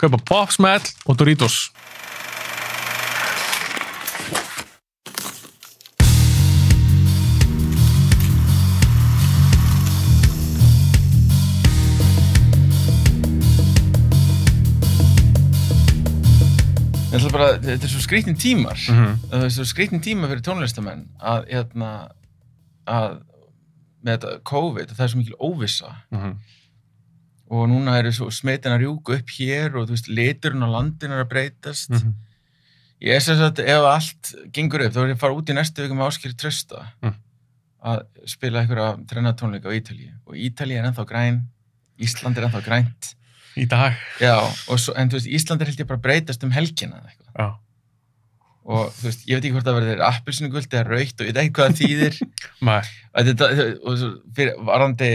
kaupa Pop Smell og Doritos Ég ætla bara, þetta er svo skrýttin tímar mm -hmm. það er svo skrýttin tíma fyrir tónlistamenn að, hérna, að með þetta COVID, það er svo mikil óvissa Mm -hmm. Og núna eru svo smitin að rjúka upp hér og veist, liturinn á landinu er að breytast. Mm -hmm. ég er sem sagt, ef allt gengur upp, þá er ég að fara út í næstu vikum áskýri trösta Mm. að spila einhverja trennatónleika á Ítalíu. Og Ítalíu er ennþá græn Ísland er ennþá grænt. Í dag. Já, svo, en þú veist, Ísland er held ég bara að breytast um helgina eða eitthvað. Já. og þú veist, ég veit ekki hvort það verður appelsinu eða raukt og ég veit ekki hvað það þýðir. Og þetta, og svo fyrir varandi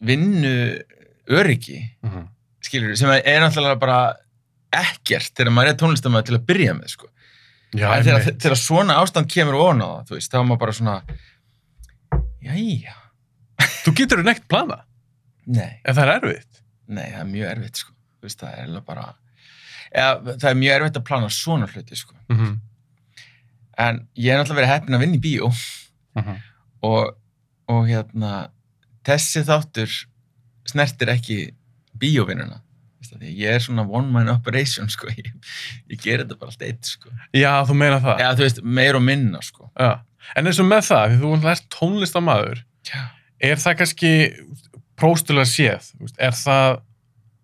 vinnu öryggi Mm -hmm. skilur sem er náttúrulega bara ekkert þegar maður er tónlistamæður til að byrja með sko. Já, en þegar, þegar svona ástand kemur ofan á það þú veist, þá er maður bara svona jæja, þú getur þú neitt plana nei, ef það er erfitt nei, það er mjög erfitt sko. þú veist, það er bara eða, það er mjög erfitt að plana svona hluti sko. mm -hmm. en ég er náttúrulega verið heppin að vinna í bíó og, og hérna þessi þáttur snertir ekki bíóvinnuna ég er svona one man operation sko. ég, ég ger þetta bara allt eitt sko. Já, þú meina það eða þú veist, meir og minna sko. Já. En eins og með það, því þú ert tónlistamæður Já. er það kannski próstulega séð, er það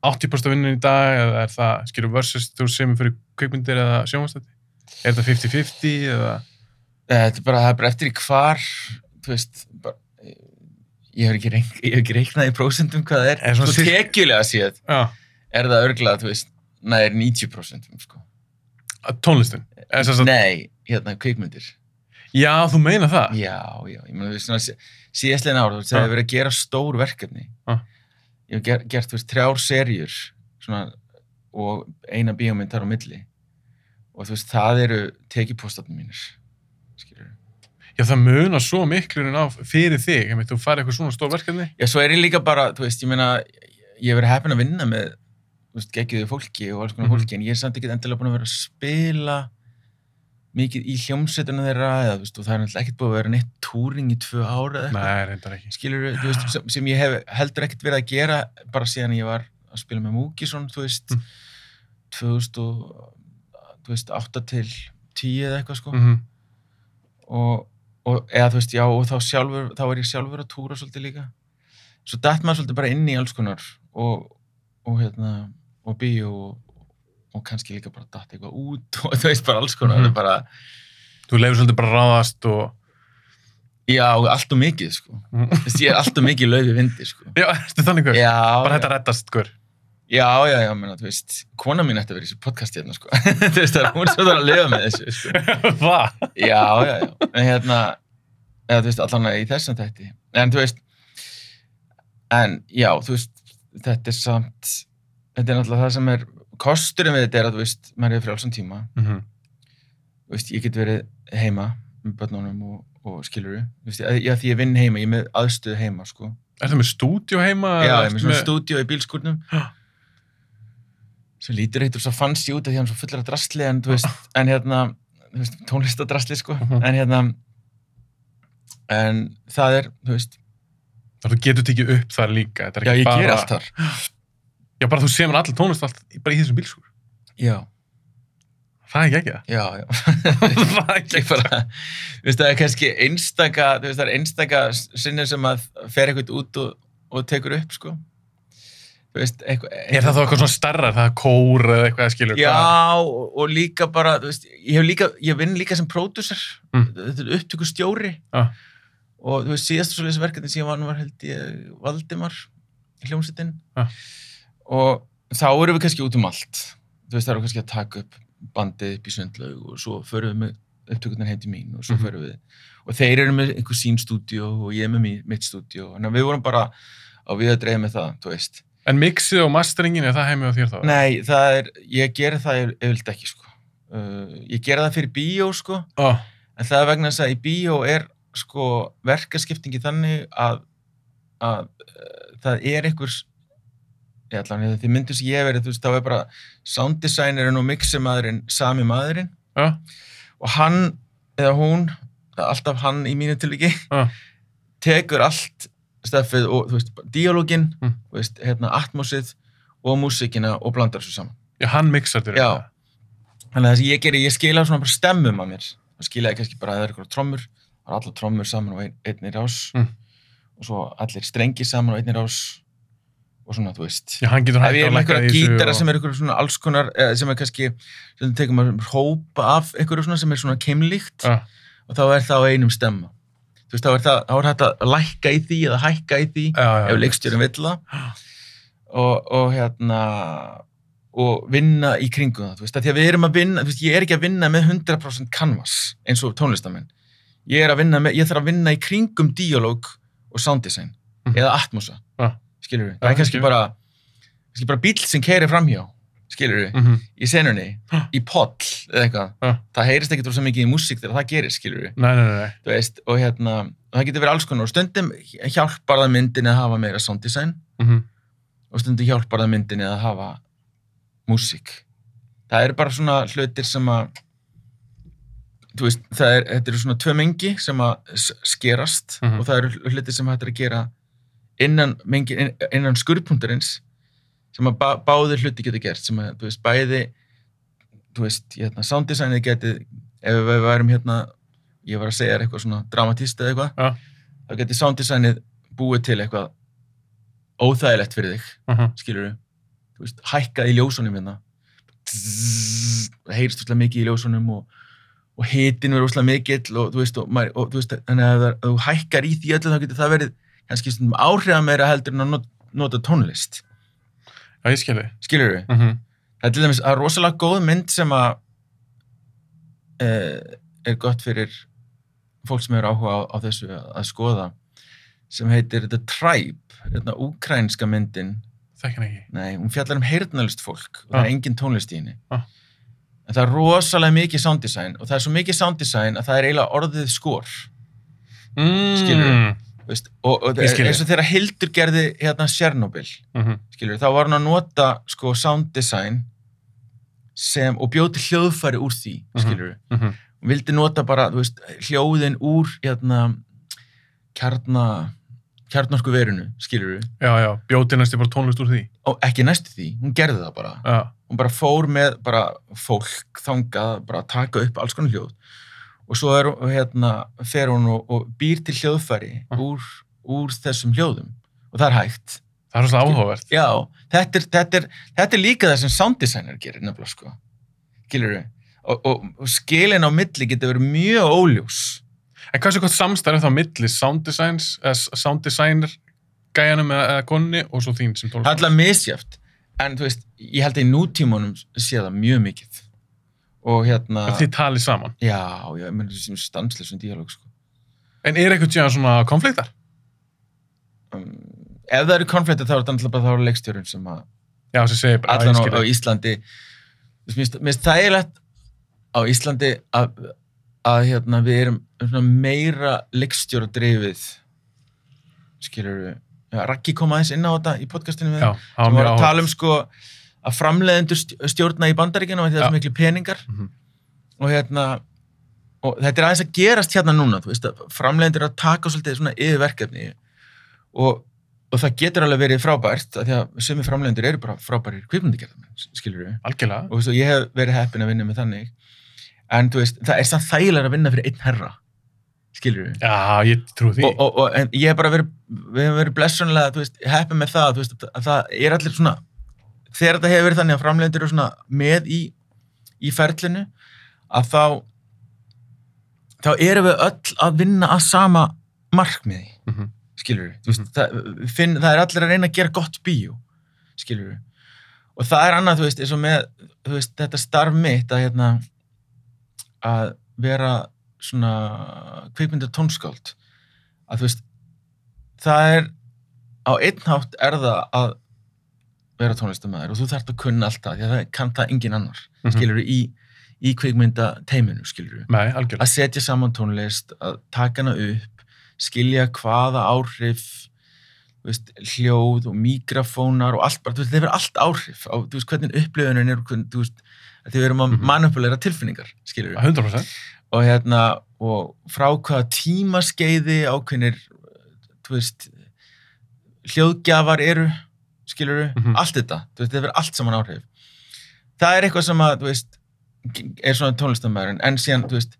80% vinnin í dag eða er það, skilur, versus þú sem fyrir kveikmyndir eða sjónvastætti? Er það 50-50 eða? þetta er bara, það er bara eftir í hvar þú veist bara, ég hef ekki, reik, ekki reiknað í prósentum hvað það er, Er svona sko tekjulega Já, er það örglað, þú veist nær 90% sko. tónlistin. Svo... nei, hérna, kvikmyndir Já, þú meina það? Já, já, ég meina, þú veist, svona, síðastlegin ár, þú veist, það hefur verið að gera stór verkefni. Já. Ég hef ger, gert, þú veist, þrjár serjur, svona, og eina bíómynd þar á milli. Og þú veist, það eru tekipóstatnir mínir. Já, það munar svo miklu en á fyrir þig, ef þú farið eitthvað svona stór verkefni. Já, svo er ég líka bara, þú veist, ég meina, ég hef verið heppin að vinna með, þú veist, geggiðu fólki og alls konar Mhm. fólki, en ég er samt ekki endilega búin að vera að spila mikið í hljómsveitunum þeirra, eða, þú veist, og það er náttúrulega ekkert búið að vera neitt túring í tvö ára eða eitthvað. Nei, reyndar ekki. skilur þú veist, sem, sem ég hef heldur ekkert verið að gera bara síðan ég var að spila með Múkisson, þú veist Mm. 2000 og, þú veist, 8 til 10 eða eitthvað sko Mm og, og eða þú veist, já, og þá sjálfur þá er ég sjálfur að túra svolítið líka svo datt maður svolítið bara inn í alls konar og, og hérna og bíó og, og kannski líka bara datt eitthvað út og þú veist bara alls konar, mm bara Þú leifir svolítið bara ráðast og... já, allt og mikið sko Mm. veist, ég er allt og mikið laufi vindi sko Já, ertu þannig hver? já, Bara þetta reddast, hver? Já, já, já, menna, þú veist, kona mín ætti að vera í þessu podcast hérna, sko. þú veist, það er hún sem þarf að lifa með þessu, sko. Hvað? Já, já, já, en hérna, eða þú veist, allan í þessum þætti. En þú veist, en já, þú veist, þetta er samt, þetta er náttúrulega það sem er, kosturinn við þetta er að, þú veist, maður er frjálsum tíma, Mm -hmm. þú veist, ég get verið heima með börnunum og, og skiluru, þú veist, já, því ég vinn heima, ég er með aðstöðu heima, sko. Er það með stúdíu heima? Já, ég er með svona stúdíu í bílskúrnum Já. Sem lítur eitthvað svo fancy út af því hann er svo fullur af drastli en, veist, en hérna veist, tónlistadrastli sko Mhm. en hérna en það er, þú veist Það þú getur tekið upp þar líka. er já, ég bara, ger allt þar Já, bara þú semur allir tónlist allt bara í þessum bílskur. já, Það er ekki það. já, já það er ekki bara, þú veist, það er kannski einstaka, þú veist, það er einstaka sinnir sem að fer eitthvað út og, og tekur upp, sko veist, eitthvað Er það þá eitthvað svona starra, það er kór eða eitthvað skilur? Já, og, og líka bara, veist, ég líka, ég vinn líka sem pródusser, Mm. upptöku stjóri Já. og þú veist, síðastu svoleiðis verkefni sem ég vann var held ég Valdimar í hljómsveitin Já. og þá erum við kannski út um allt þú veist, það eru kannski að taka upp bandið upp í sundlaug og svo förum við með upptökurnar heim til mín og svo Mhm. förum við og þeir eru með einhver sín stúdíó og ég er með mitt þannig að við vorum bara á við að dreif með það, þú veist En mixið og masteringin, er það heimið á þér þá? Nei, það er, ég geri það yfir- yfirleitt ekki, sko. Uh, ég geri það fyrir bíó, sko. Ó, en það er vegna þess að í bíó er sko verkaskiptingi þannig að, að uh, það er einhvers ég ætla að því myndir sem ég verið, þú veist, þá er bara sound designerinn og mixemaðurinn sami maðurinn. Já, og hann eða hún, alltaf hann í mínu tilviki, já, tekur allt steffið og þú veist, díalógin, Mm. þú veist, hérna atmosið og músikina og blandar þessu saman. já, hann mixar þér. Já. Þannig að það sem ég geri, ég skila svona bara stemmum að mér. Það skila ég kannski bara að það er eitthvað trommur, það er allar trommur saman á ein, einni rás Mm. og svo allir strengir saman á einni rás og svona, þú veist. Já, hann getur Ef hægt ég er að með lækka einhverja í þessu gítara og- sem er einhverjum svona alls konar, sem er kannski, sem tekum að hópa af einhverju svona sem er svona keimlíkt Já, og þá er það á einum stemma. Þú veist, þá er það, er hægt að lækka í því eða hækka í því já, já. ef leikstjórin vill það og, og hérna og vinna í kringum það, þú veist, því að við erum að vinna, þú veist, ég er ekki að vinna með 100% canvas eins og tónlistamenn ég er að vinna með, ég þarf að vinna í kringum díalóg og sounddesign Mhm. eða atmosa, Já. skilur við það er kannski bara, bara bíl sem keirir framhjá, skilur við Mhm. í senunni, í poll eða eitthvað, það heyrist ekkert rosa mikið í músík þegar það gerir, skilur við Nei, nei, nei, veist, og hérna, og það getur verið alls konar og stundum hjálpar það myndinni að hafa meira sounddesign Mhm. og stundum hjálpar það myndinni að hafa músík. Það eru bara svona hlutir sem að þú veist, það er, þetta eru svona tvö mengi sem að skerast Mhm. og það eru hlutir sem hægt er að gera innan, mengi, inn- innan skurðpuntarins sem að bá, báðir hluti getur gert sem að, þú veist, bæði þú veist, hérna, sounddesignið geti ef við værum hérna ég var að segja eitthvað svona dramatist eða eitthvað Já. þá geti sounddesignið búið til eitthvað óþægilegt fyrir þig Mhm. skilur þú veist, hækkað í ljósunum hérna það heyrst úrslega mikið í ljósunum og, og hitin verður úrslega mikill og þú veist, og, og þú veist þannig að það- að þú hækkar í því öllu þá getur það verið kannski stundum áhrifa meira heldur en að not, nota tónlist Já, ég skilji. skilur við, Mhm. það er til dæmis að rosalega góð mynd sem að e, er gott fyrir fólk sem eru áhuga á, á þessu að, skoða sem heitir The Tribe, þetta úkrænska myndin Þekk hann ekki. Nei, hún fjallar um heyrnalist fólk og það Ah. er engin tónlist í henni. Ah. En það er rosalega mikið sounddesign og það er svo mikið sounddesign að það er eiginlega orðið skor. Mm. Skilurðu? Veist? Og, og eins og þegar Hildur gerði hérna Chernobyl, Mhm. skilur, þá var hún að nota sko sounddesign sem, og bjóti hljóðfæri úr því, Mhm. skilur. Mhm. Hún vildi nota bara, veist, hljóðin úr hérna kjarna, kjarnorku verinu, skilur. Já, já, bjóti næstu bara tónlist úr því. Og ekki næstu því, hún gerði það bara. Já, hún bara fór með bara fólk þangað, bara taka upp alls konar hljóð og svo er, hérna, fer hún og, og býr til hljóðfæri Ah. úr, úr þessum hljóðum. Og það er hægt. Það er svolítið áhugavert. já, þetta er, þetta er, þetta er líka það sem sounddesigner gerir nefnilega sko. Við og, og, og skilin á milli getur verið mjög óljós. En hvað er svo gott samstæður þá milli sound designs, eða sound designer gæjanum eða, konni og svo þín sem það er alltaf misjæft en þú veist, ég held að í nútímanum sé það mjög mikið og hérna Þið talið saman. já, já, ég menn sem stanslisum díalóg sko En er eitthvað tíðan svona konfliktar? um, ef það eru konfliktir þá er þetta náttúrulega bara þá leikstjórun sem að Já, sem segir bara, allan á, á Íslandi þú veist, mér finnst- mér finnst þægilegt á Íslandi að, að hérna, við erum svona meira leikstjóra dreifið skilur við ja, Raggi kom aðeins inn á þetta í podcastinu við Já, var sem var mjög að tala áhugavert. um sko að framleiðendur stj- stjórna í bandaríkjunum og þetta er svo miklu peningar Mhm. og hérna og þetta er aðeins að gerast hérna núna þú veist að framleiðendur eru að taka svolítið svona yfir verkefni og, og það getur alveg verið frábært að því að sumi framleiðendur eru bara frábærir kvikmyndagerðamenn, skilur við Algjörlega. og þú veist, ég hef verið heppin að vinna með þannig en þú veist, það er samt þægilega að vinna fyrir einn herra skilur við Já, ég trú því. og, og, og ég hef bara verið verið blessunlega, heppin með það þú veist, að það er allir svona þegar þetta hefur verið þannig að framleiðendur eru svona með í, í ferlinu að þá þá erum við öll að vinna að sama markmiði Mhm. skilur við, mm -hmm. það, finn, það er allir að reyna að gera gott bíó skilur við og það er annað, þú veist, eins og með veist, þetta starf mitt að hérna að vera svona kvikmynda tónskáld að þú veist það er á einn hátt er það að vera tónlistamæður og þú þarft að kunna alltaf því að það kann það engin annar Mhm. skilur í, í kvikmynda teiminu skilur algjörlega. að setja saman tónlist, að taka hana upp skilja hvaða áhrif þú veist, hljóð og mikrofónar og allt bara, þú veist, það hefur allt áhrif á, þú veist, hvernig upplifunin er, þú veist, að Mhm. manipulera tilfinningar, skilur 100%. og hérna, og frá hvaða tímaskeiði þú veist, hljóðgjafar eru, skilur við, Mhm. allt þetta, þú veist, það hefur allt saman áhrif. Það er eitthvað sem að, þú veist, er svona tónlistamæðurinn, en síðan, þú veist,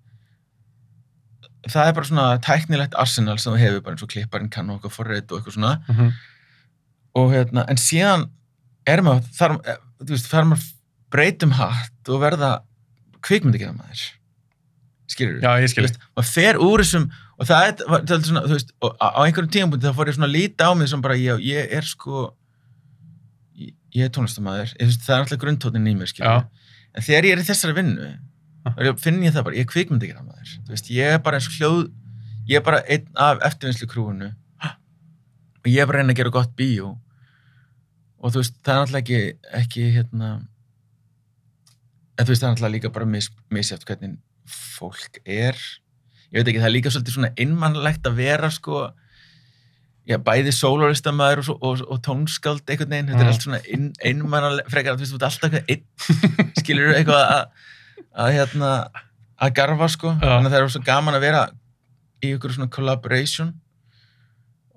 það er bara svona tæknilegt arsenal sem þú hefur bara eins og klipparinn kann og eitthvað forrið og eitthvað svona Mm -hmm. og hérna, en síðan er maður, þar, eh, þú veist, þarf maður breytum hatt og verða kvikmyndagjara maður skilur Já, ég skil. veist, maður fer úr þessum og það er, það er svona, þú veist, á einhverjum tímapunkti þá fór ég svona að líta á mig sem bara, ég, ég er sko ég, er tónlistamæður, það er alltaf grundtóttin í mér, en þegar ég er í þessari vinnu finn ég það bara, ég er kvikmyndagjara maður þú veist, ég er bara eins og hljóð ég er bara einn af eftirvinnslu krúinu og ég er bara reyna að gera gott bíó. Og þú veist, það er náttúrulega ekki, ekki hérna en veist, það er náttúrulega líka bara mis, misjæft hvernig fólk er. Ég veit ekki, það er líka svolítið svona innmannlegt að vera sko já, bæði sólaristamæður og, og, og tónskáld einhvern veginn, þetta Mm. er allt svona inn, innmannlega, frekar, þú veist, þú ert alltaf eitthvað einn, skilur eitthvað að, að hérna, að garfa sko, Já. þannig að það er svo gaman að vera í ykkur svona collaboration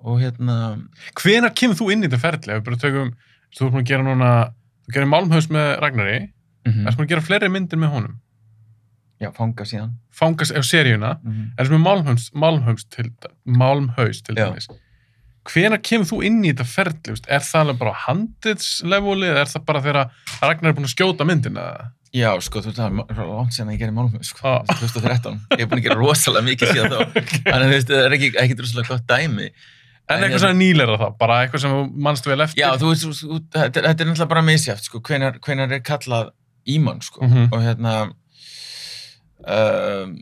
og hérna Hvenær kemur þú inn í þetta ferli? Ef við bara tökum, þú ert búin að gera núna, þú gerir Málmhaus með Ragnari, mm erst búin að gera fleiri myndir með honum? já, fanga síðan Fangas, ef seríuna, mm -hmm. er sem er Málmhaus, Málmhaus til, Málmhaus til dæmis. Hvenær kemur þú inn í þetta ferli? Er það alveg bara handitsleifóli eða er það bara þegar Ragnar er búin að skjóta myndina? Já, sko, þú veist, það er langt síðan að ég gerði málum, sko, Já. 2013. Ég er búin að gera rosalega mikið síðan þá. Þannig að þú veist, það er ekki, ekki rosalega gott dæmi. En En eitthvað svona nýleira þá, bara eitthvað sem þú mannst vel eftir? Já, þú veist, þetta er- þetta er náttúrulega bara misjátt, sko, hvenar, hvenar er kallað ímann, sko. Mhm. Og hérna, um,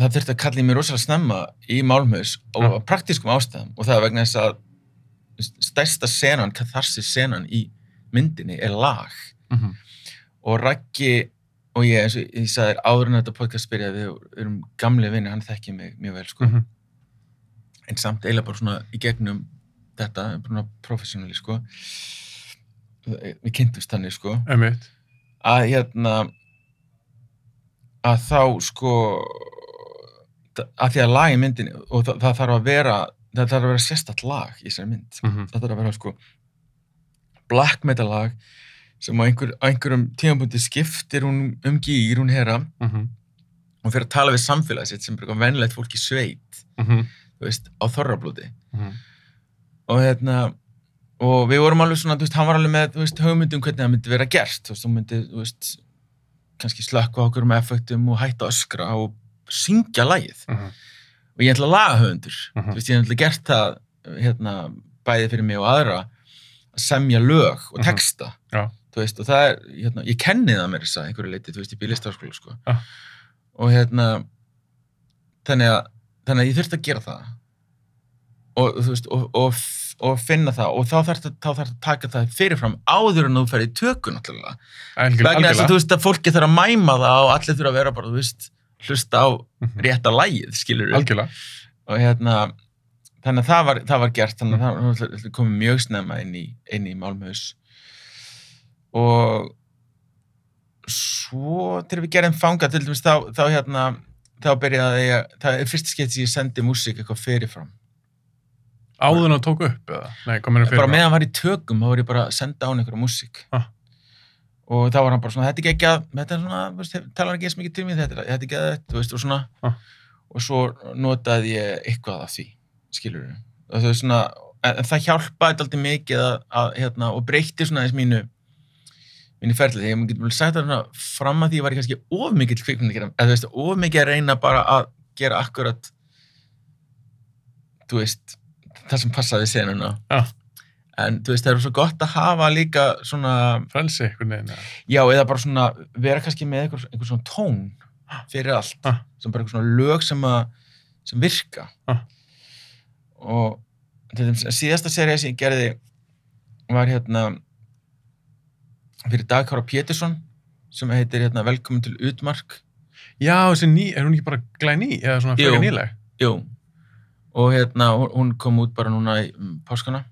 það þurfti að kalla í mig rosalega snemma í málmhaus og Já. af praktískum ástæðum. Og það er vegna þess að stærsta senan, katharsis senan í myndinni er lag. Mhm. og Raggi og ég, eins og ég sagði þér áður en þetta podcast byrjaði, við erum gamli vinni, hann þekki mig mjög vel, sko. Mhm. En samt eiginlega bara svona í gegnum þetta, bara professionally, sko. Við kynntumst þannig, sko. Einmitt. Að hérna, að þá, sko, að því að lag í myndinni, og það, það þarf að vera, það þarf að vera sérstætt lag í þessari mynd. Mhm. Það þarf að vera, sko, black metal lag sem á, einhver, á einhverjum tímapunkti skiptir hún um gýr, hún hera, Mhm. og fyrir að tala við samfélagið sitt sem er eitthvað venlegt fólk í sveit, Mhm. þú veist, á þorrablóti. Mhm. Og hérna, og við vorum alveg svona, þú veist, hann var alveg með, veist, hugmyndum hvernig það myndi vera gert, þú veist, hún myndi, þú veist, kannski slökka okkur með effektum og hætta öskra og syngja lagið. Mhm. Og ég ætla að laga höfundur, Mhm. þú veist, ég ætla gert það, hérna, bæði fyrir mig og aðra, að semja lög og Mhm. texta. Já. Þú veist, og það er, hérna, ég kenni það mér þess að einhverju leiti, þú veist, ég býð listaháskóla, sko. Og hérna, þannig að, þannig að ég þurfti að gera það. Og, þú veist, og, og, og finna það, og þá þarf það að taka það fyrirfram áður en þú ferð í tökun. Algjör- Vegna þess að, þú veist, að fólki þarf að mæma það og allir þurfa að vera bara, þú veist, hlusta á Mhm. rétta lægið, skilur Algjörlega. og hérna þannig að það var, það var gert þannig að það var náttúrulega komið mjög snemma inn í, inn í Málmhaus og svo þegar við gerum fanga til dæmis þá, þá hérna þá byrjaði ég, það er fyrst skeitt sem ég sendi músík eitthvað fyrirfram Áður en að tók upp, eða? Nei, komin að fyrir. bara meðan hann var í tökum, þá var ég bara að senda á hann einhverja músík Ah. Og þá var hann bara svona, þetta er ekki að þetta er svona, þú veist, talar ekki eins mikið til mér þetta, er- ekki að þetta, þú veist, og svona Ah. og svo notaði ég eitthvað af því, skilur það er svona, en, það hjálpaði alltaf mikið að, að hérna, og breytti svona eins mínu mínu ferlið, ég getur vel sagt það fram að því var ég kannski of mikill kvikmynd að gera, eða þú veist, of mikið að reyna bara að gera akkurat þú veist, það sem passaði senuna Já. En þú veist, það er svo gott að hafa líka svona, frelsi einhvern veginn já, eða bara svona vera kannski með einhver, einhver svona tón fyrir allt, Ah. sem bara einhver svona lög sem að, sem virka. Ah. og til dæmis, síðasta serið sem ég gerði var hérna fyrir Dag Kára Pétursson sem heitir hérna Velkomin til Utmark. Já, ný, er hún ekki bara glæný eða svona frekar nýleg? Jú, og hérna, hún- hún kom út bara núna í um, páskana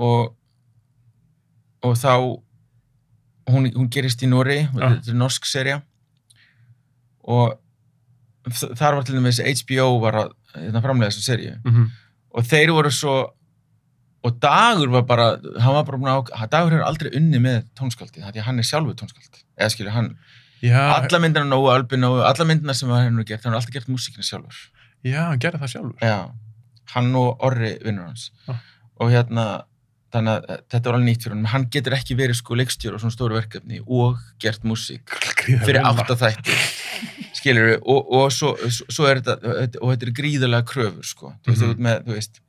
og og þá hún, hún gerist í Nóri, Já. þetta er norsk serja og þar var til dæmis HBO var að hérna, framlega þessa serju mm -hmm. og þeir voru svo og Dagur var bara var bara Dagur hefur aldrei unni með tónskaldi, því að hann er sjálfur tónskaldi eða skilju, hann, já, alla myndina Nóa, Ölbi Nóa, alla myndina sem hann hefur gert, hann har alltaf gert músíkina sjálfur. Já, hann gerði það sjálfur. Já, hann og Orri vinnur hans. Ah. og hérna þannig að eh, þetta var alveg nýtt fyrir hann hann getur ekki verið sko leikstjóra á svona stóru verkefni og gert músík fyrir vinna. átta þætti. Skilur við, og, og svo, svo, er þetta og þetta er gríðarlega kröfur sko, mm -hmm. með, veist.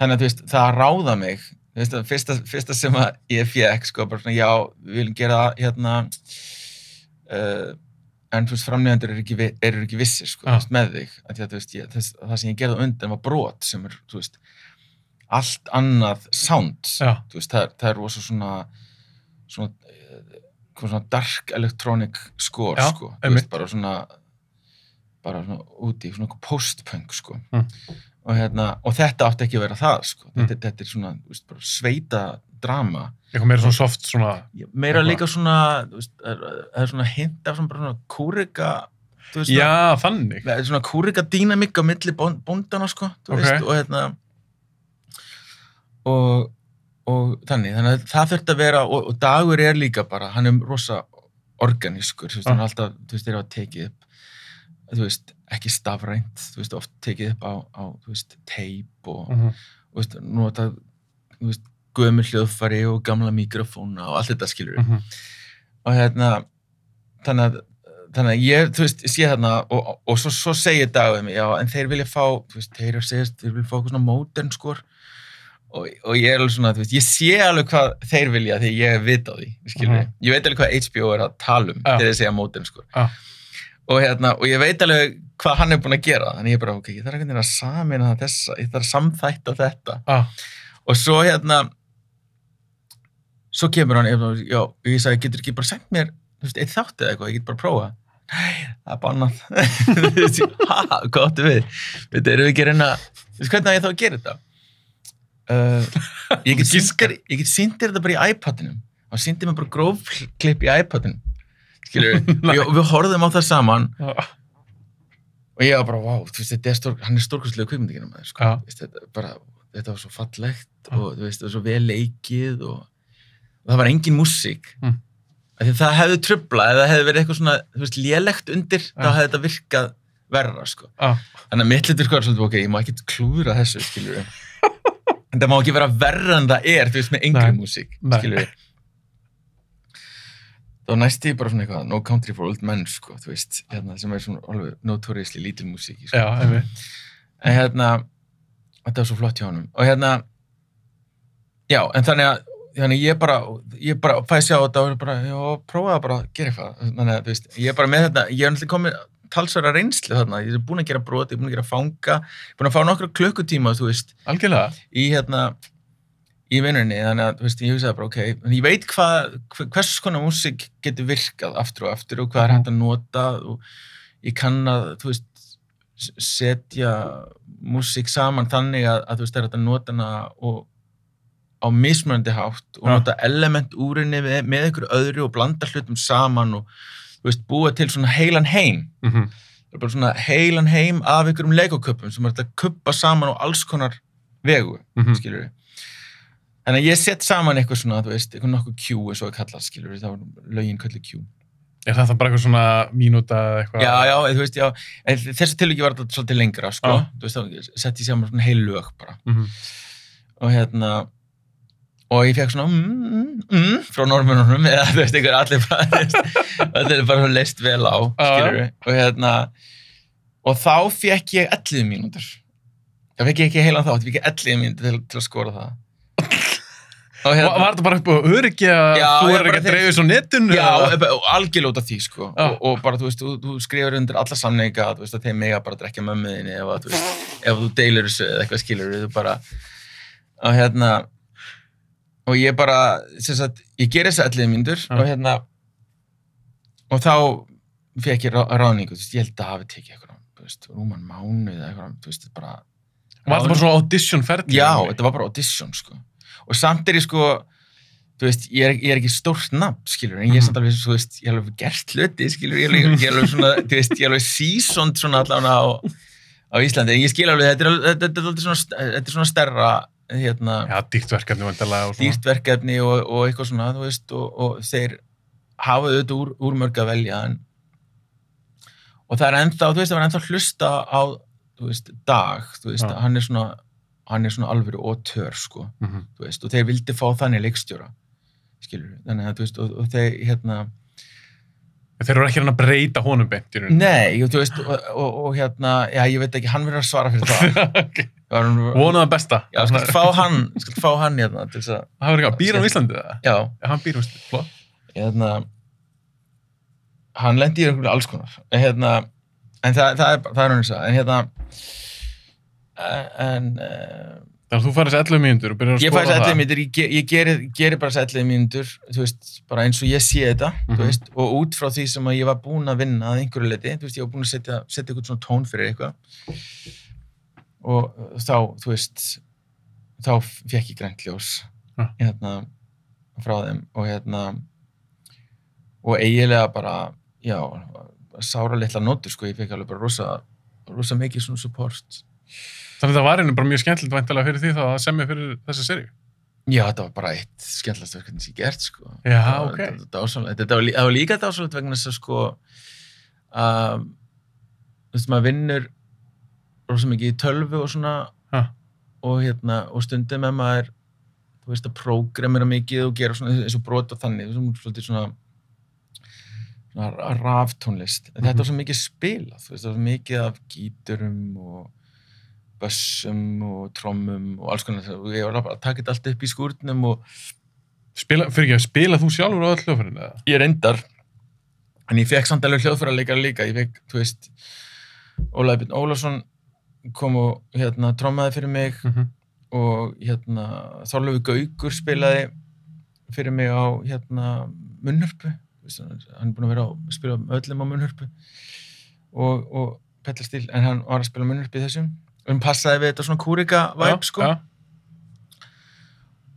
Þannig að þú veist, það að ráða mig veist, að fyrsta, fyrsta sem að ég fekk sko, bara svona, já, við viljum gera það hérna uh, en framleiðandur eru ekki, eru ekki vissir sko, veist, með þig. Að, ég, þess, það sem ég gerði undan var brot sem er, þú veist allt annað sound. Veist, það, það er rosa svona svona, svona dark electronic score Já, sko, veist, bara svona bara svona úti, svona post-punk sko. Mm. og hérna, og þetta átti ekki að vera það sko, Mm. þetta, þetta er svona, veist, sveita drama, eitthvað meira svona soft svona meira Eitthvað. líka svona það er- er svona hint af svona, kúrika já, þannig. Svona kúrika dýnamík á milli bón- bóndana sko, og hérna og, og þannig, þannig að það þurfti að vera og, og dagur er líka bara, hann er rosa organískur, þú veist, hann er alltaf þú veist, þeir hafa tekið upp þú veist, ekki stafrænt, þú veist, oft tekið upp á, á þú veist, teip og, Mhm. þú veist, nota þú veist, gömur hljóðfari og gamla mikrofóna og allt þetta skilur Mhm. og hérna þannig að, þannig að ég, þú veist, sé þarna og, og, og svo, svo segir Dagur mig, já, en þeir vilja fá, þú veist, þeir eru að segja þeir vilja fá eitthvað svona modern skor og, og ég er alveg svona, þú veist, ég sé alveg hvað þeir vilja því ég veit á því skilur Mhm. ég veit alveg hvað HBO er að tala um Já. þegar þeir segja modern skor Já. og hérna, og ég veit alveg hvað hann er búinn að gera, þannig ég er bara, ok, ég þarf að samina þessa, ég þarf að samþætta þetta. Ah, og svo hérna svo kemur hann ég, já, ég sagði, getur ekki bara sendt mér þú veist, eitt þátt eða eitthvað, ég get bara að prófa nei, það er bannað. Þú veist, ha, áttu við. Erum við ekki að reyna þú veist, hvernig á ég þá að gera þetta uh, ég get sýndir ég þetta bara í iPadinum. Og sýndir mér bara grófklipp í iPadinum. Skilur við, og við horfðum á það saman. Og ég var bara, wow, þú veist, þetta er stór, hann er stórkostlega kvikmyndikina með sko. Þetta, bara, þetta var svo fallegt og veist, það var svo vel leikið og, og það var engin músík. Mm. það hefði trubla eða hefði verið eitthvað svona, þú veist, lélegt undir þá Já. hefði þetta virkað verra, sko. Þannig að mitt litur sko er svolítið, ok, ég má ekki klúðra þessu, skilur við en það má ekki vera verra en það er, þú veist, með yngri músík, skilur við þá næst ég bara svona eitthvað No Country for Old Men, sko, þú veist hérna, sem er svona alveg notoriously lítil músík sko. já, einmitt. En hérna þetta var svo flott hjá honum. Og hérna já, en þannig að þannig ég bara, ég bara fæði sjá þetta og bara, já, prófaði bara að gera eitthvað. Þannig að, þú veist, ég er bara með þetta ég er náttúrulega komið talsvara reynslu þarna ég er búin að gera brot, ég er búin að gera fanga búin að fá nokkra klukkutíma, þú veist algjörlega í hérna í vinnunni, þannig að, þú veist, ég hugsaði bara, ok en ég veit hvað, hver- hvers konar músík getur virkað aftur og aftur og hvað er Mhm. hægt að nota og ég kann að, þú veist setja músík saman þannig að, að þú veist, það er hægt að nota hana og á mismunandi hátt og Já. nota element úr henni með, með ykkur öðru og blanda hlutum saman og, veist, búa til svona heilan heim mm -hmm. það er bara svona heilan heim af ykkurum legoköpum sem er að kuppa saman á alls konar vegu Mhm. skilur við. Þannig að ég sett saman eitthvað svona, þú veist, eitthvað nokkuð Q eins og að kalla, skilur við, þá var lögin kallið Q. er það bara eitthvað svona mínúta eitthvað Já, já, þú veist, já, þessu tilviki var þetta svolítið lengra, sko, Já. þú veist, þá sett ég saman svona heil lög bara mm og hérna, og ég fekk svona mm, mm, mm, frá normununum, eða þú veist, einhver allir bara, veist, allir bara leist vel á, skilur og hérna, og þá fekk ég 11 mínútur. Það fekk ég ekki heilan þátt, ég fekk ég 11 mínútur til, til að skora það. og Var var þetta bara upp á öryggi að þú er ekki að þeir- dreifis á netinu? Já, algjörlega út af því, sko. Og, og bara, þú veist, þú, þú skrifur undir alla samninga, þú veist, að þeim mega bara drekja mömmuðinni ef, ef þú deilur þessu eða eitthvað skilur, þú bara, og hérna, og ég bara, sagt, ég ger þessi allir myndur og hérna, og þá fekk ég rá, ráningu, þú veist, ég held að hafi tekið eitthvað, þú veist, rúman mánuð eða eitthvað, þú veist, bara, Var þetta bara svona audition ferdi? Já, þetta var bara audition, sko. Og samt er ég, sko, þú veist, ég er, ég er ekki stórt nafn, skilur, en ég er samt alveg, þú veist, ég er alveg gert hluti, skilur, ég er alveg, ég er alveg svona, þú veist, ég er alveg seasoned svona allavega á, á Íslandi, en ég skil alveg, þetta er, þetta, þetta er alveg svona, þetta er svona stærra, hérna, Já, dýrt verkefni vandalega og og, eitthvað svona, veist, og, og þeir hafa auðvitað úr, úr mörg að velja, en, og það er ennþá, þú veist, það var ennþá hlusta á, veist, dag, þú veist, Já. hann er svona, hann er svona alvöru og tör, sko Mhm. þú veist, og þeir vildi fá þannig leikstjóra skilur, þannig að þú veist, og, og þeir hérna, Þeir eru ekki hann að breyta honum beint í rauninu. nei, og, þú veist og, og, og hérna, já, ég veit ekki, hann verður að svara fyrir það okay. Hann- Vonaðu það besta. já, skal fá hann skal fá hann hérna til þess að, Það verður ekki að býra á Íslandi það? já, Já, hann býr á Íslandi. Flott. hérna hann lendi í einhverju alls konar en hérna, en það, það er það er hann þess að, en hérna eh, en uh, Þannig að þú þessi 11 mínútur og byrjar að ég skoða fæ þessi það. 11 mínútur, ég, ég geri, geri bara þessi 11 mínútur, þú veist, bara eins og ég sé þetta, Mhm. þú veist, og út frá því sem að ég var búinn að vinna að einhverju leiti, þú veist, ég var búinn að setja, setja eitthvað svona tón fyrir eitthvað og þá, þú veist, þá fekk ég grænt ljós, Ja. hérna, frá þeim og hérna, og eiginlega bara, já, sára litla nótur, sko, ég fekk alveg bara rosa, rosa mikið svona support. Þannig að það var einu bara mjög skemmtilegt væntalega fyrir því þá að semja fyrir þessa serju. Já, þetta var bara eitt skemmtilegast verkefni sem ég gert, sko. Já, Það ok. Þetta var. Þetta var, það var líka dásalegt vegna þess að, sko, um, þú veist, maður vinnur rosa mikið í tölvu og svona. Ha. og hérna, og stundum með maður, þú veist, að prógramera mikið og gera svona eins og brot og þannig, svona, svolítið svona svona raftónlist. En Þetta var svo mikið spilað, þú veist, það var svo mikið af gíturum og bössum og trommum og alls konar. Og ég var að taka þetta allt upp í skúrnum og Spila, fyrir ekki að spila þú sjálfur á öll hljóðfærinu ég reyndar en ég fekk samt alveg hljóðfæra leikar líka. Ég fekk, þú veist Ólaði Björn Ólafsson kom og hérna trommaði fyrir mig Mm -hmm. og hérna Þorlöfu Gaugur spilaði fyrir mig á hérna munnhörpu. Hann er búinn að vera að spila öllum á munnhörpu og, og Petla Stíl, en hann var að spila munnhörpu í þessum. Og hann passaði við þetta svona kúrika væp sko. Já,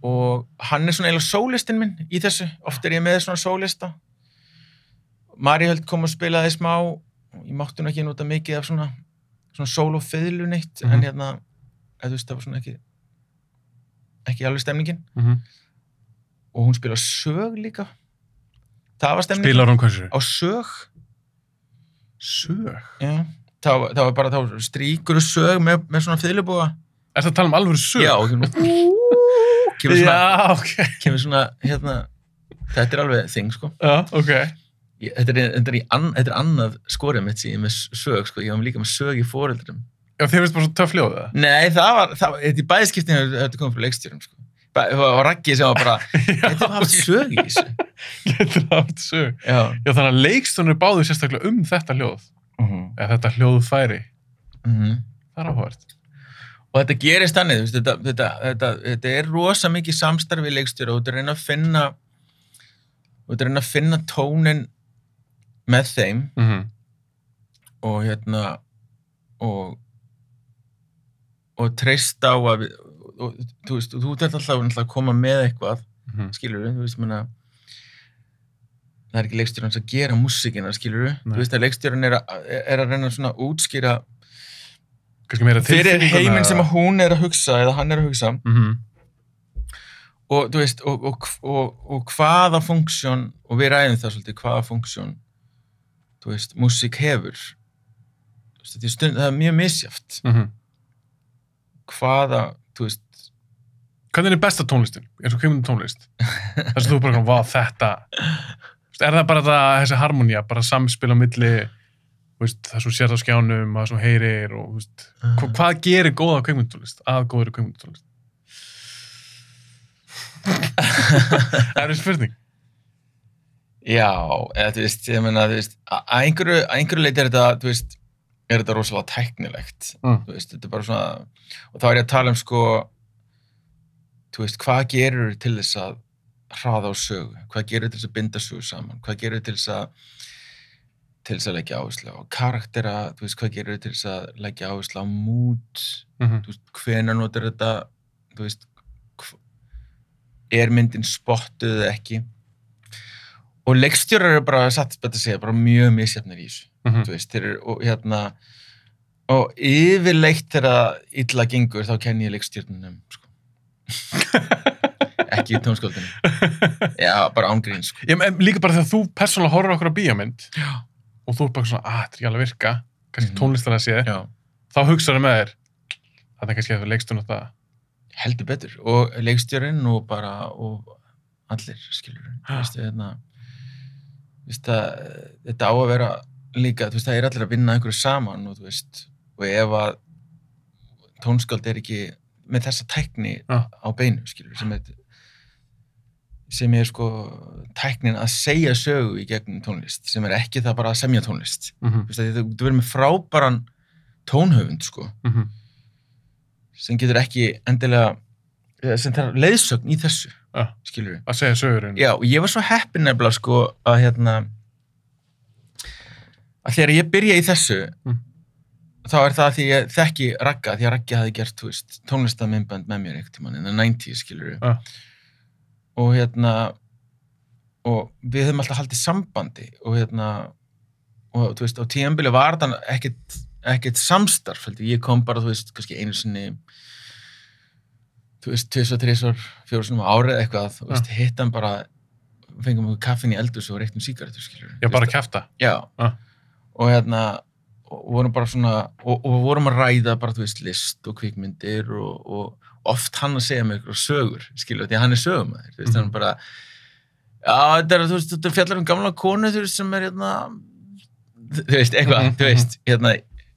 og hann er svona eiginlega sólistinn minn í þessu, oft er ég með svona sólista. Maríhöld kom og spilaði smá. Ég mátti nú ekki nota mikið af svona svona sól og fiðlu neitt Mhm. en hérna, eða þú veist, það var svona ekki ekki alveg stemningin mm -hmm. og hún spila sög líka það var stemningin Spilar hún hversu? á sög Sög? já. það, það var bara þá stríkur sög með, með svona fiðlubúa Er það að tala um alveg sög? já, og kemur, kemur svona Já, ok. kemur svona, hérna þetta er alveg þing, sko Já, ok. Ég, þetta, er, þetta, er an, þetta er annað skorið mitt sem ég er með sög, sko, ég var líka með sög í foreldrum. Já, þið finnst bara svo töff hljóð það? Nei, það var, það var þetta í bæðskiptinu þetta komið frá leikstjórum, sko. Það var Raggi sem var bara, þetta var haft sög í þessu. Getur það haft sög. Já. Já, þannig að leikstunir báðu sérstaklega um þetta hljóð. Uh -huh. Eða þetta hljóðfæri. Uh Það er áhugavert. Og þetta gerist veist, þetta, þetta, þetta, þetta er rosa mikið samstarfi í leikstjóra og þetta er að finna, og þetta að reyna að finna tónin með þeim Mm -hmm. og hérna og og treysta á að við, og, þú veist, þú ert alltaf að koma með eitthvað, Mhm. skilur þú veist, menna það er ekki leikstjórans að gera músikina, skilur Nei. þú veist að leikstjórun er, er að reyna svona útskýra fyrir heiminn sem að hún er að hugsa eða hann er að hugsa Mhm. og, þú veist, og, og, og, og hvaða funksjón, og við ræðum það svolítið, hvaða funksjón, þú veist, músík hefur. Veist, er stund, það er mjög misjaft. Mhm. Hvaða, þú veist, Hvernig er besta tónlistin? eins og kemur tónlist? Þess að þú bara, vá, þetta er það bara það, þessi harmonía bara samspil á milli veist, það sem sér á skjánum það sem heyrir og veist, hva, hvað gerir góða kveikmyndutónlist að góður kveikmyndutónlist? Það er spurning. Já, eða þú veist, ég meina, þú veist, að einhverju, einhverju leiti er þetta, þú veist, er þetta rosalega tæknilegt, Mm. þú veist, þetta er bara svona, og þá er ég að tala um sko, þú veist, hvað gerur til þess að hraða á sögu, hvað gerur til þess að binda sögu saman, hvað gerur til þess að, til þess að leggja áherslu á karaktera, þú veist, hvað gerur til þess að leggja áherslu á mút, Mm þú veist, hvenær notar þetta, þú veist, er myndin spottuð eða ekki og leikstjórar eru bara, satt betur að segja, bara mjög misjafnir í þessu, -hmm. þú veist, þeir eru, og hérna, og yfirleitt þegar illa gengur, þá kenn ég leikstjórnunum, sko. ekki í tónskóldinu. Já, bara ángrín, sko. Líka bara þegar þú persónulega horfir okkur á bíómynd Já. og þú er bara svona, að þetta er ekki alveg að virka, kannski Mhm. tónlistarlega séð, Já, þá hugsaðu með þér, það er kannski að þú leikstun á það. heldur betur. Og leikstjórinn og bara, og allir, skilur, þú veist, hérna, þú veist, að, þetta á að vera líka, veist, það er allir að vinna einhverju saman og veist, og ef að tónskáld er ekki með þessa tækni Já. á beinu, skilur, sem er sem er sko tæknin að segja sögu í gegnum tónlist, sem er ekki það bara að semja tónlist. Mm þú þú verður með frábæran tónhöfund, sko, -hmm. sem getur ekki endilega, sem þarf leiðsögn í þessu, Já. skilur við. Að segja sögurinn. Já, og ég var svo heppin nefnilega, sko, að hérna, að þegar ég byrja í þessu, Mm. þá er það því ég þekki Ragga, því að Raggi hafi gert, þú veist, tónlistamindband með mér ekkert tímann, in the 90s, skilur við. Já. Og hérna, og við höfum alltaf haldið sambandi, og hérna, og þú veist, á tíðanbili var þetta ekkert, ekkert samstarf, heldur, ég kom bara, þú veist, kannski einu sinni, þú veist, tvis og sinum á árið eitthvað, þú veist, hitt hann bara, fengum við kaffin í eldus og reyktum sígarettu, skilur Já, bara kæfta. Já. Ah. Og hérna, og vorum bara svona, og, og vorum að ræða bara, þú veist, list og kvikmyndir og, og oft hann að segja mér eitthvað sögur, skilur, því að hann er sögumæður, þú veist, Mhm. hann bara, já, þetta er, þú veist, þetta fjallar um gamla konu, þú veist, sem er, hérna, þú veist, eitthvað, Mhm, þú veist, hérna,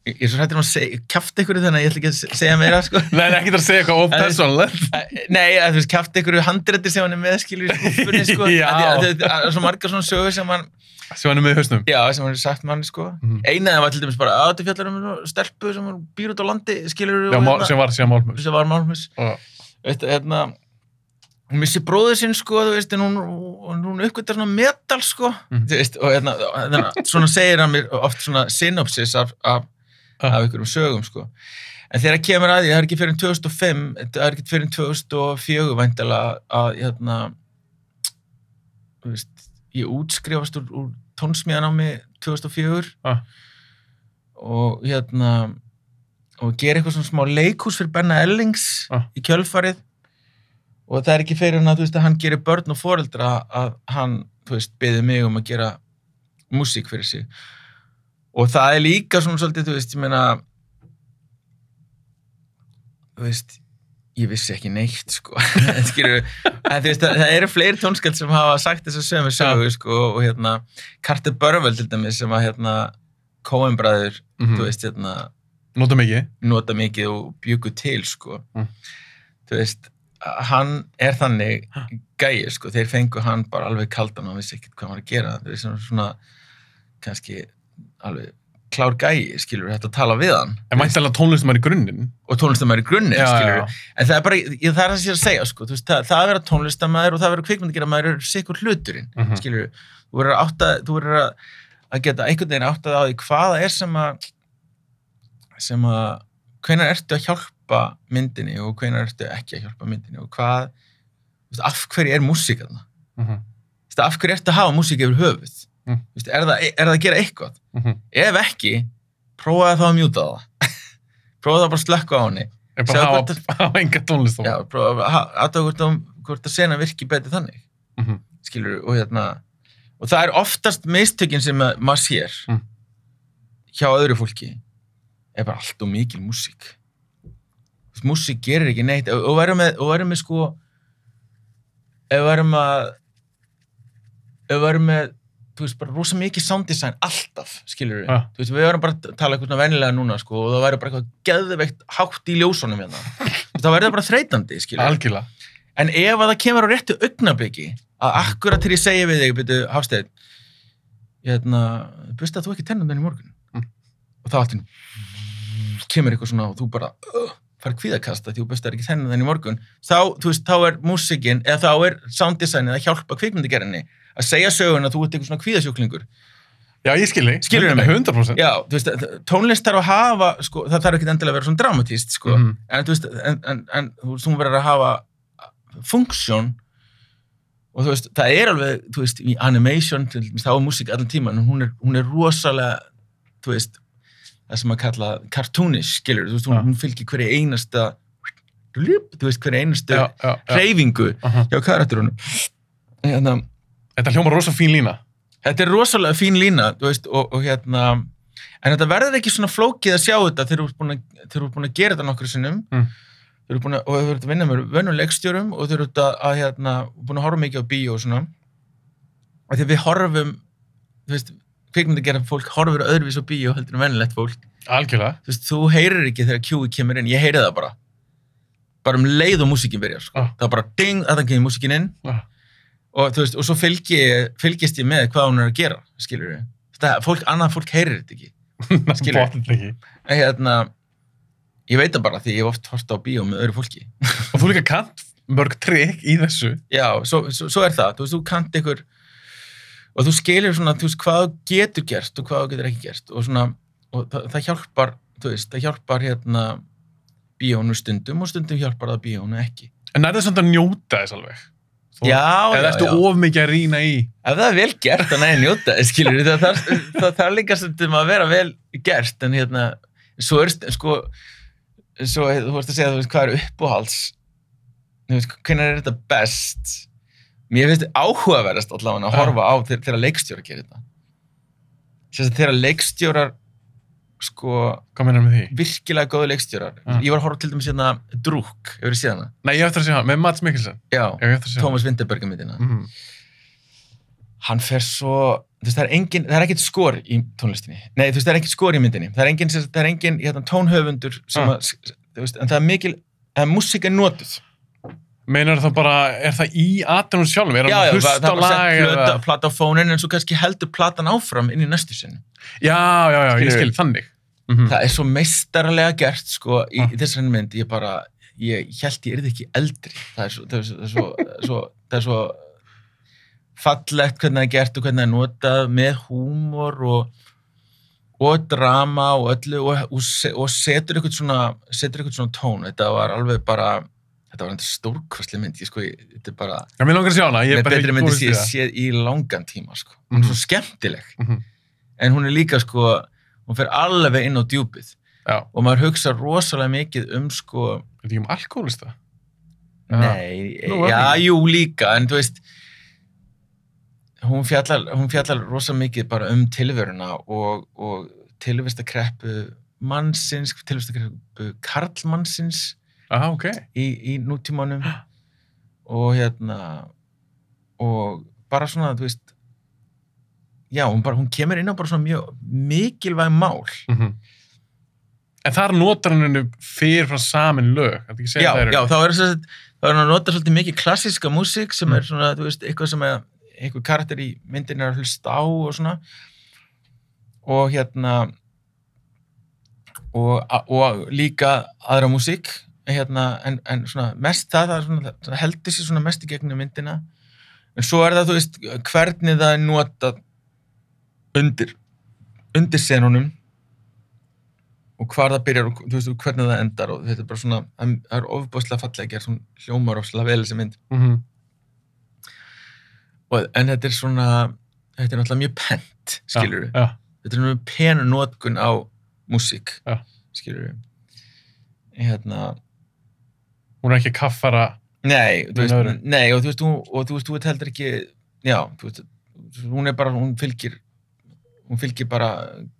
ég er svo hættur um að kjafta ykkur þannig að ég ætla ekki að se- segja meira, sko. Nei, ekki það að segja eitthvað ópersonlegt. Eh, Nei, að, þú veist, kjafta ykkur handrættir sem hann er með, skilur, í skúffunni, sko. Já. Að því að- að- að- að Svo margar svona sögur sem hann, Sem hann er með í hausnum. Já, sem hann er sagt manni sko. Mhm. Eina þeim var til dæmis bara að þetta fjallar um stelpu sem hún býr út á landi, skilur Já, mál, sem var síðan málmus. sem var málmus. Og, Veistu, hérna, hún missi bróður sinn sko, þú veist, hún, hún, uppgötar svona metal sko, þú veist, og hérna, hérna, svona segir hann mér oft svona synopsis af, af. Af einhverjum sögum sko. En þegar kemur að því, það er ekki fyrir 2005, það er ekki fyrir 2004 væntalega að, hérna, veist, ég útskrifast úr, úr tónsmíðanámi 2004 Ah. og hérna og gera eitthvað svona smá leikhús fyrir Benna Ellings Ah. í kjölfarið og það er ekki fyrir hann að, veist, að hann gerir börn og foreldra að hann, þú veist, beði mig um að gera músík fyrir sig og það er líka svona svolítið, þú veist, ég meina þú veist ég vissi ekki neitt, sko. Skilur, en þú veist, það, það eru fleiri tónskald sem hafa sagt þess að sömu sögu, sko, og hérna, Carter Burwell til dæmis sem að, hérna, Coen bræður, Mhm. þú veist, hérna nota mikið. nota mikið og bjúku til, sko. Mm. þú veist, hann er þannig gæi, sko, þeir fengu hann bara alveg kaldan og hann vissi ekkert hvað hann var að gera. Þú veist, svona, svona kannski alveg klár gæi, skilur þetta að tala við hann. En mæntalega tónlistum er í grunninn. og tónlistamæður í grunninn, skilur en það er bara, ég, það er það sem ég er að segja, sko. Veist, það, það að vera tónlistamæður og það að vera kvikmyndagerðamæður er sikur hluturinn, Mhm. skilur þú verður að átta, þú verður að, að geta einhvern veginn áttað á því hvað það er sem að sem að hvenær ertu að hjálpa myndinni og hvenær ertu ekki að hjálpa myndinni og hvað, veist, af hverju er músík Mhm. Af hverju ertu að hafa músík yfir höfuð, Mm. Þú veist, er, það, er það að gera eitthvað, Mhm. ef ekki prófaði þá að mjúta það prófaði þá bara að slökka á henni Ég bara hafa, hafa enga tónlist já, prófaði að aðtöða hvort, að- hvort að sena virki betur þannig Mhm. skilur og hérna og það er oftast mistökin sem að maður sér Mm. hjá öðru fólki er bara allt og mikil músík músík gerir ekki neitt og verðum með, með sko ef við verðum að ef við verðum með þú veist, bara rosa mikið sound design alltaf, skilur við, þú veist, við verðum bara að tala eitthvað svona vennilega núna, sko, og það væri bara eitthvað geðveikt hátt í ljósunum hérna, það verður bara þreytandi, skilur við Algjörlega. en ef að það kemur á réttu augnablikki að akkurat til ég segja við þig byrju, Hafsteinn hérna, bustaði þú ekki tennundan í morgun? Mm. og þá allt í einu kemur eitthvað svona og þú bara uh, fara kvíðakasta því þú bustaði ekki tennundan í morgun. Þá, þú veist, þá er músikin eða þá er sounddesignið að hjálpa kvikmyndigerinni að segja sögun að þú ert eitthvað svona kvíðasjúklingur Já, ég skil þig. Skilurðu mig? 100%. Já, þú veist, tónlist þarf að hafa, sko, það þarf ekki endilega að vera svona dramatíst, sko, Mhm. en þú veist, en, en, en þú verður að hafa funksjón og þú veist, það er alveg, þú veist, í animation, þá er músík allan tíman, en hún er, hún er rosalega, þú veist, það sem að kalla cartoonish, skilur, þú veist, hún, Já. hún fylgir hverja einasta, þú veist, hverja já, já. hreyfingu Aha. hjá karakterunum. Hérna, Þetta hljómar rosa fín lína. þetta er rosalega fín lína þú veist, og, og hérna en þetta verður ekki svona flókið að sjá þetta þegar þú ert búin að, þegar þú ert gera þetta nokkru sinnum Mm. þeir eru búin að, og þeir eru að vinna með vönuleikstjórum og þeir eru að, að hérna, búin að horfa mikið á bíó og svona og því við horfum þú veist, kvikmyndi gera fólk horfur öðruvís á bíó heldur en venilegt fólk Algjörlega. þú veist, þú heyrir ekki þegar Q kemur inn, ég heyri það bara bara um leið og músikin byrjar sko. Ah. það er bara ding, að það kemur músikin inn Ah. Og þú veist, og svo fylgi, fylgist ég með hvað hún er að gera, skilur við þetta, fólk, annað fólk heyrir þetta ekki Skilur. En hérna, ég veit það bara því ég hef oft hort á bíó með öðru fólki Og þú líka kant mörg trikk í þessu. já, svo, svo, svo er það, þú veist, þú kant ykkur og þú skilur svona, þú veist, hvað getur gert og hvað getur ekki gert og svona, og það, það hjálpar það hjálpar hérna bíónu stundum og stundum hjálpar það bíónu ekki En er það samt að njóta þess alveg? Þú- já, já, já. of mikið að rýna í? ef það er vel gert, að njóta skilur, það, það, það, það er líka stundum að vera vel gert, en hérna svo er, sko svo, þú veist að segja, þú veist, hvað er veist, hvernig er þetta best mér finnst þetta áhugaverðast allavega að horfa á þegar, leikstjórar gerir þetta þegar leikstjórar sko, Hvað meinar með því? virkilega góðu leikstjórar Já. ég var að horfa til dæmis hérna Drúk, hefur þið séð hana? Nei, ég eftir að segja hann, með Mats Mikkelsen. Já, Ég að Tómas Vinterberga myndina hann. Mhm. hann fer svo þú veist, það er engin, það er ekkert skor í tónlistinni nei, þú veist, það er ekkert skor í myndinni það er engin, það er engin hérna, tónhöfundur sem Ah. að, þú veist, en það er mikil að músík er notuð Meinar það bara, er það í aðrunum sjálfum? Er já, já, að það er bara lag? sett plata, á fónin en svo kannski heldur platan áfram inn í næstu sinni Já, já, já, ég Skilurðu? skil, þannig. Mhm. það er svo meistarlega gert sko, í, Ah. í þessari mynd ég bara, ég held ég yrði ekki eldri það er svo, það er svo, það er svo, það er svo fallegt hvernig það er gert og hvernig það er notað með húmor og, og drama og öllu og, og, se- og setur eitthvað svona setur eitthvað svona tón, þetta var alveg bara þetta var enda stórkvæsli mynd ég sko, ég, þetta er bara, Já, mér langar að sjá hana, ég er bara betri ekki myndi búist sem í ég það. séð í langan tíma sko, hún er Mhm. svo skemmtileg Mhm. en hún er líka sko hún fer alveg inn á djúpið Já, og maður hugsa rosalega mikið um sko, er þetta ekki um alkoholista? Já. nei, Nú, já, ekki. jú líka en þú veist hún fjallar, hún fjallar rosalega mikið bara um tilveruna og, og tilvistakreppu mannsins, tilvistakreppu karlmannsins Já, ok. í, í nútímanum og hérna og bara svona, þú veist já, hún, bara, hún kemur inn á bara svona mjög mikilvæg mál Mhm. En þar notar hann henni fyrir frá samin lög, já, já, þá er hann að nota svolítið mikið klassíska músík sem Mm. er svona, þú veist, eitthvað sem er eitthvað karakter í myndin er að hlusta á og svona og hérna og, og líka aðra músík hérna, en, en svona mest það, það svona, heldur sér svona mest í gegnum myndina en svo er það, þú veist, hvernig það er notað undir undir senunum og hvar það byrjar og þú veist, hvernig það endar og þetta er bara svona, það er ofbúðslega fallega gerð, svona hljómar ofslega vel þessi mynd Mhm. og, en þetta er svona þetta er náttúrulega mjög pent, skilur Já, já. þetta er mjög penu notkun á músík, Já. skilur hérna Hún er ekki að kaffara, nei, þú veist, nei og þú veist, hún, og þú veist, þú veit heldur ekki já, þú veist, hún er bara hún fylgir hún fylgir bara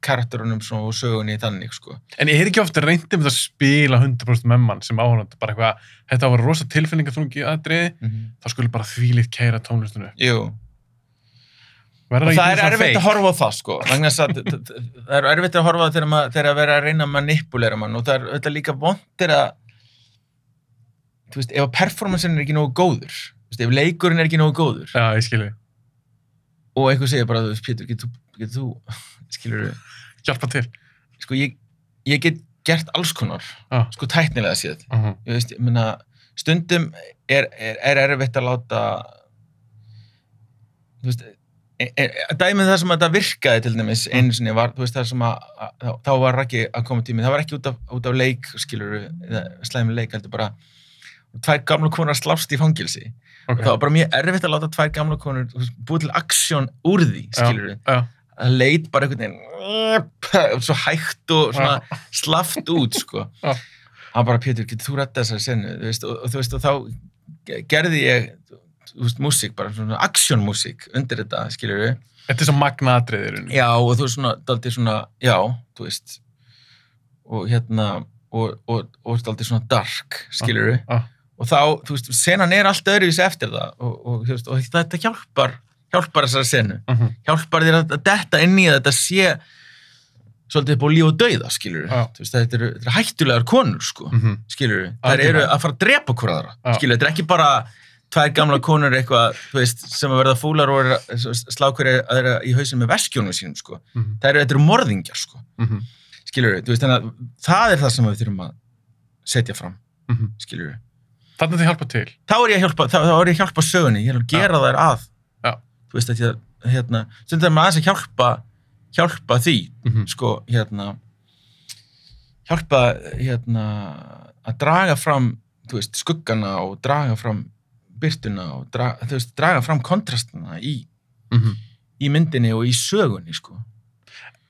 karakterunum og sögunni þannig, sko. En er ekki ofta reyndið með að spila 100% með mann sem áhörnandi, bara eitthvað, þetta var rosa tilfinningaþrungi aðriði, þá skulle bara Verður og ekki það er erfitt að horfa á það sko. Það- er erfitt að horfa á það þegar, að vera að reyna að manipulera mann og það er þetta líka vondir að þú veist, ef að performancein er ekki nógu góður veist, ef leikurinn er ekki nógu góður. Já, ég skilji. og eitthvað segir bara, þú veist, Pétur, getur getur þú skilur Hjálpa til. sko, ég, ég get gert alls konar, Já. sko, tæknilega séð Uh -huh. ég veist, ég meina, stundum er, er, er erfitt að láta þú veist e, e, dæmið það sem að þetta virkaði til dæmis einu sinni var, þú veist, það sem að, að þá- var ekki að koma tími, það var ekki út af, út af leik, skilur slæmi leik, heldur bara tvær gamla konar slást í fangilsi Ok. og það var bara mjög erfitt að láta tvær gamla veist, búið til aksjón úr því, skilur Já. Það leit bara einhvern veginn svo hægt og svona slaft út sko. Hann bara Pétur, getur þú rætta þessari senu? Veist, og, og þú veist og þá ge- gerði ég þú veist, músík, bara svona aksjónmúsík undir þetta, skilur við Þetta er svo magnaðatriðir. já, og þú veist svona, daldið svona já, þú veist. Og hérna og, og, og daldið svona dark, skilur við Já. og þá, þú veist, senan er allt öðruvísi eftir það og, og, þú veist, og þetta hjálpar hjálpar þessari senu Uh -huh. hjálpar þér að detta inn í að þetta sé svolítið upp á líf og dauða, skilur veist, þetta, eru, þetta eru hættulegar konur, sko, Uh -huh. skilur þær Algjörlega. eru að fara að drepa hver aðra, Já. skilur þetta er ekki bara tvær gamla konur eitthvað, þú veist, sem að verða fúlar og eru að- aðra í hausin með veskjónum sínum, sko það eru, þetta eru morðingjar, sko, skilur þú veist, þannig að það er það sem við þurfum að setja fram, skilur Þannig að þið hjálpa til. þá er ég að hjálpa, þá, þá er ég að hjálpa sögunni, ég er að gera þær að. Þú veist að ég, hérna stundum er maður aðeins að hjálpa hjálpa því, Mhm. sko, hérna hjálpa, hérna að draga fram, þú veist, skuggana og draga fram byrtuna og draga, þú veist, draga fram kontrastana í, í myndinni og í sögunni, sko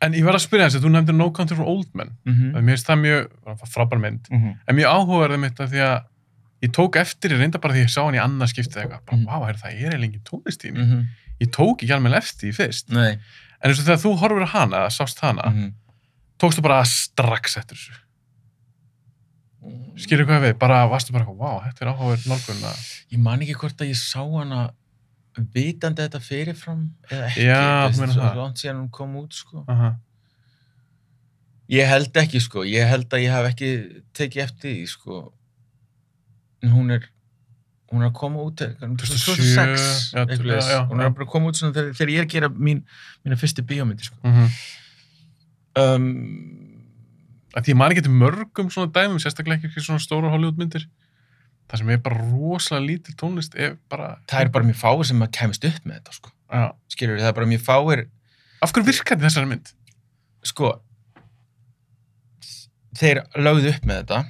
En ég var að spyrja þess að þú nefndir No Country for Old Men. mm -hmm. Mér finnst það mjög frábær mynd. En mjög áhugaverðið mitt að því að ég tók eftir í reynda bara því ég sá hann í annað skiptið eitthvað. Bara, Mhm. vá, er það er lengi tónlist í mm henni. Ég tók ekki alveg eftir því fyrst. Nei En eins og þegar þú horfir á hana, sást hana, mm tókstu bara strax eftir þessu. Skilur hvað við, bara varstu bara, vá, þetta er áhugaverð nálgun að... Ég man ekki hvort að ég sá hana vitandi þetta fyrirfram eða ekki, Já, veist, það. langt síðan hún kom út, sko Aha. Ég held ekki, sko. Ég held að ég hef ekki tekið eftir því, sko. En hún er, hún er að koma út eh, 2006, 2007, já, eitthvað já, leis. já, Hún er að koma út þegar, þegar ég er að gera mín, mína fyrstu bíómyndi, sko. Mm Um, Að því ég man ekki til mörgum svona dæmum, sérstaklega ekki svona stóra Hollywoodmyndir. Það sem er bara rosalega lítil tónlist er bara... það er bara mjög fáir sem að kemist upp með þetta, sko. Já. Skilur, það er bara mjög fáir, Af hverju virkar þetta þessari mynd? sko, þeir lögðu upp með þetta.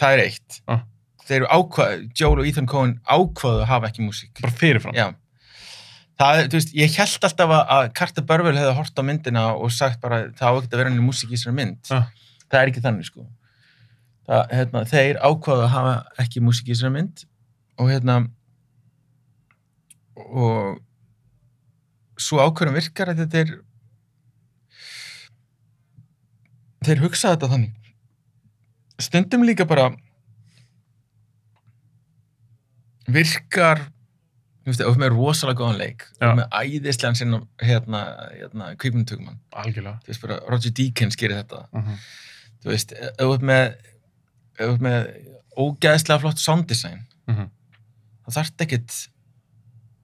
Það er eitt. Þeir eru ákvað, Joel og Ethan Coen ákvaðu að hafa ekki músík. Bara fyrirfram. Já. Það, þú veist, ég held alltaf að- Carter Burwell hefði hort á myndina og sagt bara það á ekkert að vera henni músík í þessari mynd. Já. Það er ekki þannig, sko. Það, hérna, þeir ákvaðu að hafa ekki músík í þessari mynd og hérna og svo ákvörðum virkar að þetta er þeir hugsa þetta þannig stundum líka bara virkar þú veist, ef með rosalega góðan leik og með æðislegan sinn hérna, hérna kvikmyndugumann, Algjörlega. þú veist bara Roger Deakins gerir þetta, Uh -huh. þú veist þú ert með ert með ógæðslega flott sound design Uh -huh. þá þarf ekkit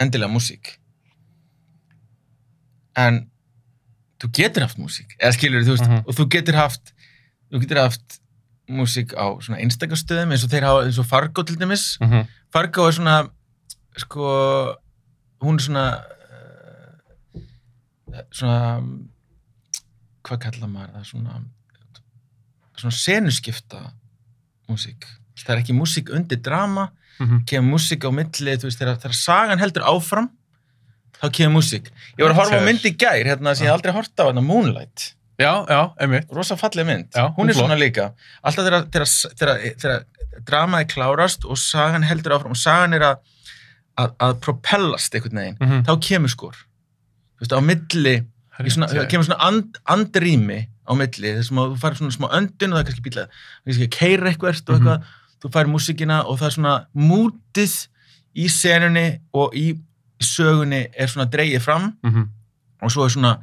endilega músík en þú getur haft músík eða skilur þú veist, Mhm. og þú getur haft þú getur haft músík á svona einstakarsstöðum eins og þeir hafa eins og Fargo til dæmis. Uh -huh. Fargo er svona sko hún er svona uh, svona hvað kallar maður það? Svona svona senuskipta músík. Það er ekki músík undir drama Uh -huh. kemur músík á milli þú veist þegar, þegar sagan heldur áfram þá kemur músík. Ég var að horfa á mynd í gær hérna sem ég aldrei horta á hérna Moonlight Já, já, einmitt. rosa falleg mynd, Já, hún hún er svona líka. Alltaf þegar, dramaði klárast og sagan heldur áfram og sagan er að, að, að propellast einhvern veginn, Uh -huh. þá kemur skor. Þú veist, á milli svona, það kemur svona and, andrými á milli, þess að þú fær svona smá öndun og það er kannski bíla, kannski keira eitthvað og eitthvað, þú fær músíkina og það er svona mútið í senunni og í sögunni er svona dreigið fram Uh -huh. og svo er svona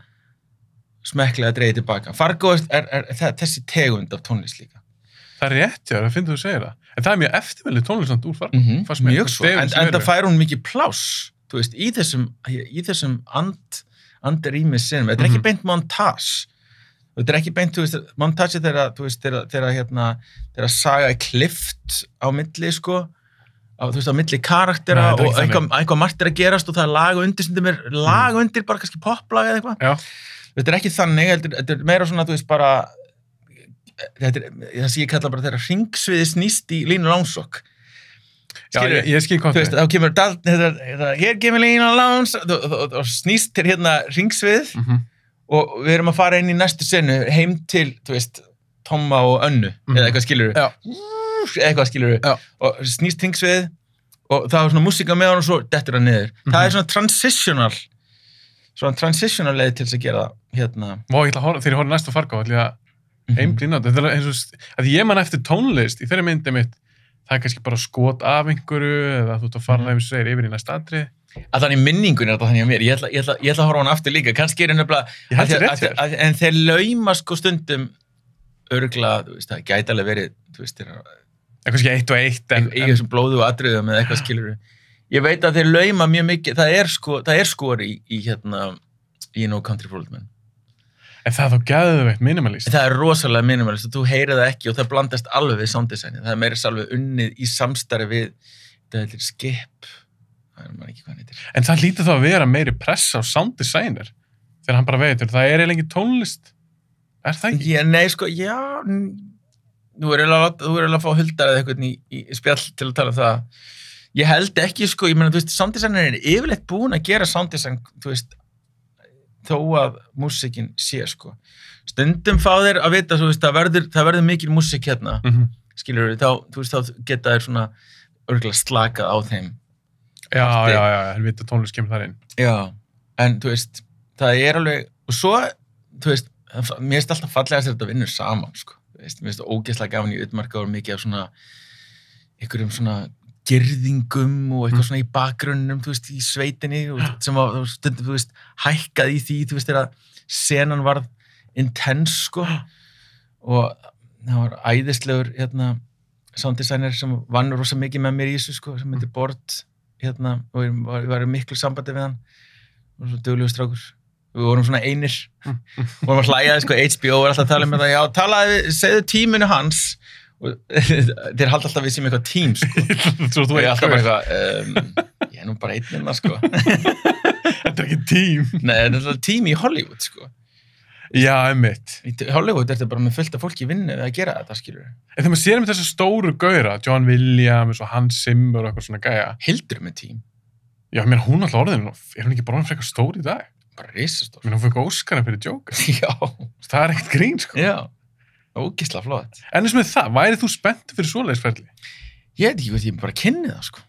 smekklega dreigið tilbaka. Fargo er, er, er, er þessi tegund af tónlist líka. Það er rétt, já, það finnst þú að segja það. En það er mjög eftirvelið tónlistand úr farg. -hmm. fannst mér. mjög svo, en, sem en það fær hún mikið pláss þú veist, í þessum, í þessum and, andirými sinum, þetta er ekki Mhm. beint montage þetta er ekki beint, þú veist, montage þegar, þú veist, þegar, hérna, þegar saga er klift á milli, sko á, þú veist, á milli karaktera Nei, og eitthvað, eitthvað margt er að gerast og það er lag undir, stundum er lag undir, bara kannski poplag eða eitthvað Já, þetta er ekki þannig, þetta er, þetta er meira svona, þú veist, bara þetta er, það sem ég kalla bara þegar ringsviði snýst í línu langsokk já Skilurðu? ég, ég skil hvað veist, þá kemur þetta, hér kemur línu langs og, snýst til hérna ringsvið mm -hmm. og við erum að fara inn í næstu senu heim til, þú veist, Tomma og Önnu Mhm. eða eitthvað skilur Já. eitthvað skilur Já. og snýst ringsvið og það er svona músika með hann og svo dettur hann niður það Mhm. er svona transitional svona transitional leið til þess að gera hérna Vá, ég ætla að horfa, þegar ég horfa næst á farga, ætla ég að Mhm. einblýna þetta. Þetta er eins og, að ég man eftir tónlist í þeirri myndi mitt, það er kannski bara skot af einhverju eða þú ert að fara Mhm. það segir yfir í næsta atrið. að þannig minningun er þetta þannig að mér ég ætla, ég, ætla, ég ætla að horfa á hann aftur líka kannski er hann nefnilega en þeir lauma sko stundum örgla, þú veist, það gæti alveg verið þú veist, þeir er og í og eitthvað ég veit að þeir lauma mjög mikið það er, sko, það er skori í, í hérna í No Country for Old Men en það er þá gæðuveitt minimalist. það er rosalega minimalist og þú heyrið það ekki og það blandast alveg við sounddesigni það er meira salveg unnið í samstarfi við þetta er skip það er heitir En það lítur þá að vera meiri press á sound designer þegar hann bara veitur, það er eiginlega tónlist. Er það ekki? Já, nei, sko, já þú er eiginlega að fá huldar eða eitthvað í, í spjall til að tala um það ég held ekki, sko, ég meina, þú veist sounddesigner er yfirleitt búin að gera sounddesign þú veist, þó að músikin sé, sko stundum fá þeir að vita, þú veist, það verður, það verður mikil músik hérna, Mm -hmm. skilur þá, þú veist, þá geta þeir svona örgulega slakað á þeim Já, Parti. já, já, helvita tónlist kemur þar inn. Já, en þú veist, það er alveg, og svo, þú veist, mér finnst alltaf fallegast þetta vinnur saman, sko. Þú veist, mér finnst það ógeðslega gafan í utmarka og mikið af svona, einhverjum svona gerðingum og eitthvað Mm. svona í bakgrunnum, þú veist, í sveitinni og sem að þú veist, hækkað í því, þú veist, þegar senan varð intense, sko. Og það var æðislegur, hérna, sounddesigner sem vann rosa mikið með mér í þessu, sko, sem heitir Bort, hérna, og við var, var í miklu sambandi við hann. Og svo duglegur strákur. Við vorum svona einir. Við vorum að hlæja, sko, HBO var alltaf að tala um þetta. Já, talaði, segðu tíminu hans þeir halda alltaf við sem eitthvað tím, sko Svo þú er alltaf bara eitthvað um, ég er nú bara einn minna, sko Þetta er ekki tím. nei, þetta er alltaf tím í Hollywood, sko Já, einmitt. í Hollywood er þetta bara með fullt af fólki vinnu að gera þetta, skilur En þegar maður sér um þessu stóru gauðra, John Williams og Hans Zimmer og eitthvað svona gæja, Hildur með tím, já, mér hún alltaf orðin, er hún ekki bara frekar stór í dag? bara risastór Mér hún fekk Óskarinn fyrir Joker. já, Það er ekkert grín, sko. já ógisla flott En eins með það, væri þú spennt fyrir svoleiðisferli? ég veit ekki hvort ég bara kynni það, sko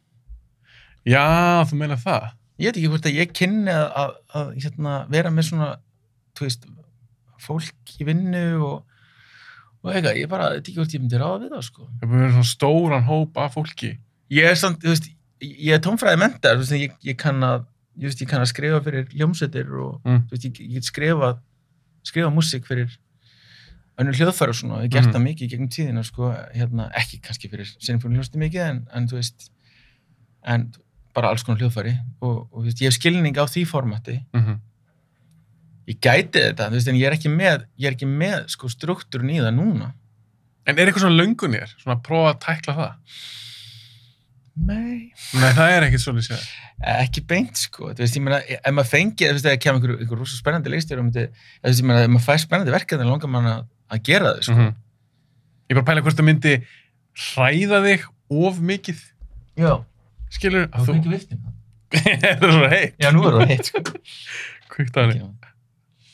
Já, þú meina það. ég veit ekki hvort að ég kynni að, að, að hérna, vera með svona þú veist, fólk í vinnu og, og eitthvað, ég bara, veit ekki hvort ég myndi ráða við það, sko. Það búið verið svona stóran hóp af fólki. Ég er samt, þú veist, ég er tónfræði mentar, þú veist, ég, ég kann að, ég veist, ég kann að skrifa fyrir ljómsveitir og, Mm. þú veist, ég, get skrifað, skrifa músík fyrir önnur hljóðfæri og svona, ég hef gert það mikið í gegnum tíðina, sko, hérna, ekki kannski fyrir sinfóni hljósti mikið, en, en þú veist, en bara alls konar hljóðfæri og, og þú veist, ég hef skilning á því formati Mm ég gæti þetta, þú veist, en ég er ekki með ég er ekki með, sko, struktúrun í það núna En er eitthvað svona löngunir? Svona að prófa að tækla það? nei, Nei, það er ekkert svolítið sér. ekki beint, sko þú veist, ég meina, ef maður fengi, þú veist, ef kemur einhver, einhver rosa spennandi myndi, þú veist, ég meina, ef maður fær spennandi verkefni, langar mann að, að gera þau, sko Mm Ég bara pæla hvort það myndi hræða þig of mikið, já, skilur, þá að þú... fengi viftin það er svona heitt. já, nú er það heitt, sko Kvikt að henni.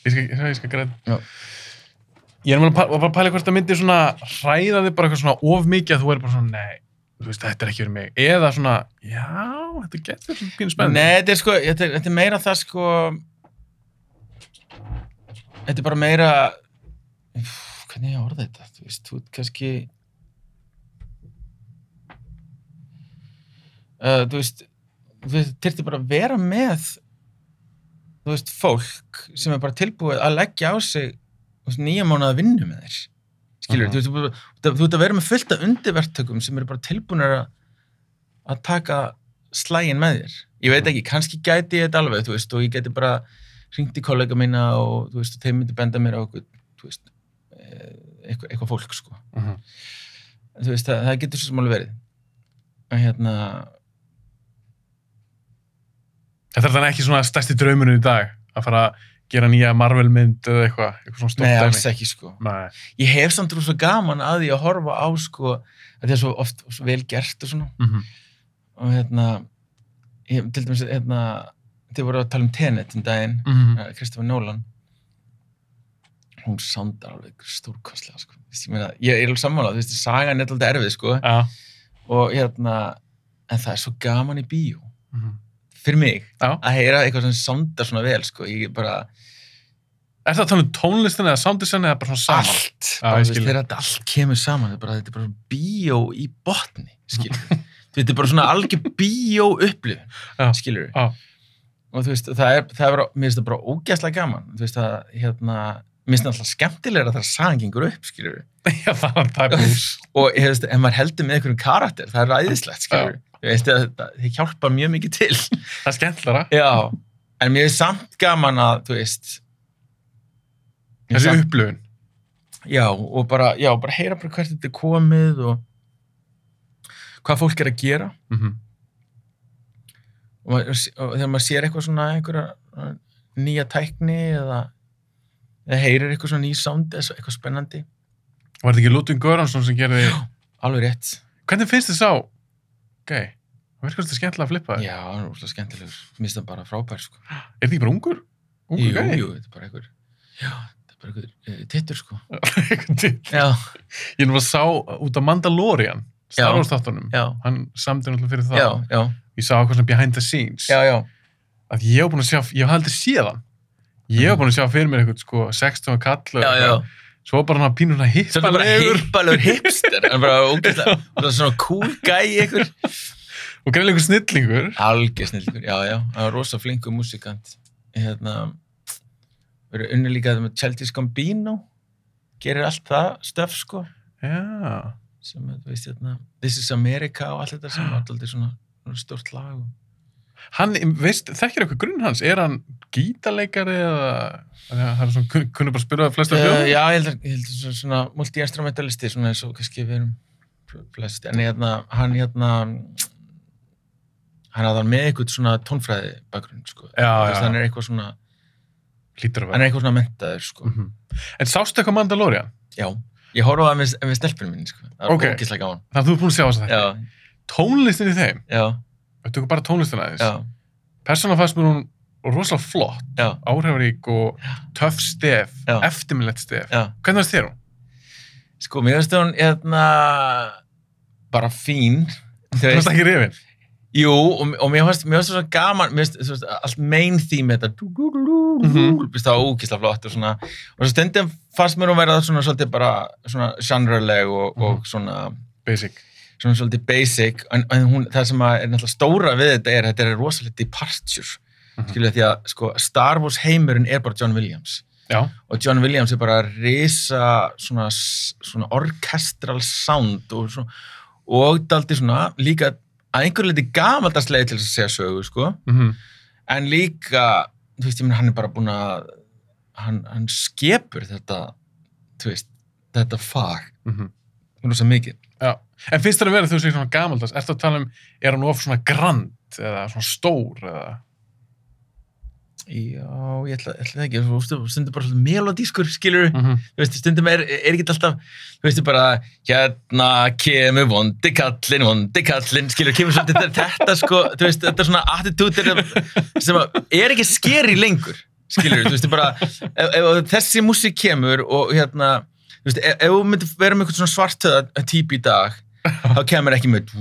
Ég skal, ég skal græða. Já. Ég er bara að pæla- bara að pæla hvort það myndi svona hræða þig bara eitthvað svona of mikið að þú er bara svona, nei, þú veist, þetta er ekki fyrir mig. Eða svona, já, þetta getur svona pínu spennandi. Nei, þetta er sko, þetta er, þetta er meira það sko Þetta er bara meira hvernig ég orða þetta þú veist, þú ert kannski uh, þú veist veist, þyrfti bara að vera með þú veist, fólk sem er bara tilbúið að leggja á sig veist, nýja mánuða vinnu með þér skilur, Mhm. þú, veist, þú, ert að vera með fullt af undirverktökum sem eru bara tilbúinir að, að taka slægin með þér. Ég veit ekki, kannski gæti ég þetta alveg, þú veist, og ég geti bara hringt í kollega mína og, þú veist, og þeim myndi benda mér á eitthvað, þú veist, eitthvað, eitthvað fólk, sko. Mhm. En Þú veist, það, það getur svo sem alveg verið. En hérna, Þetta er þannig ekki svona stærsti draumurinn í dag að fara að gera nýja Marvel mynd eða eitthvað, eitthvað svona stórt nei, dæmi. alls ekki, sko. Nei. Ég hef samt rosa gaman að því að horfa á, sko, að það er svo oft svo vel gert og svona. Mhm. og hérna ég, til dæmis hérna þið voru að tala um Tenet um daginn Mhm. uh, Kristoffer Nolan hún sándar alveg stórkostlega sko. Ég, er alveg sammálað, þú veist, sagan er alltaf erfið sko. Já. og hérna en það er svo gaman í bíó Mhm. fyrir mig, Já. að heyra eitthvað sem sándar svona vel, sko, ég bara Er það að tala um tónlistin eða sounddesign eða bara svona saman? allt, bara, þú veist, þegar þetta allt kemur saman þetta er bara, þetta er bara bíó í botni skilur þetta er bara svona algjör bíó upplifun Já. skilur Já. og þú veist, það er, það er bara, mér finnst það bara ógæslega gaman, þú veist að, hérna mér finnst það alltaf skemmtilega þegar sagan gengur upp, skilur Já, það er það er bús. og ég veist, ef maður heldur með einhverjum karakter, það er ræðislegt, skilur þú veist, það, það, það hjálpar mjög mikið til Það er skemmtilega. já, en mér finnst samt gaman að, þú veist Þessi samt- upplöfun. já, og bara, já, bara heyra bara hvert þetta er komið og hvað fólk er að gera Mhm. og, maður, og þegar maður sér eitthvað svona einhverja uh, nýja tækni eða, eða heyrir eitthvað svona ný sound eða eitthvað spennandi Var þetta ekki Ludvig Göransson sem gerði... alveg rétt, Hvernig finnst þið sá? Ok. Það verður þetta skemmtilega að flippa þér. já, hann er úrslega skemmtilegur mér finnst það bara frábær sko. Er þetta ekki bara ungur? Ungur jú, gæi? jú, þetta er bara einhver já, þetta er bara einhver uh, tittur sko já, Ég er nú að sá út af Mandalorian, Star Já. Wars þáttunum. já, Hann samdi náttúrulega fyrir það. já, já, Ég sá eitthvað svona behind the scenes. já, já Að ég hef búin að sjá, ég hef aldrei séð hann. Ég hef búin að sjá fyrir mér eitthvað, sko, 16 kall og já, já, Svo bara hann pínur svona Svo er það bara hippalegur hippalegur hipster hann bara ógeðslega, bara svona cool guy ykkur og greinlega einhver snillingur. algjör snillgur, já, já, hann var rosa flinkur músikant. Hérna verið unni líka þetta með Childish Gambino. Gerir allt það stöf sko. Já. sem þú veist hérna This is America og allt þetta sem var alltaf svona stort lag og... Hann, veist, þekkir eitthvað grunn hans? Er hann gítarleikari eða það er svona, kun- kunni bara spila það flesta uh, hljóð? já, ég held að, ég held að svona, multi-instrumentalisti svona eins og kannski við erum flest, en hérna hann hérna hann hafði með eitthvað svona tónfræði bakgrunn sko, Já, Þú veist, já. hann er eitthvað svona Lítur að hann vera. er eitthvað svona mentaður sko Mhm. En sástu eitthvað Mandalorian? Já, ég það með, með stelpunum mín, sko. Það var Ok. okay. ógislega gaman. Þannig að þú er búin að sjá þess að þetta. Já, Tónlistin í þeim, já, við tökum bara tónlistina aðeins. Persóna fannst mér hún rosalega flott, já, áhrifarík og töff stef, eftirminnlegt stef. Hvernig fannst þér hún? Sko, mér finnst hún, hérna, bara fín. Þú veist, ekki rifin? jú, og, og mér finnst, finnst það svo gaman, mér finnst, allt main theme þetta, mér finnst það ógislega flott og svona, og svo stundum fannst mér hún vera svona svolítið bara, svona genreleg og, Mhm. og svona, Basic. Svona svolítið basic, en, en hún, það sem að er náttúrulega stóra við þetta er, þetta er rosalega departure, Mhm. skilja því að, sko, Star Wars heimurinn er bara John Williams. Já. og John Williams er bara risa svona, svona orkestral sound og, svona, og daldi svona líka að einhverju leiti gamaldagslega til þess að segja sögu sko. Mm en líka þú veist, ég minn hann er bara búin að hann, hann skepur þetta þú veist, þetta fag -hmm. rosa mikið Já. En finnst þér að vera þú segir svona gamaldags, ertu að tala um, er hann of svona grand eða svona stór eða? já, ég ætla, ætla það ekki stundum bara svolítið melodískur skilur Mm -hmm. þú veist, stundum er, er ekki alltaf þú veist, bara, hérna kemur vondi kallinn, vondi kallinn skilur, kemur svolítið þetta, þetta sko þú veist, þetta er svona attitútir sem að er ekki skeri lengur skilur, þú veist, bara ef, ef þessi músík kemur og hérna þú veist, ef, ef þú myndir vera með eitthvað svona svartöða típ í dag þá kemur ekki með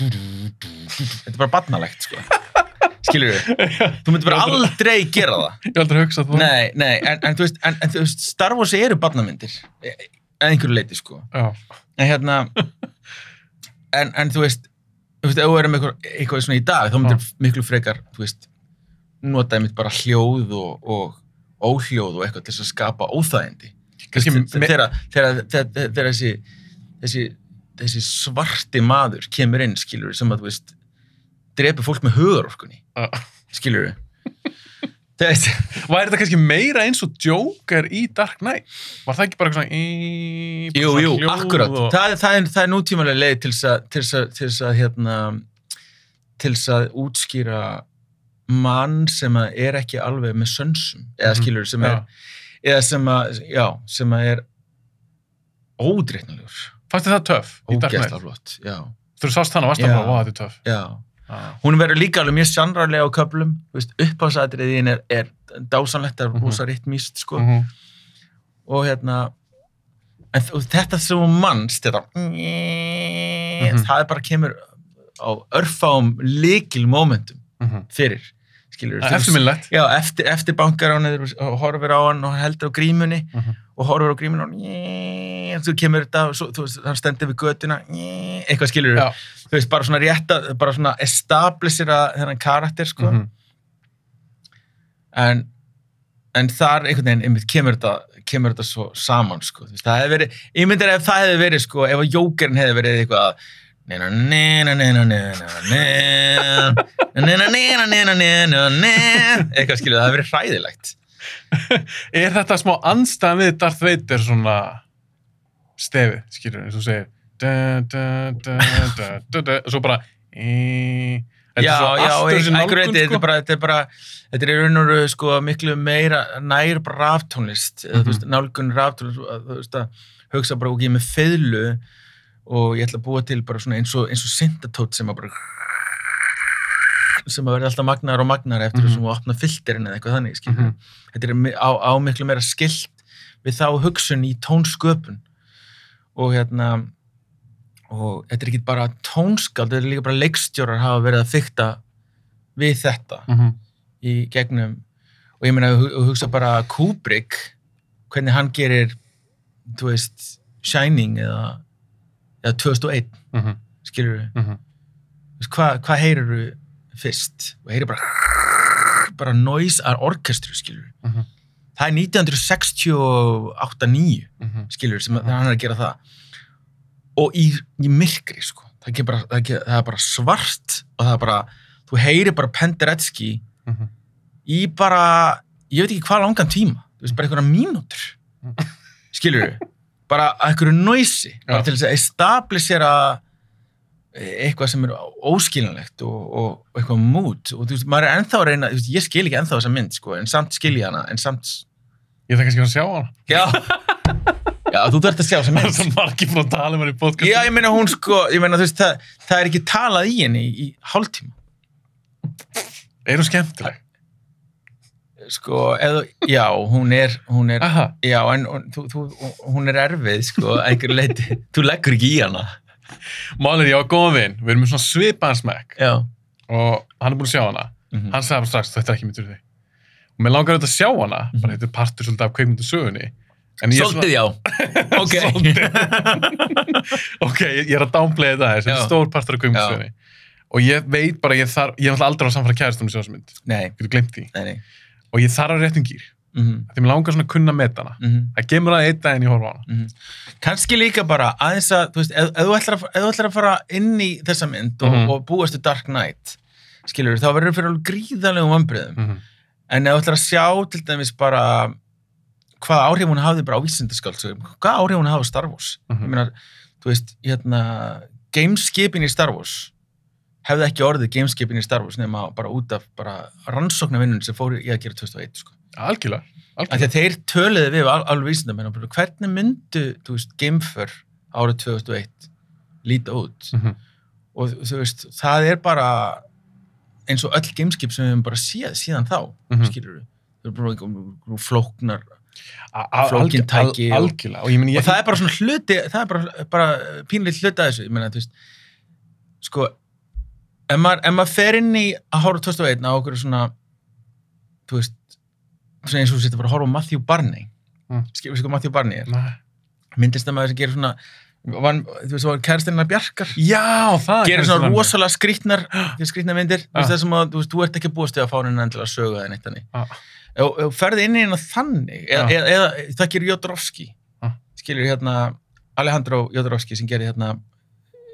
þetta er bara barnalegt, sko. Skilur þú myndir bara aldrei gera það. Ég aldrei hugsað það. Nei, nei, en, en, þú veist, en, en þú veist, Star Wars eru barnamyndir að einhverju leiti, sko. Já. en hérna en, en þú veist, þú veist, ef þú erum eitthvað, eitthvað svona í dag, þá myndir miklu frekar þú veist, notaði mitt bara hljóð og, og óhljóð og eitthvað til þess að skapa óþægindi. Þegar þessi, þessi, þessi svarti maður kemur inn, skilur sem að, þú veist, drepi fólk með hugarorkunni, Ah. skilur Þetta, Væri þetta kannski meira eins og Joker í Dark Knight? Var það ekki bara eitthvað svona... jú, jú, hljóð akkurat, og- það, það, er, það er nútímalega leið til þess að, hérna, til þess að útskýra mann sem er ekki alveg með sönsum, eða Mhm, skilur sem er, Já. eða sem að, já, sem að er ódreiknalegur, Fannst þetta töf í Dark Knight? Þú sást þannig að varst að bara, wow, þetta er töf. Já, ah. hún verður líka alveg mjög sjannrarlega á köplum, upphásaðriðin er, er dásanlegt, það er mm -hmm. rosa ritmíst, sko. Mm -hmm. Og hérna, en, og þetta sem hún mannst, þetta, mm -hmm. það er bara kemur á örfám líkil mómentum mhm. fyrir. Eftirminnlegt. Já, eftir, eftir bankar hann og horfir á hann og heldur á grímunni Mhm. og horfir á grímunni og njéé, svo kemur þetta svo, þú hann stendur við götuna njéé, eitthvað skilur Já. þú veist, bara svona rétt að, bara svona establishera þennan karakter, sko Mhm. en, en þar einhvern veginn einmitt kemur þetta, kemur þetta svo saman, sko þú veist, það hefði verið, ég myndir ef það hefði verið, sko ef að jókerinn hefði verið eitthvað Nena, eitthvað skiljuð, það hefur verið hræðilegt. Er þetta smá anstæðan við Darth Vader svona stefi, skiljuð, eins og segir? Og svo bara já, já, sko. þetta er bara þetta er raun og raun sko miklu meira nær bara ráftónlist mhm. nálgun ráftónlist hugsa bara okkur með feðlu og ég ætla að búa til bara svona eins og, og syndatótt sem að bara sem að verða alltaf magnar og magnar eftir Mhm. þessum að opna filterinn eða eitthvað þannig, skilur Mhm. þetta er á, á miklu meira skilt við þá hugsun í tónsköpun og hérna og þetta er ekki bara tónskald þetta er líka bara leikstjórar hafa verið að fykta við þetta Mhm. í gegnum og ég meina að hugsa bara Kubrick hvernig hann gerir þú veist Shining eða, eða 2001 Mhm. skilur við Mhm. hvað hva heyrir þú fyrst og heyrir bara bara noise ar orkestru skilur við Mhm. það er 1968-9 Mhm. skilur sem Mhm. hann er að gera það og í, í myrkri sko það, bara, það, er, það er bara svart og það er bara, þú heyrir bara Penderecki Mhm. í bara, ég veit ekki hvað langan tíma þú veist, bara einhverja mínútur skilur við, bara einhverju noisi, bara til þess að establishera eitthvað sem er óskilanlegt og, og, og eitthvað mood og þú veist, maður er ennþá að reyna, veist, ég skil ekki ennþá þessa mynd sko, en samt skil ég hana, en samt Ég þarf kannski að sjá hana. já, já, þú þarft að sjá þessa Það er mynd svo margir frá að tala um hann í podcast. Já, ég meina hún sko, ég meina þú veist, það, það er ekki talað í henni í, í hálftíma. Er hún skemmtileg? Sko, eða, já, hún er, hún er, Aha. já, en þú, þú, hún er erfið, sko, að einhverju leiti. Þú leggur ekki í hana. Málir, ég var góðan vinn, við erum með svona Já. og hann er búin að sjá hana. Mm Hann sagði bara strax, þetta er ekki myndur þig. Og mér langar auðvitað að sjá hana, Mhm. bara þetta er partur svolítið af kveikmyndasögunni. Er Svolítið já. Ok. ok, ég, er að downplaya það, þessi Já. stór partur af kveikmyndasögunni. Og ég veit bara, ég þarf, ég hef alltaf aldrei á samfara kæristunum sem þessu mynd. Nei, Getur glemt því. nei, nei. Og ég þarf að réttum gýr. Mm -hmm. Því mér langar svona að kunna með hana. Mm Það gemur að einn daginn ég horfa á hana. -hmm. Kanski líka bara aðeins að, þú veist, ef, ef, þú að, ef þú ætlar að fara inn í þessa mynd og, Mhm. og búast til Dark Knight, skilur, þá verður fyrir alveg gríðalegum vambriðum. Mm -hmm. En ef þú ætlar að sjá til dæmis bara hvað áhrif hún hafði bara á vísindaskáldsögum, hvað áhrif hún hafði á Star Wars. Mhm. Ég meina, þú veist, hérna, gameskipin í Star Wars hefði ekki orðið gameskipin í Star Wars nema bara út af rannsóknarvinnun sem fóru í að gera 2001, sko. Algjörlega. Algjörlega. þeir töluði við al alveg bara, hvernig myndu, veist, gameför árið 2001 líta út Mm -hmm. og þú veist, það er bara eins og öll gameskip sem við höfum bara séð síðan þá, Mhm. skilur við þau eru bara flóknar Al- Flókin algjör- tæki al- og-. Og ég... og það er bara svona hluti, það er bara, bara pínleitt hluti að þessu, ég meina, þú veist sko, ef maður, ef maður fer inn í að horfa á 2001 á okkur svona þú veist, eins og þú setja bara að horfa á Matthew Barney Mm. skilur við hvað Matthew Barney er að maður sem gerir svona van, þú veist, það var kæristinna Bjarkar Já, það gerir svona rosalega skrýtnar skrýtnar myndir, þú Ah. veist, þessum að þú veist, þú ert ekki að búast við að fá henni endilega sögu eða neitt þannig Ah. ef þú ferði inn í henni þannig eða, Já. eða, eða það gerir Jodorowsky skilur hérna Alejandro Jodorowsky sem gerir hérna,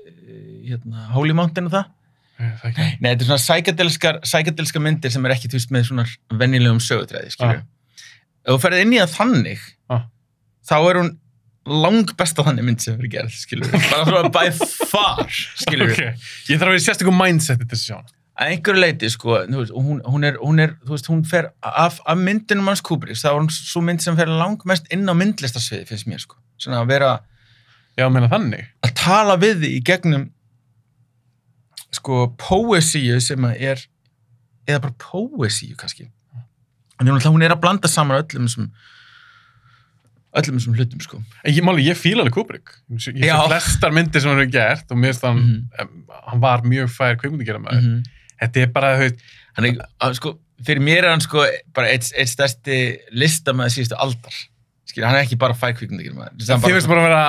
eh, hérna Holy Mountain og það. Nei, þetta er svona sækadelskar myndir sem er ekki, þú veist, með svona venjulegum sögutræði, skilur. Ef þú ferð inn í það þannig, Ah. þá er hún lang besta þannig mynd sem fyrir gerð, skilur. Bara svona by far, skilur. Ok, ég þarf að vera í sérstökum mindset til þess að einhverju leiti, sko, veist, hún, hún, er, hún er, þú veist, hún fer af, af myndinum hans Kubrick, þá er hún svo mynd sem fer lang mest inn á myndlistarsviði, finnst mér, sko. Svona að vera, Já, meina þannig. að tala við því í gegnum sko poesíu sem er eða bara poesíu kannski en hún, hún er að blanda saman öllum þessum öllum þessum hlutum sko En ég, máli, ég fíla alveg Kubrick. Ég sé flestar myndir sem hann hefur gert og mér finnst hann, Mhm. um, hann var mjög fær kvikmyndigjara maður. Þetta er bara, hann er, að, sko, fyrir mér er hann sko bara eitt, eitt stærsti listamæði síðustu aldar skilja, hann er ekki bara fækvíkmyndir þið finnst bara að vera,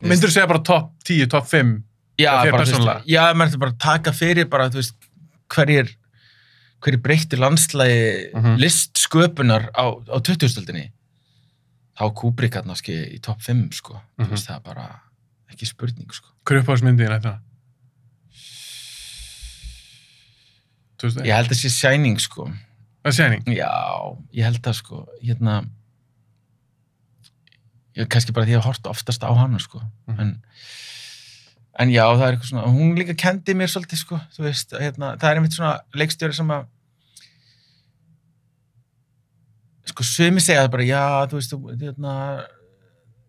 myndur þú segja bara top 10, top 5? Já, bara, þú veist, já, maður ætti bara taka fyrir bara, þú veist, hverjir hverjir breyttu landslægi Mhm. listsköpunar á, á 2000-stöldinni þá Kubrick hann í topp 5 sko, Mhm. þú veist, það er bara ekki spurning sko Hver er uppáðsmyndin þetta? Þú ég held að sé Shining sko það er séning. já, ég held að sko hérna ég kannski bara því að horta oftast á hana sko Mhm. en, en já, það er eitthvað svona hún líka kendi mér svolítið sko þú veist, hérna, það er einmitt svona leikstjóri sem að sko sumi segja það bara já, þú veist, þú, hérna,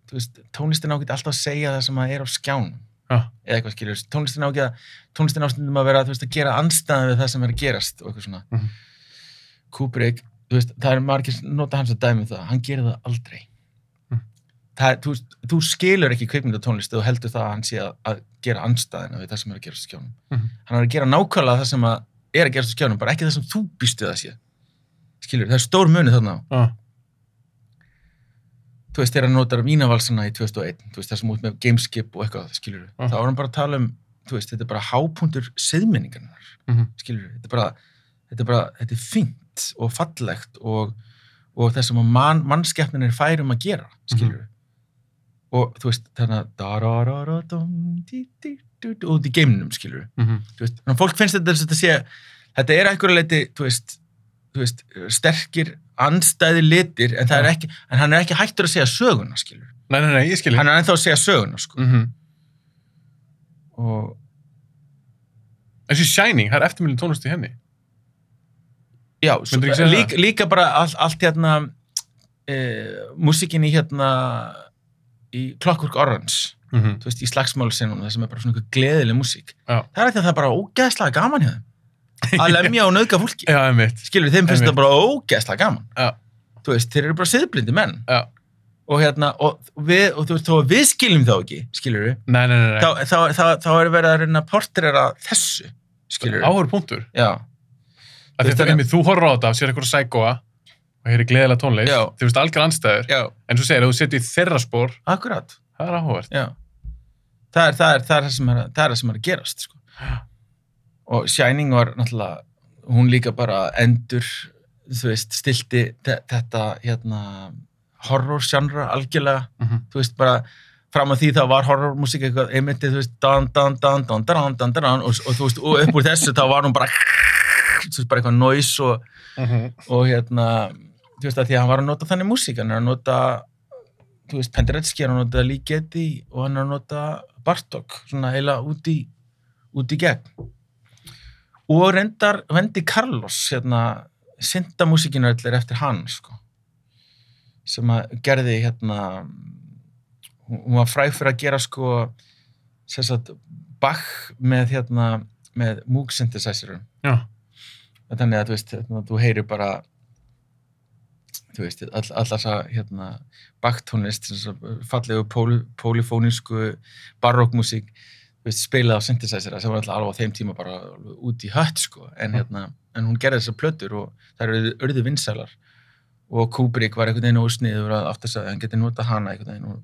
þú veist tónlistin á ekki alltaf að segja það sem að er á skjánum Já. eða eitthvað skilur, tónlistin á ekki að tónlistin ástundum að vera, þú veist, að gera anstæðan við það sem er að gerast og eitthvað svona Mhm. Kubrick, þú veist, það er margir nota hans að dæmi um það, hann gerir það aldrei. Það, þú, þú skilur ekki kvikmyndatónlist og heldur það að hann sé að, að gera anstæðina við það sem er að gerast á skjánum. Mhm. hann er að gera nákvæmlega það sem að er að gerast á skjánum, bara ekki það sem þú býstu það sé. Skilur, það er stór munið þarna Já, þú veist, þegar hann notar vínavalsana í 2001 þú veist, það sem út með gameskip og eitthvað skilur, Já. þá er hann bara að tala um þú veist, þetta er bara hápuntur siðmenningarnar Mhm. skilur, þetta er bara þetta er bara, þetta er fínt og fallegt og, og það sem að man, mannskeppnin er færum að gera skilur og þú veist, dú, út í geimnum skilur Mhm. þú veist, fólk finnst þetta þess að þetta sé þetta er einhverju leiti, þú veist, þú veist sterkir anstæði litir en, er ekki, en hann er ekki hættur að segja söguna skilur, Nei, nei, nei, ég skilji. hann er ennþá að segja söguna sko. Mhm. og En þessi Shining, það er eftirmjöldin tónlist í henni. já, svo, líka, líka bara all, allt hérna e, músikin í hérna í Clockwork Orange Mhm. þú veist, í slagsmálusinum það sem er bara svona einhver gleðileg músík Já. það er ekki að það er bara ógeðslega gaman hjá þeim að lemja og nauðga fólki skilur, þeim finnst það bara ógeðslega gaman Já. þú veist, þeir eru bara siðblindi menn Já. og hérna, og við, og þú veist, þó við skiljum þá ekki, skilur við Nei, nei, nei. þá, þá, þá, þá er verið að reyna portrera þessu, við Áhör punktur. Þú þú horfður á þetta, sér eitthvað sækóa og heyri gleðilega. Já. Þið veist algjör anstæður. En þú segir, ef þú setur í þeirra spór, akkurat það er áhugavert. já, það er það, er, það, er það, sem, er, að- það er það sem er að gerast sko. og Shining var náttúrulega hún líka bara endur þú veist, stilti þe- þetta hérna horror genre algjörlega Mhm. þú veist, bara fram að því þá var horrormusík eitthvað, einmitt, þú veist, dan, dan, dan, dan, dan, dan, dan, og, og þú veist, og upp úr þessu þá var hún bara þú veist, bara eitthvað noise og, Mhm. og hérna, þú veist, að því að hann var að nota þannig músík, hann er að nota þú veist, Penderecki er að nota Lee Getty og hann er að nota Bartók, svona heila út í út í gegn. Og reyndar Wendy Carlos hérna, synda músíkinu öll er eftir hann, sko sem að gerði hérna hún var fræg fyrir að gera sko sagt Bach með hérna með Moog synthesizerum þannig að þú veist, hérna, þú heyrir bara þú veist, all, þess að hérna, baktónlist, fallegu pól, pólifónísku veist, spilað á synthesizera sem var alltaf alveg á þeim tíma bara út í hött sko, en, Mm. hérna, en hún gerði þessar plötur og það eru örðu vinsælar. Og Kubrick var einhvern veginn ósniður að aftur að hann geti nota hana einhvern veginn og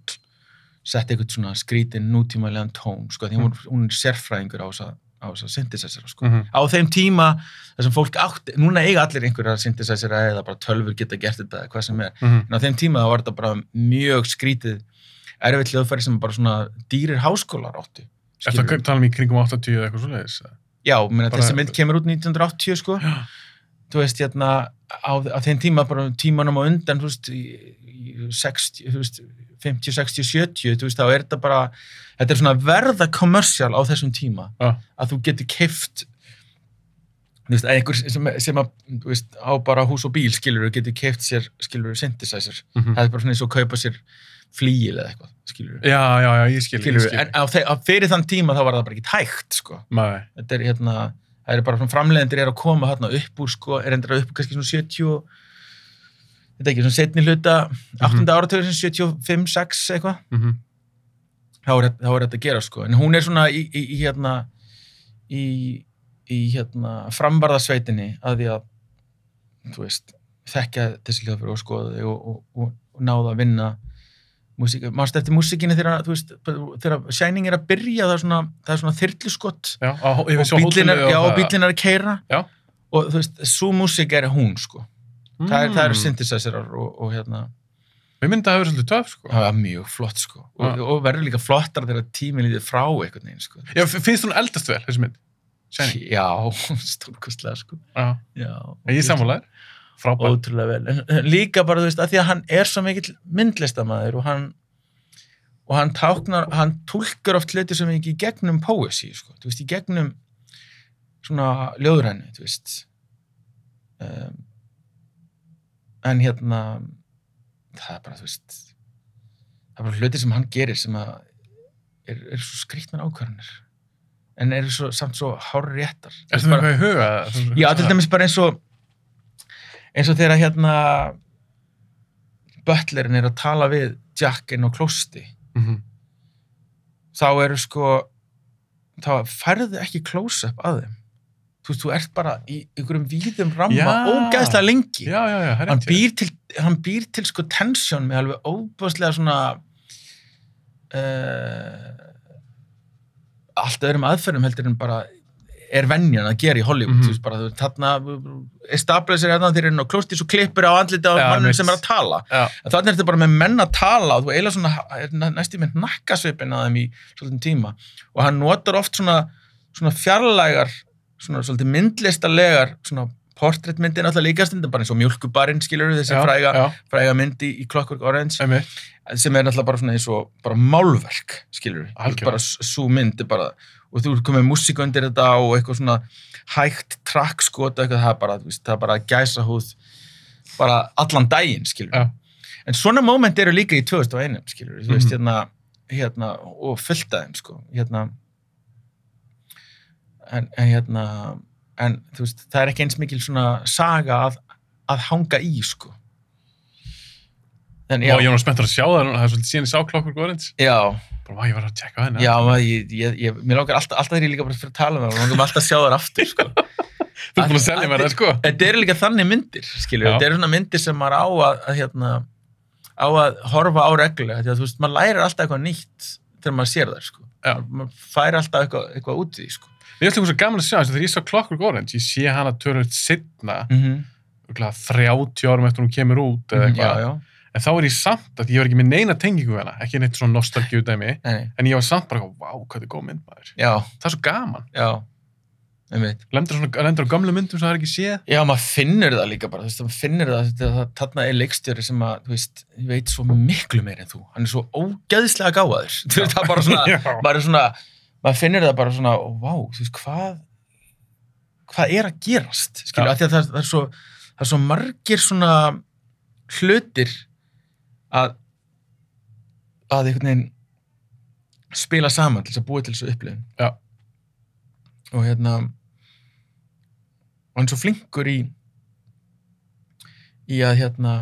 sett einhvern svona skrítin nútímælegan tón, sko, því hún, hún er sérfræðingur á þessa á þess að synthesizera sko. Mhm. á þeim tíma þar sem fólk átti, núna eiga allir einhverja synthesizera eða bara tölfur geta gert þetta eða hvað sem er, Mhm. en á þeim tíma þá var þetta bara mjög skrítið erfitt hljóðfæri sem bara svona dýrir háskólar áttu Er það að tala um í kringum 80 eða eitthvað svoleiðis? eða? Já, Bara- þessi mynd kemur út 1980 sko Já. Þú veist, hérna, á, á þeim tíma bara tímanum á undan, þú veist, í, í 60, þú veist, 50, 60, 70, þú veist, þá er þetta bara, þetta er svona verða kommersial á þessum tíma, Já. að þú getur keift, þú veist, einhver sem, sem að, þú veist, á bara hús og bíl, skilur, getur keift sér, skilur, synthesizer, Mhm. það er bara svona eins og kaupa sér flíil eða eitthvað, skilur, Já, já, já, ég skil, ég skilur, skil. en á, á, fyrir þann tíma þá var það bara ekki tækt, sko Nei. þetta er hérna það er bara svona framleiðendur er að koma hérna upp úr sko, er endur upp úr kannski svona 70 og- þetta er ekki svona setni hluta 8. Mm áratögur sem 75, 6 eitthvað, Mhm. þá er, þá er þetta að gera sko, en hún er svona í, í, í hérna í, í hérna framvarðasveitinni að því að þú veist, þekkja þessi hljóðfyrir og skoða þau og, og, og, og náða að vinna mást eftir músíkinni þegar, þú veist, þegar Shining er að byrja það er svona, það er svona ég og bíllinn er, og og er að keira Já. og þú veist, svo músík er hún sko, það, er, það eru Mm. synthesizerar og, og hérna, Mér myndi að það hefur svolítið töf, sko. það er mjög flott sko og, Já. og verður líka flottar þegar tíminn líður frá einhvern veginn sko Já, finnst hún eldast vel, þessi mynd? Shining. já, stórkostlega sko Já. já, ég samfólaðir. Frábært. ótrúlega vel, en líka bara þú veist, að því að hann er svo mikill myndlistamæður og hann og hann táknar, hann túlkar oft hluti sem ekki í gegnum poesi, sko, þú veist, í gegnum svona ljóðrænu, þú veist. Um, en hérna það er bara, þú veist það er bara hluti sem hann gerir sem að er, er svo skrýtnar ákvarðanir. En eru svo, samt svo hár réttar Er það eitthvað í huga? Já, til dæmis bara eins og eins og þegar hérna butlerinn er að tala við Jack inn á klósti Mhm. þá eru sko þá færðu ekki close-up að þeim þú veist, þú ert bara í einhverjum víðum ramma Já. ógæðslega lengi Já, já, já, hann býr til, hann býr til sko tensjón með alveg óbúðslega svona uh, allt öðrum aðferðum heldur en bara er venjan að gera í Hollywood Mhm. þú veist bara, þarna establisher hérna þeir eru inn á klósti svo klippur á andliti á Já, mannum sem er að tala. En þannig er þetta bara með menn að tala og þú eiginlega svona næ- næstum með nakkasvipin að þeim í svolítið tíma. Og hann notar oft svona, svona fjarlægar svona svolítið myndlistalegar svona portréttmyndin alltaf líka stundum bara eins og mjölkubarinn skilur þessi já, fræga, já, fræga mynd í, Clockwork Orange einmitt. sem er náttúrulega bara svona eins og bara málverk skilur bara svo mynd er bara, og þú komið músík undir þetta og eitthvað svona hægt eitthvað það er bara, veist, það er bara gæsa húð bara allan daginn skilur Já. en svona moment eru líka í 2001 skilur, þú veist, Mhm. hérna, hérna og fullt þeim, sko hérna en, en hérna en veist, það er ekki eins mikil svona saga að, að hanga í, sko. En Og ég var nú spenntur að sjá það, það er svolítið síðan ég sá Orange. já, Bara, ég var að tjekka henni. já, maður, ég, ég, ég, mér langar alltaf, alltaf þegar ég líka bara fyrir að tala með það, langar mig alltaf að sjá þar aftur, sko. Þú ert búin að selja mér það, sko. þetta eru líka þannig myndir skilur, Já. þetta eru svona myndir sem maður á að, að hérna, á að horfa á reglulega, því að þú veist, maður lærir alltaf eitthvað nýtt þegar maður sér það, sko. Maður fær alltaf eitthvað, eitthvað út í því, sko Mér finnst líka svo gaman að sjá, þess að þegar ég sá Clockwork Orange, ég sé hana tölvöld setna, mm -hmm. örugglega 30 árum eftir hún kemur út eða já, eitthvað. já, En þá er ég samt að ég var ekki með neina tengingu hana, ekki neitt svona nostalgíu dæmi, nei, nei, en ég var samt bara, vá, hvað þetta er góð mynd maður. já, Það er svo gaman. já. Lendur, svona, lendur á gamlu myndum sem það er ekki séð. Já, maður finnur það líka bara, þú veist, maður finnur það, þetta, það, þarna er leikstjóri sem að, þú veist, ég veit svo miklu meir en þú, hann er svo ógeðslega gáðaður, þú veist, það er bara svona, er svona, maður finnur það bara svona, vá, þú veist, hvað, hvað er að gerast, skilju, af því að það, það er svo, það er svo margir svona hlutir að, að einhvern veginn spila saman til þess að búa til þessu upplifun. Já. Og hérna, og hann er svo flinkur í í að hérna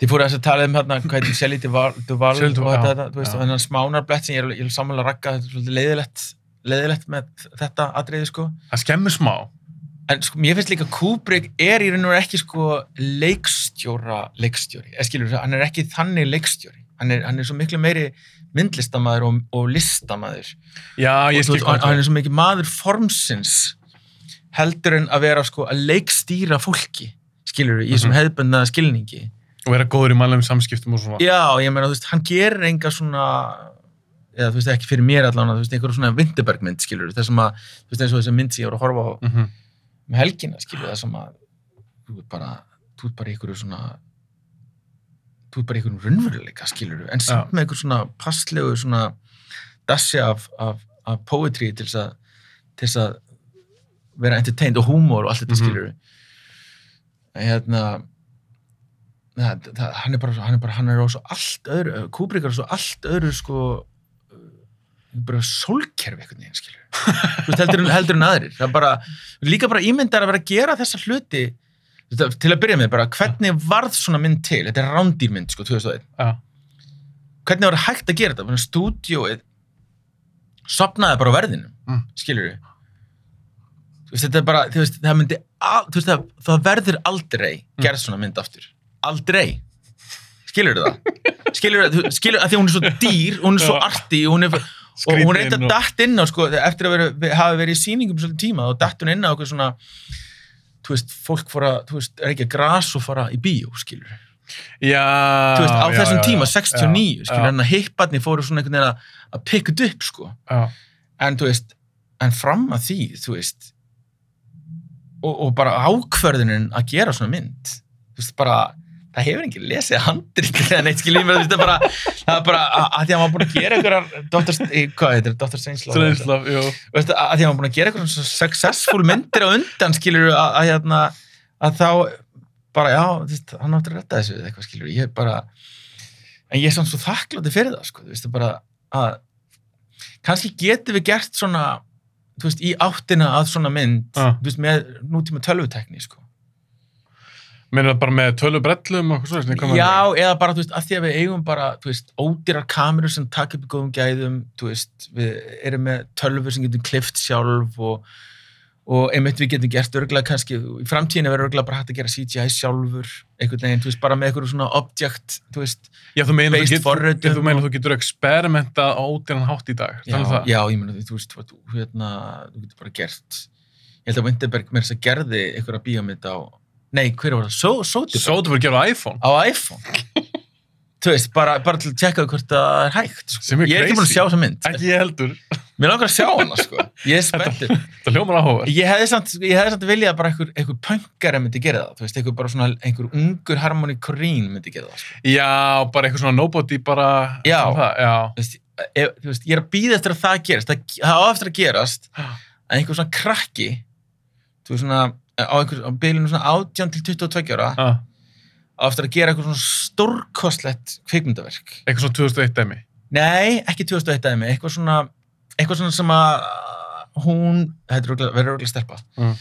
þið fóru að tala um hérna hvað heitir Shelley Duval, og þetta, þú veist, og hennar smánarblett sem ég er, er samanlega rakka, þetta er svolítið leiðilegt leiðilegt með þetta atriði sko. Það skemmir smá. en sko, mér finnst líka Kubrick er í raun og veru ekki sko leikstjóra leikstjóri, eða skilur hann er ekki þannig leikstjóri. Hann er, hann er svo miklu meiri myndlistamæður og, og listamaður. Já, ég og, þú skil veist, og hann er svo mikið maður formsins heldur en að vera sko að leikstýra fólki skilur í þessum Mhm. hefðbundna skilningi Og vera góður í mannlegum samskiptum og svona. já, ég meina, þú veist, hann gerir enga svona eða þú veist, ekki fyrir mér allan þú veist, einhverjum svona Vinterberg mynd, skilur þessum að, þú veist, eins og þessi mynd sem ég voru að horfa á Mhm. um helgina, skilur það sem að þú ert bara, þú ert bara einhverju svona þú ert bara einhverjum raunveruleika, skilur en samt með einhver svona passlegu svona dassi af, af, af poetry til þess að til þess að vera entertained og húmor og allt þetta, Mhm. skilur hérna það, það, hann er bara, hann er bara, hann er á svo allt öðru, Kubrick er á svo allt öðru sko bara sólkerfi einhvern veginn, skilur þú veist, heldur, heldur en aðrir. Það er bara, líka bara ímyndar að vera að gera þessa hluti. Til að byrja með bara, hvernig varð svona mynd til? Þetta er rándýrmynd, sko, 2001 Já. hvernig var það hægt að gera þetta, stúdíóið sopnaði bara á verðinum Mm. skilur við veist, þetta er bara, þú veist, það myndi al, þú veist, það, það verður aldrei gerð svona mynd aftur, aldrei skilur það skilur það, skilur að því hún er svo dýr hún er svo Já. arti, hún er og hún að og- datt inn á sko, eftir að vera, hafa verið í sýningum svolítið tíma og datt hún inn á okkur svona þú veist, fólk fóra, þú veist, er ekki að gras og fara í bíó, skilur Já. þú veist, á já, þessum já, tíma, já. 69 Já, skilur, en að hipparnir fóru svona einhvern veginn að, að pikka upp, sko Já. en þú veist, en fram að því þú veist og, og bara ákvörðunin að gera svona mynd þú veist, bara það hefur enginn lesið handrit eða neitt skiljið mér, veist, það bara það er bara að, að því að maður búin að gera einhverjar hvað heitir, Dr. Strangelove að, að því að maður búin að gera einhverjum svo successful myndir á undan skilur að, að, hérna, að þá bara, já, þú veist, hann áttur að retta þessu eitthvað skilur, ég er bara en ég er svona svo þakklátið fyrir það, sko, þú veist, bara að kannski getum við gert svona þú veist, í áttina að svona mynd þú veist, með nútíma tölvutekni, sko Meina bara með tölu brellum og eitthvað svona. Já, eða bara, þú veist, að því að við eigum bara, þú veist, ódýrar kamerur sem taka upp í góðum gæðum, þú veist, við erum með tölfur sem getum klift sjálf og, og einmitt við getum gert örgulega kannski, í framtíðinu verður örgulega bara hægt að gera CGI sjálfur, einhvern veginn, þú veist, bara með einhverju svona object, þú veist, Já, þú meina, based forritum þú, meina þú getur experimentað á ódýran hátt í dag. Þannig það. já, ég meina, þú veist, þú, hérna, þú getur bara gert, ég held að Winterberg með þess að gerði einhverja bíómynd á, nei, hver var það, Só- Soderbergh? Að gera á iPhone. á iPhone þú veist, bara, bara til að tjekka hvort það er hægt sko. Sem er ég er ekki búin að crazy. sjá þessa mynd Ekki ég heldur. mér langar að sjá hana sko. ég er spenntur Það hljómar áhuga. ég hefði samt, samt viljað að bara einhver, einhver pöngari myndi gera það, þú veist, einhver bara svona einhver ungur Harmony Korine myndi gera það sko. Já, bara eitthvað svona nobody bara... Já. þú, veist, ef, þú veist, ég er að býða eftir að það gerist það, það á eftir að gerast að einhver svona krakki þú veist svona, á einhver á bylunum svona 18 til 22 ára Já. á eftir að gera eitthvað svona stórkostlegt kvikmyndaverk Eitthvað svona 2001 dæmi. Nei, ekki 2001 dæmi, eitthvað svona eitthvað svona sem að hún, þetta er verður örgulega stelpa Mm.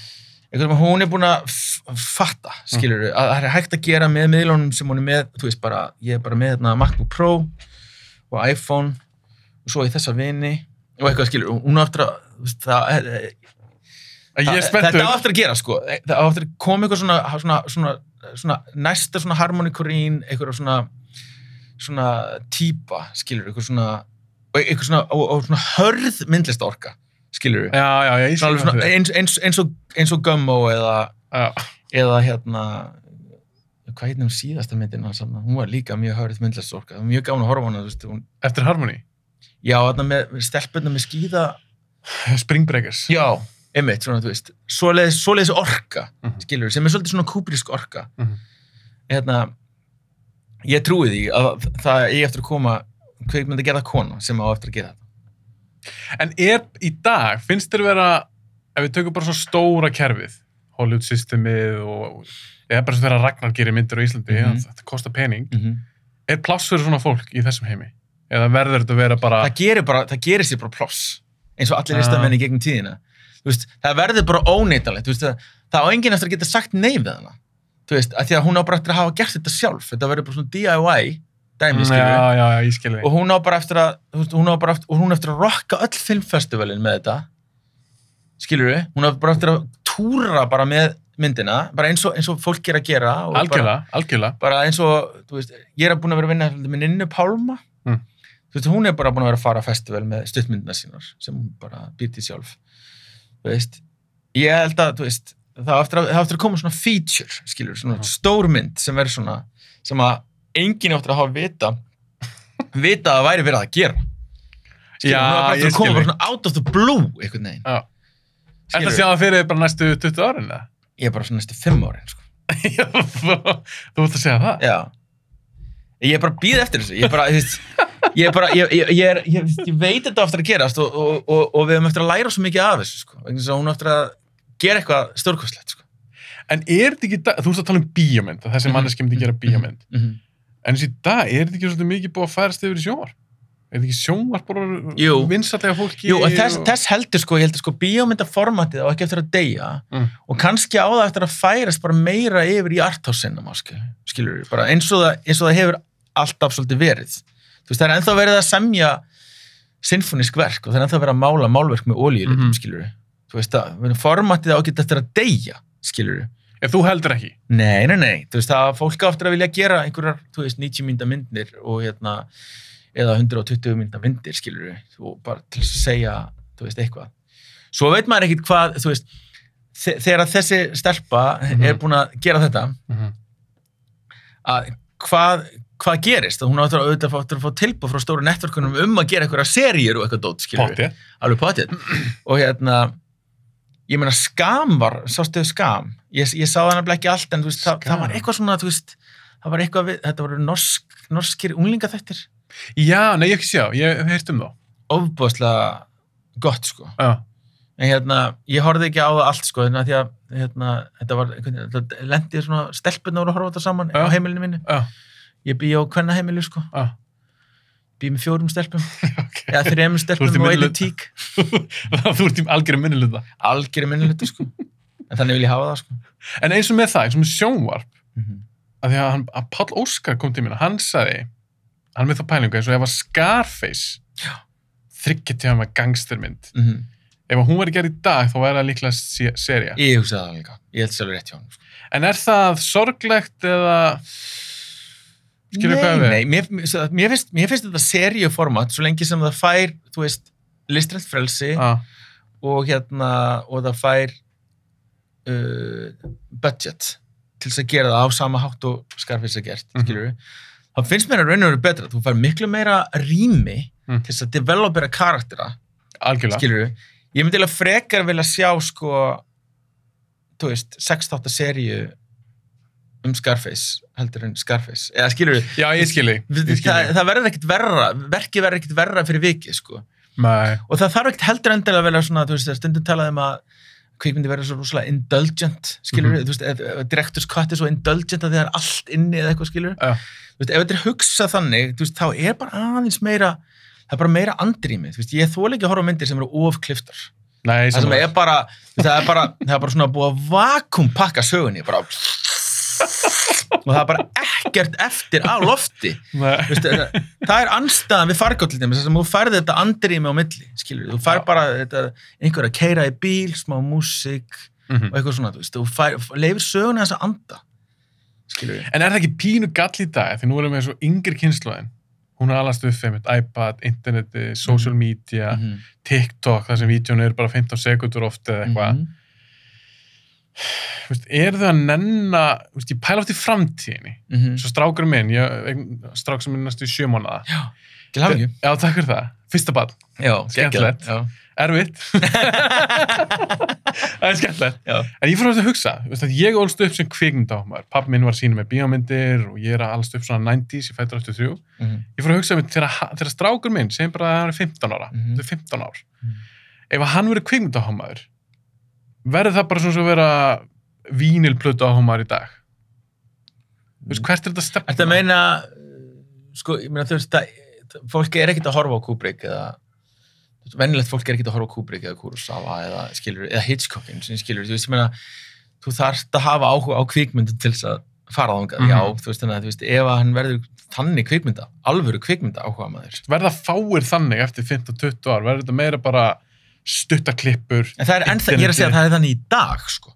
eitthvað sem að hún er búin að fatta, skilur við, að það er hægt að gera með miðlunum sem hún er með, þú veist bara ég er bara með hérna, MacBook Pro og iPhone og svo í þessa vini og eitthvað skilur, hún á eftir að þú veist, það, er. Þetta á eftir að gera sko það á eftir að koma eitthvað svona, svona, svona, svona næsta svona harmony Korine eitthvað svona svona típa, skilur eitthvað svona eitthvað svona, og, og svona hörð myndlista orka, skilur Já, já, já, ég skilur eins, eins, eins, og, eins og Gummo eða, það. eða hérna hvað heitir hún síðasta myndin hans þarna? hún var líka mjög hörð myndlista orka mjög gáðan að horfa hana, veist, hún, Eftir Harmony. já, þarna með stelpunna með skíða Spring Breakers. já, einmitt, svona, þú veist svoleiðis, svoleiðis orka, Mhm. skilur sem er svolítið svona kúbrísk orka Mhm. hérna ég trúi því að það eigi eftir að koma kveikmynd að gera kona sem á eftir að gera þetta En er í dag, finnst þér vera, ef við tökum bara svo stóra kerfið, Hollywood systemið og eða bara svo þegar Ragnar gerir myndir á Íslandi, Mhm. það, það kostar pening, mm -hmm. er pláss fyrir svona fólk í þessum heimi? Eða verður þetta að vera bara... það gerir bara, það gerir sér bara ploss eins og allir Ah. listamenn í gegnum tíðina veist, það verður bara veist, það, á enginn eftir að geta sagt nei við hana. Þú veist, að því að hún á bara eftir að hafa gert þetta sjálf. Þetta verður bara svona DIY dæmi, Mm, skilur já, já, já, ég skilur og hún á bara eftir að hún á bara eftir, og hún á eftir að rocka öll filmfestivalin með þetta við, hún á bara eftir að túra bara með myndina, bara eins og, eins og fólk er að gera algjörlega, algjörlega. Bara eins og, þú veist, ég er búin að vera að vinna með Ninnu Pálma. Mm. þú veist, hún er bara búin að vera að fara festival með stuttmyndina sínar sem hún bara býti sjálf veist, ég held að þú veist, það á eftir að, það að koma svona feature, skilur, svona Mhm. stór mynd sem verður svona, sem að enginn áttur að hafa vita vita að það væri verið að gera skilur, Já, ég eftir að koma svona out of the blue. Er það Skilurðu? sjá það fyrir bara næstu 20 árin eða? ég er bara svona næstu fimm árin sko. Þú þú ert að segja það? Já. Ég er bara að býða eftir þessu. Ég bara, ég bara, ég, ég, ég, er, ég, veit þetta aftur að gerast og, og, og, og við höfum eftir að læra svo mikið af þessu, sko. Hún eftir að gera eitthvað stórkostlegt, sko. En er þetta ekki, þú veist að tala um bíómynd, að þessi Mhm. manneski myndi gera bíómynd. Mm -hmm. En þessi dag, er þetta ekki svolítið mikið búið að færast yfir í sjónvar? Er þetta ekki sjónvar bara Jú. vinsatlega fólki? Jú, þess, og... þess heldur, sko, ég heldur, sko, bíómyndaformatið á ekki eftir að deyja Mm. og kannski á það eftir að færast bara meira yfir í arthásinnum, skilur við, bara eins og það, eins og það hefur alltaf svolítið verið. Þú veist, það er ennþá verið að semja sinfonísk verk og það er ennþá verið að mála málverk með ólíulitum, mm. -hmm. skilur við. Þú veist, það, formatið á ekki eftir að deyja, skilur við. Ef þú heldur ekki. Nei, nei, nei, þú veist, það fólk á eftir að vilja gera einhverjar, þú veist, 90 mynda myndir og hérna, eða 120 mynda myndir, skilur við, og bara til að segja, þú veist, eitthvað. Svo veit maður ekkit hvað, þú veist, þe- þegar þessi stelpa Mhm. er búin að gera þetta, Mm að hvað, hvað gerist? Hún áttur að auðvitað fá, áttur að fá tilbúð frá stóru netverkunum um að gera einhverja seríur og eitthvað dót, skilur við. Pottið. Alveg potið. og hérna, ég meina, skam var, sástu þau skam? Ég, ég sá það nefnilega ekki allt, en veist, það, það var eitthvað svona, þú veist, það var eitthvað við, þetta voru norsk, norskir unglingaþættir. Já, nei, ég ekki sjá, ég hef heyrt um þá. Ofbúðslega gott, sko. Já. En hérna, ég horfði ekki á það allt, sko, hérna, því að, hérna, þetta var, þetta lendi svona stelpunar og horfa á þetta saman Já. á heimilinu mínu. Já, Ég bý á hvenna heimilu, sko. já. Bý með fjórum stelpum, ok. eða þrejum stelpum og einu tík. þú ert í algjörðu minniluta. Algjörði minnilutu, sko. En þannig vil ég hafa það, sko. En eins og með það, eins og með sjónvarp, Mm að því að, hann, að Páll Óskar kom til mér og hann sagði, hann með það pælingu eins og ef að Scarface þryggjartíma með gangstermynd -hmm. ef hún verið gerð í dag þá væri það líklega se seria Ég hugsaði það líka. Ég held sér alveg rétt hjá hann. Sko. en er það sorglegt eða skilur hvað við Nei, mér, mér, finnst, mér finnst þetta seríuformat svo lengi sem það fær, þú veist, listrænt frelsi ah, og hérna, og það fær uh, budget til þess að gera það á sama hátt og Scarface er gert, Mhm. skilur við. Það finnst mér að raun og veru betra. Þú fær miklu meira rými Mm. til þess að developera karaktera, algjörlega skilur við. Ég myndi eiginlega frekar vilja sjá, sko, þú veist, 6-8 seríu um Scarface heldur en Scarface. Eða skilur við, já ég skilji það, það, það verður ekkit verra, verkið verður ekkit verra fyrir vikið, sko. Nei, Og það þarf ekkit heldur endilega að vera svona, þú veist, stundum talað um að kvikmyndi verður svo rosalega indulgent, skilur við, Mhm. þú veist, ef, ef director's cut er svo indulgent að það er allt inni eða eitthvað, skilur. Já. Þú veist, ef þetta er hugsað þannig, veist, þá er bara aðeins meira, það er bara meira andrými, þú veist, ég þól ekki að horfa myndir sem eru ofkliftar. nei Það er bara, það er bara, það er bara svona að vakum pakka sögunni, bara, og það er bara ekkert eftir á lofti. Veist, það, það er anstæðan við fargátt til dæmis, þess að þú færði þetta andrými á milli, skilur þú fær Já. bara þetta, einhver að keira í bíl, smá músík Mhm. og eitthvað svona, þú fær, leifir söguna þess að anda, skilur. En er það ekki pínu gall í dag? Því nú erum við svo yngri kynnslóðin. Hún er alast upp þeim, iPad, interneti, social Mhm. media, -hmm. TikTok, þar sem vídjón eru bara 15 sekundur oft eða eitthvað. Þú veist, Er þau að nenna, þú veist, ég pæla oft í framtíðinni. -hmm. Svo strákur minn, ég, strák sem er næstu í sjö mánuða. Já. Já, takk fyrir það. Fyrsta barn, Skemmtilegt. erfitt. það er skemmtilegt. En ég fór að hugsa, veist, að ég ólst upp sem kvikmyndámar. Pappi minn var að sína með bíómyndir og ég er að alast upp svona 90s, ég fættur 83. Mm Ég fór að hugsa með þegar, strákur minn, segjum bara að hann er 15 ára, Mhm. þetta er 15 ár. Mhm. Ef að hann verið kvikmyndámar, verður það bara svona svo að vera vínilplötu áhumaður í dag? Þú veist, hvert er þetta stefna? Þetta meina, sko, ég meina, þú veist, það, fólki er ekkert að horfa á Kubrick eða, vennilegt fólk er ekkert að horfa á Kubrick eða Kurosawa eða, skilur, eða Hitchcockin, sem skilur, þú veist, ég meina, þú þarft að hafa áhuga á kvikmyndu til þess að fara þangað, Mhm. já, þú veist, þannig að, þú veist, ef hann verður þannig kvikmynda, alvöru kvikmynda áhuga maður. Verða fáir þannig eftir 15-20 ár? Verður þetta meira bara stuttaklippur? En það er ennþá, ég er að segja að það er þannig í dag, sko.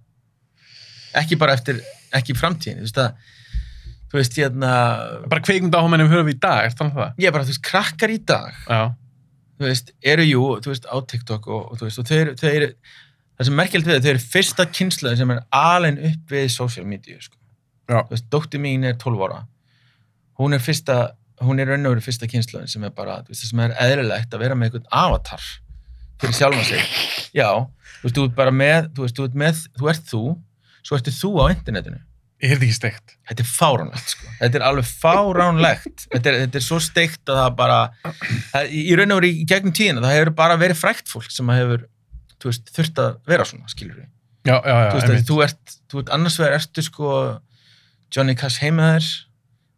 ekki bara eftir, ekki í framtíðinni, þú veist að þú veist, hérna Bara kveikmyndaáhumennum höfum við í dag, er það það? ég er bara, þú veist, krakkar í dag Já. þú veist, eru jú, þú veist, á TikTok og, og þú veist, og þau eru, þau eru það sem merkjöld við, þau eru fyrsta kynsluðin sem er alin upp við social media, sko. Þú veist, dóttir mín er 12 ára. Hún er fyrsta, hún er veru fyrsta kynsluðin sem er bara, þú veist, það sem er eðlilegt að vera með einhvern avatar fyrir sjálfa sig. Já, þú veist, þú ert bara með, þú veist, þú ert með, þú ert þú, svo ertu þú á internetinu. Ég heyrði ekki steikt. Þetta er fáránlegt, sko. Þetta er alveg fáránlegt. Þetta er, þetta er svo steikt að það bara, það, í raun og veru í gegnum tíðina, það hefur bara verið frækt fólk sem hefur, veist, þurft að vera svona, skilur við. Já, já, já. Þú veist, þú ert, þú ert annars vegar ertu sko Johnny Cash heimaður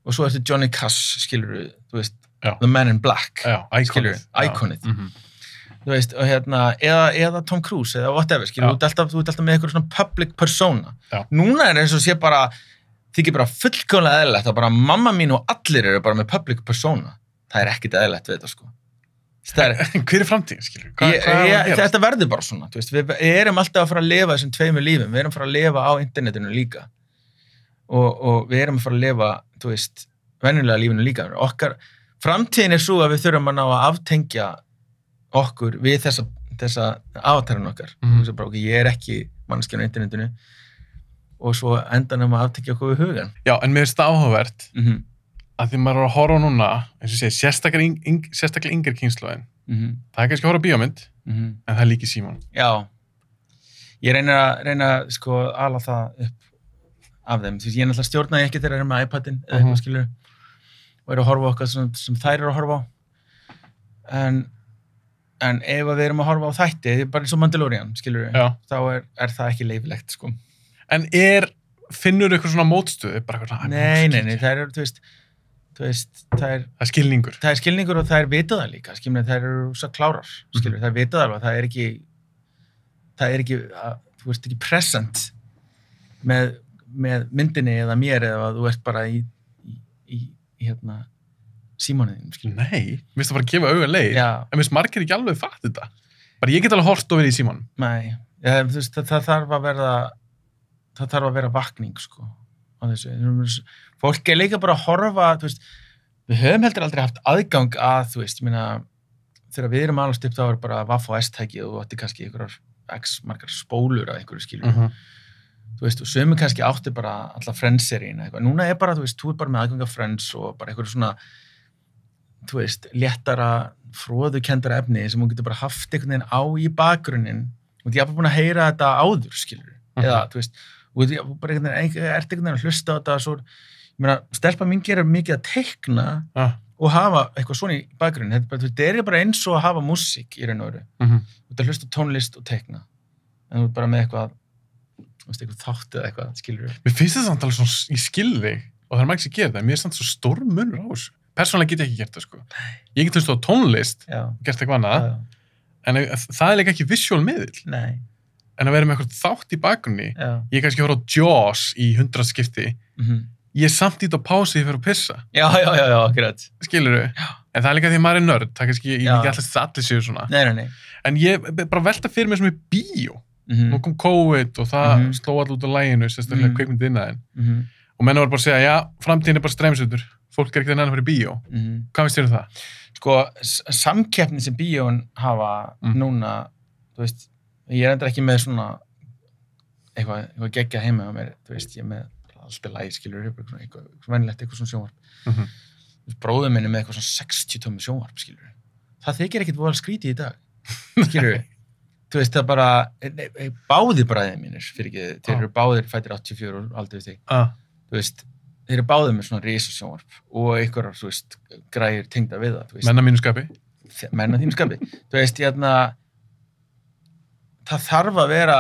og svo ertu Johnny Cash, skilur við, þú veist. The Man in Black, Já, skilur við, íkonið. Þú veist, og hérna, eða, eða Tom Cruise, eða whatever, skilur þú ert alltaf, alltaf með eitthvað svona public persona. Já. Núna er eins og sé bara, þykir bara fullkomlega eðlilegt að bara mamma mín og allir eru bara með public persona. Það er ekkit eðlilegt við þetta, sko. Er, Hver er framtíð, skilur? Hvað, ég, hvað ég, þetta verður bara svona þú veist, við erum alltaf að fara að lifa þessum tveimur lífum við erum að fara að lifa á internetinu líka og, og við erum að fara að lifa þú veist, venjulega lífinu líka okkar, framtíðin er svo að við þurfum að ná að aftengja okkur við þessa, þessa avatarinn okkar Mhm. mm. -hmm. bara, ég er ekki mannskjörn á internetinu og svo endanum að aftengja okkur við hugan Já, en mér finnst það áhugavert mm -hmm. að því maður er að horfa núna, eins og sé, sérstaklega, yng, sérstaklega yngri kynsluðin. Það er kannski að horfa bíómynd, mhm. en það er líki símón. Já, ég reyna að, reyna sko ala það upp af þeim, þú veist, ég er náttúrulega stjórnaði ekki þegar þeir eru með iPadin eða Mhm. eitthvað skilur og eru að horfa okkar sem, sem þær eru að horfa á en en ef við erum að horfa á þætti bara eins og Mandalorian, skilur Já. þá er, er það ekki leifilegt, sko En er, finnur eitthvað svona eitthvað svona, Nei, nei, nei, það eru, þú veist þú veist, það er, Það er skilningur. það er skilningur og það er vitað það líka, skilur, það eru svo klárar, skilur, það er vitað alveg, það er ekki það er ekki, að, þú ert ekki present með, með myndinni eða mér eða þú ert bara í, í, í hérna skilur. Nei, mér finnst það bara að gefa auga leið. Já, En mér finnst margir ekki alveg fatt þetta. Bara ég get alveg hort og verið í símónum. nei, ja, þú veist, það, það þarf að verða það þarf að vera vakning, sko á þessu. Fólk er líka bara að horfa, veist, við höfum heldur aldrei haft aðgang að, þú veist, meina þegar við erum alveg upp þá er bara Vaff og S-tæki og þú átti kannski einhverjar x margar spólur að einhverju skilur -huh. þú veist, og sömu kannski átti bara alla Friends-seríina eitthvað, núna er bara, þú veist, þú er bara með aðgang af Friends og bara einhverju svona þú veist, léttara fróðukendara efni sem hún getur bara haft einhvern veginn á í bakgrunnin og ég er bara búin að heyra þetta áður, skilur Mhm. eða, þú veist, og þú veist, bara einhvern veginn ert einhvern veginn að hlusta á þetta svo, ég meina, stelpa mín gerir mikið að teikna Ah. og hafa eitthvað svona í bakgrunnin, þetta er bara, þetta er eins og að hafa músík í raun og veru Uh -huh. þú ert að hlusta tónlist og teikna en þú ert bara með eitthvað eitthvað þátt eða eitthvað, skilur Mér finnst þetta samt alveg svona, ég skil þig og það er margir sem gerir það, mér er samt svo stór munur á þessu. Persónulega get ég ekki gert það, sko. Ég get hlusta á tónlist, já, gert eitthvað annað, en það er líka ekki visual miðil. nei, En að vera með eitthvað þátt í bakgrunni, ég er kannski að horfa á Jaws í hundra skipti, mm ég er samt ít á pási þegar ég fer að pissa, já, já, já, já, akkurat skilur við? En það er líka því að maður er nörd, það er kannski, ég Já. ekki alltaf allir séu svona. nei, nei, nei En ég bara velta fyrir mér sem er bíó. mm Nú kom COVID og það Mhm. sló all út á læginu, sérstaklega mm. Mhm. kveikmyndið innan. -hmm. Og menn var bara að segja, já, framtíðin er bara streymsutur. Fólk er ekkert enn að fyrir bíó. Mm Hvað finnst þér um það? sko, samkeppni sem bíón hafa Mm. núna þú veist, ég er endur ekki með svona eitthvað, eitthvað geggja heima á mér, þú veist, ég er með alltaf læg, skilur, eitthvað, eitthvað, eitthvað venilegt, eitthvað svona sjónvarp Mm -hmm. Þú veist, bróður minn er með eitthvað svona 60 tómi sjónvarp, skilur það þykir ekkit voða skrítið í dag skilur þú veist, það bara e, e, e, báðir bræðið mínir, fyrir ekki þeir Já. eru báðir fættir 84 og aldrei þig Ah, þú veist, þeir eru báðir með svona risa sjónvarp og einhverjar, þú veist, græðir tengda við það, menna mínu skapi. menna þínu skapi þú veist, hérna það þarf að vera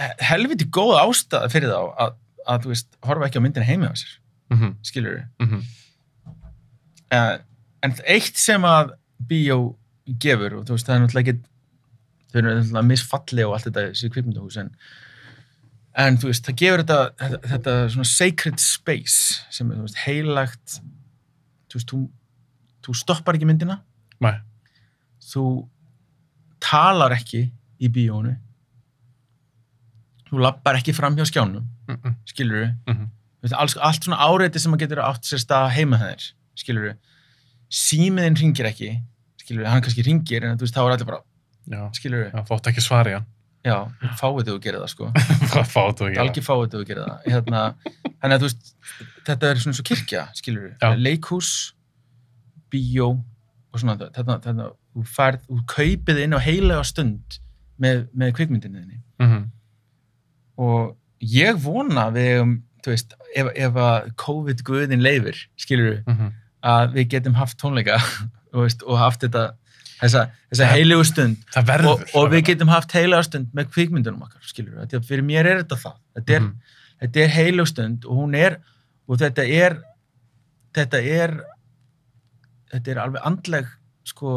he- helviti góð ástæða fyrir þá að, að, þú veist, horfa ekki á myndina heimi á sér Mm -hmm. skilur Mm -hmm. uh, en eitt sem að bíó gefur og þú veist, það er náttúrulega ekki þau eru náttúrulega misfalli og allt þetta þessi kvikmyndahús en, en þú veist, það gefur þetta, þetta, þetta svona sacred space sem er, veist, heilagt þú veist, þú, þú stoppar ekki myndina Nei. þú talar ekki í bíónu þú lappar ekki fram hjá skjánum Mm -mm. skilur Mhm. allt, allt svona áreiti sem að getur átt sér stað heima þeir, skilur símiðin ringir ekki skilur hann kannski ringir en þú veist þá er allir bara Já, skilur já þótt ekki svari hann. Já, fáið þú að gera það sko Hvað fátu ekki? algjör fáið þú að gera það hérna, þannig að þú veist þetta er svona svo kirkja, skilur Já. leikhús, bíó og svona þetta, þetta þú færð, þú kaupið inn á heilega stund með, með kvikmyndinni þinni Mm -hmm. og ég vona að við þú veist, ef, ef að COVID-guðin leifir, skilur Mm -hmm. að við getum haft tónleika og, veist, og haft þetta þessa, þessa heilegu stund. Það verður. og, og við getum haft heilega stund með kvikmyndunum okkar, skilur við, að fyrir mér er þetta það. Þetta er, þetta er heileg stund og hún er, og þetta er þetta er þetta er alveg andleg sko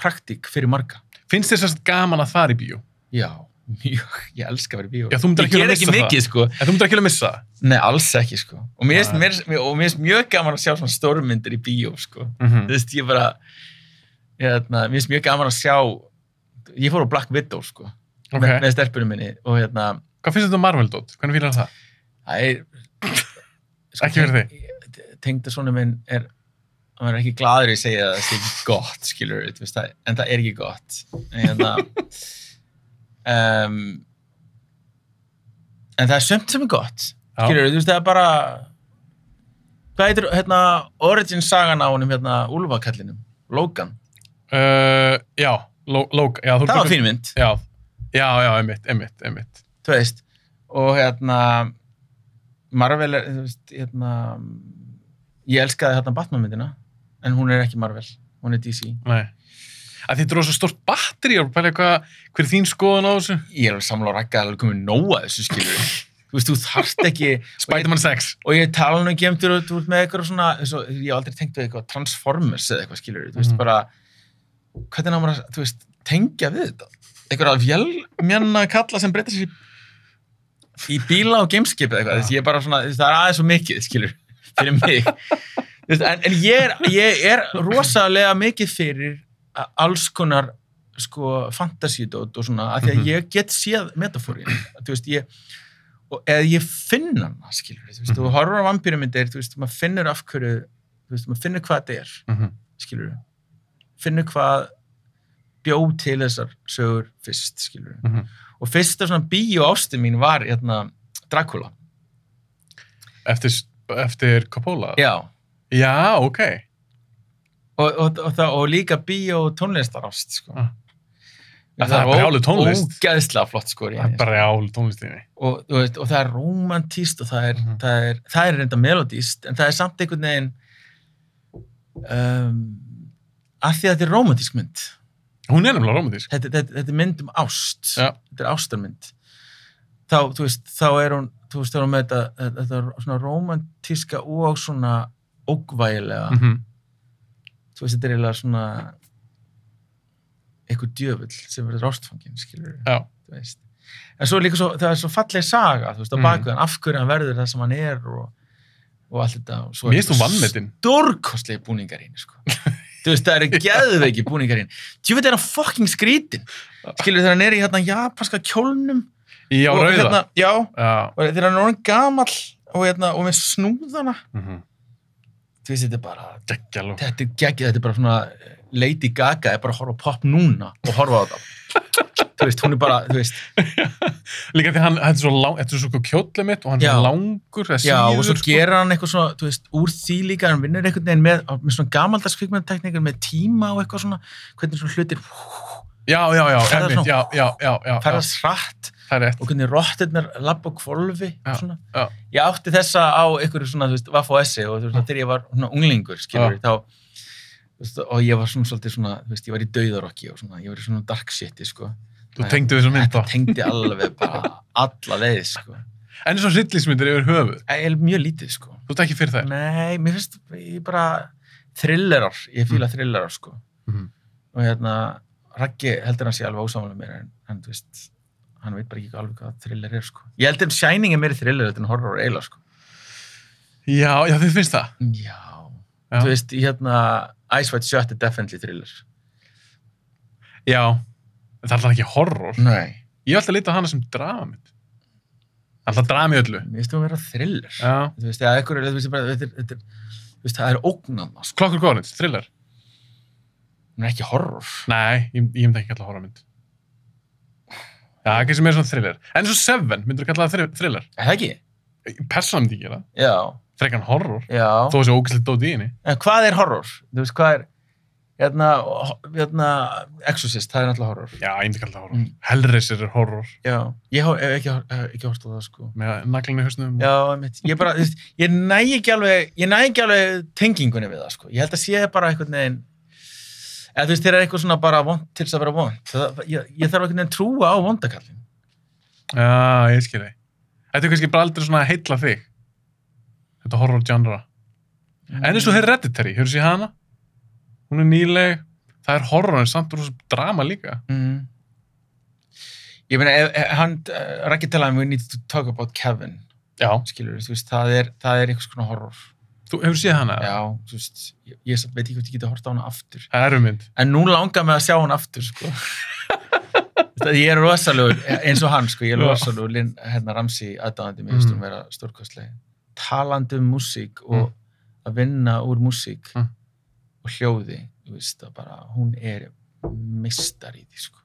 praktík fyrir marga. Finnst þér sérst gaman að fara í bíó? já, mjög, ég elska að vera í bíó. Já, þú myndir ekki ekki missa það. mikið sko. En þú myndir ekki vilja missa það? nei, alls ekki sko. Og mér finnst mjög gaman að sjá svona stórmyndir í bíó sko. Mm þú veist, ég bara hérna, mér finnst mjög gaman að sjá ég fór á Black Widow sko Ok. með, með stelpunum minni og hérna Hvað finnst þetta um Marvel dót? Hvernig fýlar það? það er sko, Ekki fyrir þig tengda svona minn er hann er ekki gladur í að segja að það sé ekki gott skilur, þú veist, það, en það er ekki gott en hérna um, en það er sömt sem er gott skilur, þú veist, það er bara hvað heitir, hérna origin sagan á honum, hérna, Úlfakallinum Logan, Uh, já, Lo- Logan. Já, það var fín mynd Já, já, já, einmitt, einmitt, einmitt. þú veist, og hérna Marvel er, þú veist, hérna ég elskaði hérna Batman myndina en hún er ekki Marvel, hún er DC Nei. Að þetta er rosa stórt batteri og pæla eitthvað, hver er þín skoðun á þessu? ég er alveg samla á rakka að alveg komið nóa þessu skilur þú veist, þú þarft ekki Spider-Man 6. og ég tala nú ekki um þú ert með eitthvað svona ég hef aldrei tengt við eitthvað Transformers eða eitthvað skilur, þú veist Mhm. bara hvernig á maður að, þú veist, tengja við þetta eitthvað vélmjanna kalla sem breytir sér í, í bíla og gameskip eða eitthvað, þess ég er bara svona þú það er aðeins svo mikið, skilur fyrir mig Þú en, en ég, er, ég er rosalega mikið fyrir alls konar sko fantasídót og svona, af því að Mhm. ég get séð metafórin, þú veist, ég eða ég finn hana, skilur þú veist, Mhm. þú horfur á vampýrmyndir, þú veist, maður finnur af hverju, þú veist, maður finnur hvað þetta er, Mm -hmm. Finnur hvað bjó til þessar sögur fyrst, skilur Mhm. og fyrsta svona bíó ásti mín var, hérna, Dracula Eftir, eftir Coppola? já, Já, ok. og, og, og, það, og líka bíó tónlistarást, sko Ah. Ja, það er brjáluð tónlist. ógeðslega flott, sko, í Það er bara jál tónlistinni. og, þú veist, og það er romantíst og það er, Mhm. það er, það er reynda melodíst en það er samt einhvern veginn um, að því að þetta er romantísk mynd Hún er nefnilega romantísk. þetta, þetta, þetta er mynd um ást Já. þetta er ástarmynd þá, þú veist, þá er hún þú veist, þá er hún með þetta, þetta svona romantíska og svona ógvægilega, Mm -hmm. þú veist, þetta er eiginlega svona einhver djöfull sem verður ástfangin, skilur þú veist. En svo er líka svo, það er svo falleg saga, þú veist, á Mhm. bakveðan, af hverju hann verður það sem hann er og, og allt þetta. og svo finnst þú vannmetin. Stórkostlegi búningarinn, sko. þú veist, það eru geðveiki búningarinn. Tjúfið er hann fucking skrítin. Skilur þegar hann er í hérna japanska kjólnum. Já, og, rauða. Hérna, já, Já. og þegar hann er orðin gamall og, hérna, og með snúðana. Mm -hmm. Þú veist, þetta er bara, Geggjalo. þetta er geggið, þetta er bara svona Lady Gaga er bara að horfa pop núna og horfa á þetta. þú veist, hún er bara, þú veist, Líka því hann, þetta er svo, lang, þetta er svo kjóllið mitt og hann er langur, það Já, og svo síður, sko. gerir hann eitthvað svona, þú veist, úr því líka, hann vinnur einhvern veginn með, með svona gamaldags kvikmyndateknikar með tíma og eitthvað svona, hvernig svona hlutir Já, já, já, einmitt, já, já, já, já, ferðast hratt og hvernig rottirnar labba á kvolfi Já, og svona. já. Ég átti þessa á einhverju svona, þú veist, vaff og essi og þú veist, þegar ég var svona unglingur, skilur Já. þá, og ég var svona svolítið svona, þú veist, ég var í dauðarokki og svona, ég var í svona dark shiti, sko. Þú tengdu þessu mynd á. Þetta tengdi alveg bara alla leið, sko. En svo hryllismyndir yfir höfuð. Ég er mjög lítið, sko. Þú ert ekki fyrir þær. Nei, mér finnst ég bara thrillerar, ég fíla thrillerar sko Mhm. og hérna Raggi heldur hann sé alveg ósámanlega mér en, en þú veist, hann veit bara ekki alveg hvað thriller er sko. Ég heldur Shining er meiri thriller en horror eiginlega sko. Já, já, þið finnst það. Já. Já. Þú veist, hérna Ice White Shut er definitely thriller. Já. En það er alltaf ekki horror. Nei. Ég er alltaf að lita á hana sem dramamynd. Alltaf drami öllu. Mér finnst þú að vera thriller. Já. Þú veist, eða eitthvað, þú veist, bara, þetta, er- þetta, er- þú veist, það er ógnanna, sko. Klokkur góðnit, thriller. Hún er ekki horror. Nei, ég, ég myndi ekki kalla það horrormynd. Já, ekki sem er svona thriller. En og Seven, myndur þú kalla það thri- thriller? Er það ekki? Persónan myndi ekki gera. Já, Frekan horror. já. Þó þessi ógæslega dót í henni. En hvað er horror? Þú veist, hvað er, hérna, hérna, Exorcist, það er náttúrulega horror. Já, ég myndi kalla það horror. Mm. Hellraiser er horror. Já, ég hef ekki, ekki hort á það, sko. Með naglan í hausnum. Já, einmitt. ég bara, þú ég næ ekki alveg, ég næ ekki alveg tengingunni við það, sko. Ég held að sé bara einhvern veginn, eða þú veist, þeir eru eitthvað svona bara vond til þess að vera vond. Ég, ég þarf einhvern veginn trúa á vondakallin. Já, ég skil þig. Þetta er kannski bara aldrei svona að heilla þig. Þetta horror genre. En eins og Hereditary, hefur séð hana? Hún er nýleg. Það er horror en samt rosa drama líka. Mm. Ég meina, hann, uh, Raggi talaði um we need to talk about Kevin, Já. skilur þú veist, það er, það er einhvers konar horror. Þú hefur séð hana? Já, þú veist, ég, ég veit ekki hvort ég geti hort á hana aftur. Það er um mynd. En nú langar mig að sjá hana aftur, sko. Þú veist, ég er rosalegur, eins og hann, sko, ég er Lin, hérna Ramsey aðdáðandi, mér finnst Mm. hún vera stórkostleg. Talandi um músík og að vinna úr músík Mm. Og hljóði, þú veist, að bara, hún er mistar í því, sko.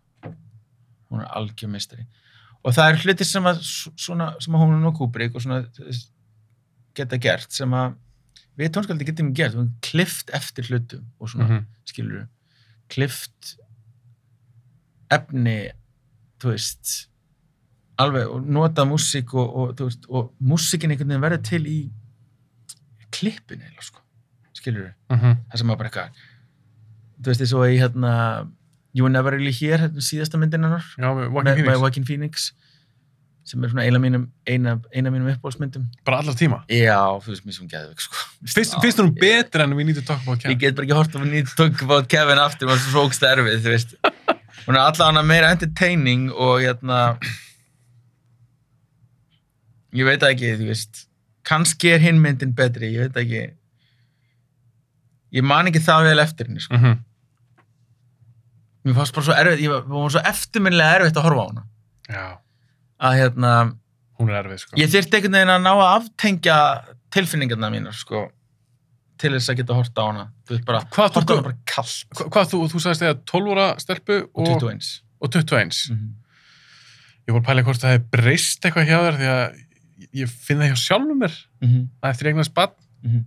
Hún er algjör mistari. Og það er hluti sem að, svona, sem að hún og Kubrick og svona geta gert, sem að við tónskaldi getum gert, við höfum klift eftir hlutum og svona, Mhm. skilur klift efni þú veist alveg og nota músík og, og, og músíkin einhvern veginn verður til í klippin eða sko skilur Mhm. það sem að bara eitthvað þú veist eins og í hérna You Were Never Really Here, hérna síðasta myndin hennar. Með Joaquin Phoenix. Sem er svona eina mínum mínum uppbólsmyndum Bara allar tíma. já, þú veist, mér sem geðvik sko. Fyrst, finnst hún ég- betur en We Need to Talk About ég Ken? get bara ekki hort að nýtt tók about Kevin aftur, það var svo svókst erfið, þú veist. Hún er allavega meira entertaining og hérna ég veit ekki, þú veist. Kannski er hinn myndin betri, ég veit ekki ég man ekki það vel eftir henni, sko Mm mér fannst bara svo erfið, ég var, var svo eftirminnilega erfitt að horfa á Já, að hérna, hún er erfið, sko. ég þyrfti einhvern veginn að ná að aftengja tilfinningarna mínar, sko til þess að geta hort á hana þú veist bara, Hvað þú- hort á hana bara kallt Hva- Hvað þú, þú sagðist eða 12 ára stelpu og og, 21 og 21. Mhm. Ég voru að pæla hvort það hefði breyst eitthvað hjá þér því að ég finn það hjá sjálfum mér Mhm. að eftir eignast bann, Mhm.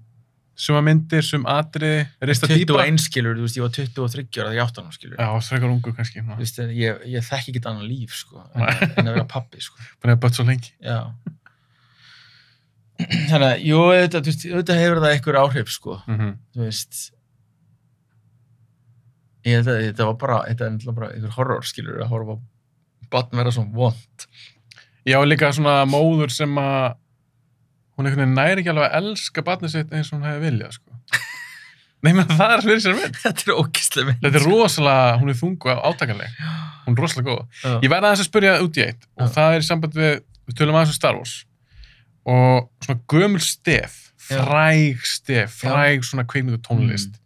Suma myndir, sum atriði, reista dýpa. 21 skilur, þú veist, ég var 23 ára þegar ég átt hana skilur Já, frekar ungu kannski. þú veist, ég, ég þekki ekki annað líf sko, en, að- en að vera pappi sko. Bara bött svo lengi. já þannig að, jú, auðvitað, þú veist, auðvitað hefur það einhver áhrif sko, Mm -hmm. þú veist ég að þetta var bara þetta er náttúrulega bara einhver horror skilur að horfa á batn vera svona vond Já, líka svona móður sem að hún einhvern veginn næri ekki alveg að elska barnið sitt eins og hún hefði viljað, sko. Nei, menn það er fyrir sér mynd. þetta er ókislega mynd Þetta er rosalega, hún er þungu átakanleg. Hún er rosalega góð. Já. Ég verði aðeins að spyrja út í eitt og Já. það er í samband við, við tölum aðeins um Star Wars og svona gömul stef, fræg stef, fræg svona kveikmyndu tónlist,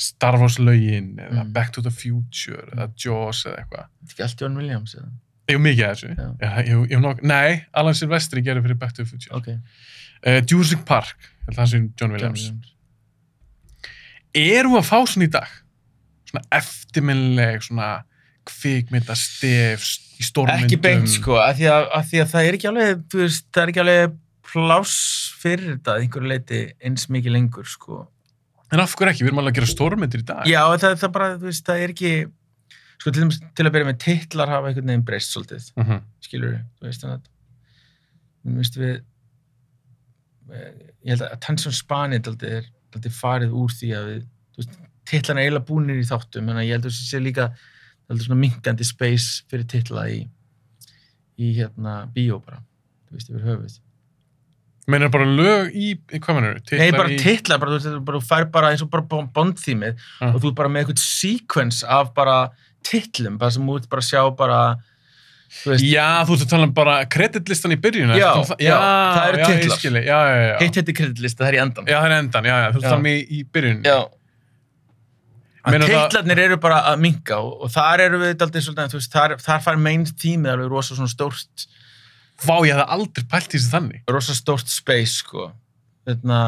Star Wars lögin eða Mm. Back to the Future eða Jaws eða eitthvað. þetta er ekki allt John Williams eða? Ég hef mikið af þessu. Nei, Alan Silvestri gerir fyrir Back to the Future. ok, Uh, Jurassic Park, held að það sé John John Williams. Williams Erum við að fá svona í dag? Svona eftirminnileg, svona kvikmynda stef í stórmyndum. ekki beint sko, að því því að það er ekki alveg þú veist, það er ekki alveg pláss fyrir þetta að einhverju leiti eins mikið lengur sko. En af hverju ekki? Við erum alveg að gera stórmyndir í dag. já, það, það bara, þú veist, það er ekki sko, til, til að byrja með titlar hafa einhvern veginn breyst svolítið, Mm -hmm. skilur þú veist, þannig að mér finnst við eh, ég held að Attention Spani daldið er daldið farið úr því að við, titlarna er eiginlega búnir í þáttum, að ég held að þessi sé líka minkandi space fyrir titla í í hérna bíó bara, þú veist, yfir höfuð Meinar bara lög í, í hvað mennur? Nei, bara titla, bara, þú veist, þú fær bara eins og bara bondþýmið Ah. og þú ert bara með eitthvað sequence af bara titlum, bara sem út bara sjá bara veist, Já, þú ert að tala um bara kreditlistan í byrjun. Já, um já, það eru já, titlar. Já, já, já. heitt heitti kreditlista, það er í endan Já, það er endan, já, já. Þú ert Já. að tala um í, í byrjun. Já. Meinar það- titlarnir eru bara að minka og, og þar eru við daldið svolítið, þú veist, þar, þar fær main tímið alveg rosa svona stórt vá, ég hefði aldrei pælt í þessu þannig. rosa stórt space, sko. Þetta,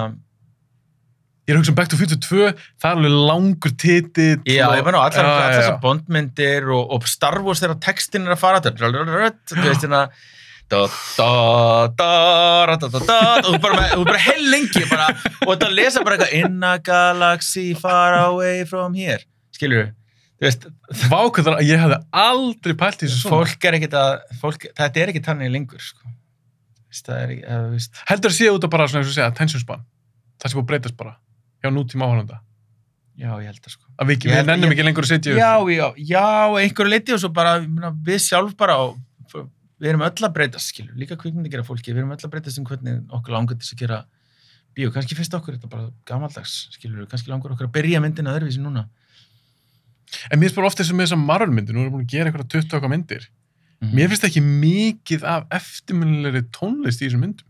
Ég er að hugsa um Back to Future 2, það er alveg langur titill. já, og- ég allar, Já, allar þessar bondmyndir og, og Star Wars þegar textin er að fara, þetta er, þú veist, hérna, da, da, da, da, da, da, da, og þú bara, heil lengi, bara, og þetta lesa bara eitthvað, in a galaxy far away from here, skilur þú veist, Vá, hvað það, ég hefði aldrei pælt í þessu svona. fólk er ekkit að, fólk, þetta er ekki þannig lengur, sko. Þú veist, Það er ekki, þú veist, Heldur að sé út af bara svona, eins og segja, attention span. Það sé búið að breytast bara. Hjá nútíma áhörnda. já, ég held það, sko. Að við, við nennum ekki lengur að setja Já, já, já, einhverju leiti og svo bara, við sjálf bara, og, við erum öll að breytast, skilur, líka kvikmyndi gera fólki, við erum öll að breytast um hvernig okkur langar til að gera bíó, kannski finnst okkur þetta bara gamaldags, skilur, kannski langar okkur að byrja myndina öðruvísi núna. En mér bara ofta þessum með þessar Marvel-myndir, nú erum við búin að gera eitthvað 20 okkar myndir. Mhm. Mér finnst ekki mikið af eftirminnilegri tónlist í þessum myndum.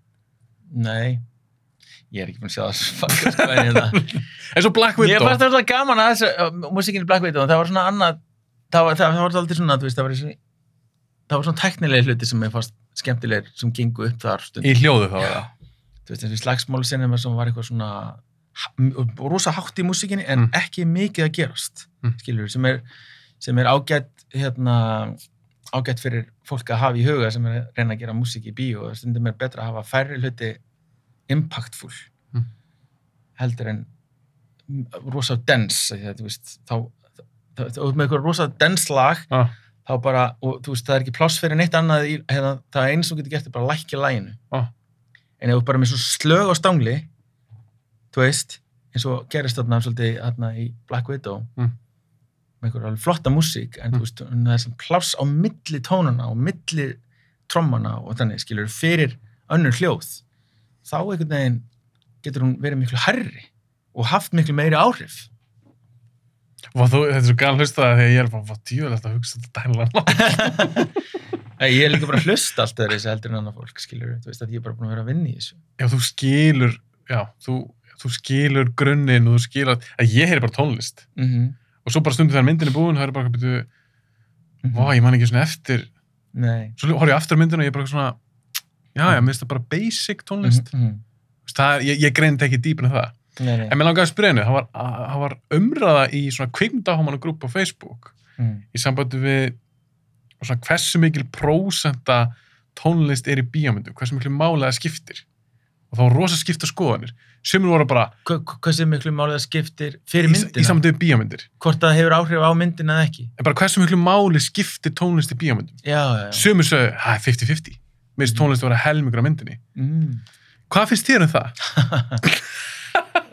Nei, ég er ekki búin að sjá þessu fuckar, sko, en hérna. eins og Black Ég Widow. fannst það alltaf gaman að þessu, uh, músikinni Black Widow, það var svona annað, það var, það, var alltaf svona, veist, það var svona, það var svona teknilega hluti sem ég fannst skemmtilegir, sem gengu upp þar stund. Í hljóðu þá það. þú veist, eins og slagsmálu sinni sem var eitthvað svona rosa hátt í músikinni en Mm. ekki mikið að gerast Mm. skilur, sem er, sem er ágætt hérna, ágætt fyrir fólk að hafa í huga sem er að reyna að gera músik í bíó og stundum er betra að hafa færri hluti impactful Mm. heldur en rosa veist, þá þá- með eitthvað rosa dense lag Ah. þá bara, og þú veist, það er ekki pláss fyrir neitt annað í, hérna, það eins sem þú getur gert er bara að lækja læginu Ah. en ef þú bara með svo slög á stangli þú veist, eins og gerist þarna svolítið þarna í Black Widow Mm. með einhver alveg flotta músík en Mm. þú veist, það er sem pláss á milli tónana og milli trommana og þannig, skilur, fyrir önnur hljóð þá einhvern veginn getur hún verið miklu herri og haft miklu meiri áhrif Vá, þú, þetta er svo gæl hlustaði þegar ég er bara, hvað djúðilegt að hugsa þetta dæla. Ég er líka bara að hlusta allt öðru þessi heldur en annað fólk, skilur, þú veist að ég er bara búin að vera að vinna í þessu Já, þú skilur, já, þú, þú skilur grunninn og þú skilur að ég heyri bara tónlist. mm -hmm. Og svo bara stundum þegar myndin er búin, það er bara, byrju, vá, ég man ekki svona eftir. Nei Svo horf ég aftur á myndina og ég er bara svona, já, já, mér finnst það bara basic tónlist. mm -hmm. Það ég, ég greindi ekki dýpin af það. Nei, nei En mér langaði að spyrja henni, það var, það var umræða í svona kvikmyndahámanu grúp á Facebook mm. í sambandi við svona hversu mikil prósenta tónlist er í bíómyndu, hversu miklu málega skiptir. Og þá var rosa skipta skoðanir. Sumir voru bara Hva, hversu miklu máli það skiptir fyrir í, myndina í sambandi við bíómyndir. hvort það hefur áhrif á myndina eða ekki En bara hversu miklu máli skiptir tónlist í sögðu, það er 50-50. Mér finnst tónlist að vera helmingur af myndinni. Mm. Hvað finnst þér um það?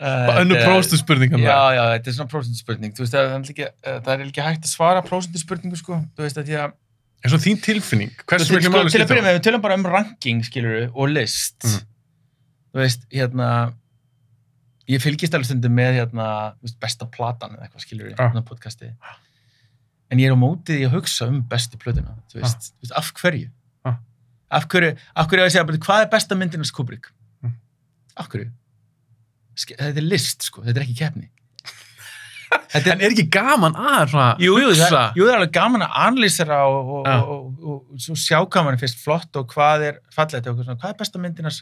Bara önnur Þetta er- próstu spurningan já, það. já, þetta er svona prósentuspurning þú veist, það er ekki, það er ekki hægt að svara prósentuspurningu, sko, þú veist að því að En svo þín tilfinning, hversu miklu sko, máli til að byrja með, við tölum bara um ranking skilur og list Mhm. þú veist, hérna ég fylgist alveg stundum með hérna, besta platan eða eitthvað skilur Ja. hérna podcasti en ég er á mótið í að hugsa um bestu plötuna þú veist, þú veist af hverju. Af hverju, af hverju að segja bara, hvað er besta myndinans Kubrick Mhm. af hverju þetta er list, sko, þetta er ekki keppni þetta En er ekki gaman að svona Jú, jú, það, hugsa? jú, það er alveg gaman að analýsera og, og, Já. og, og, og, svo sjá hvað mann er fyrst flott og hvað er fallegt og hvað er besta myndinas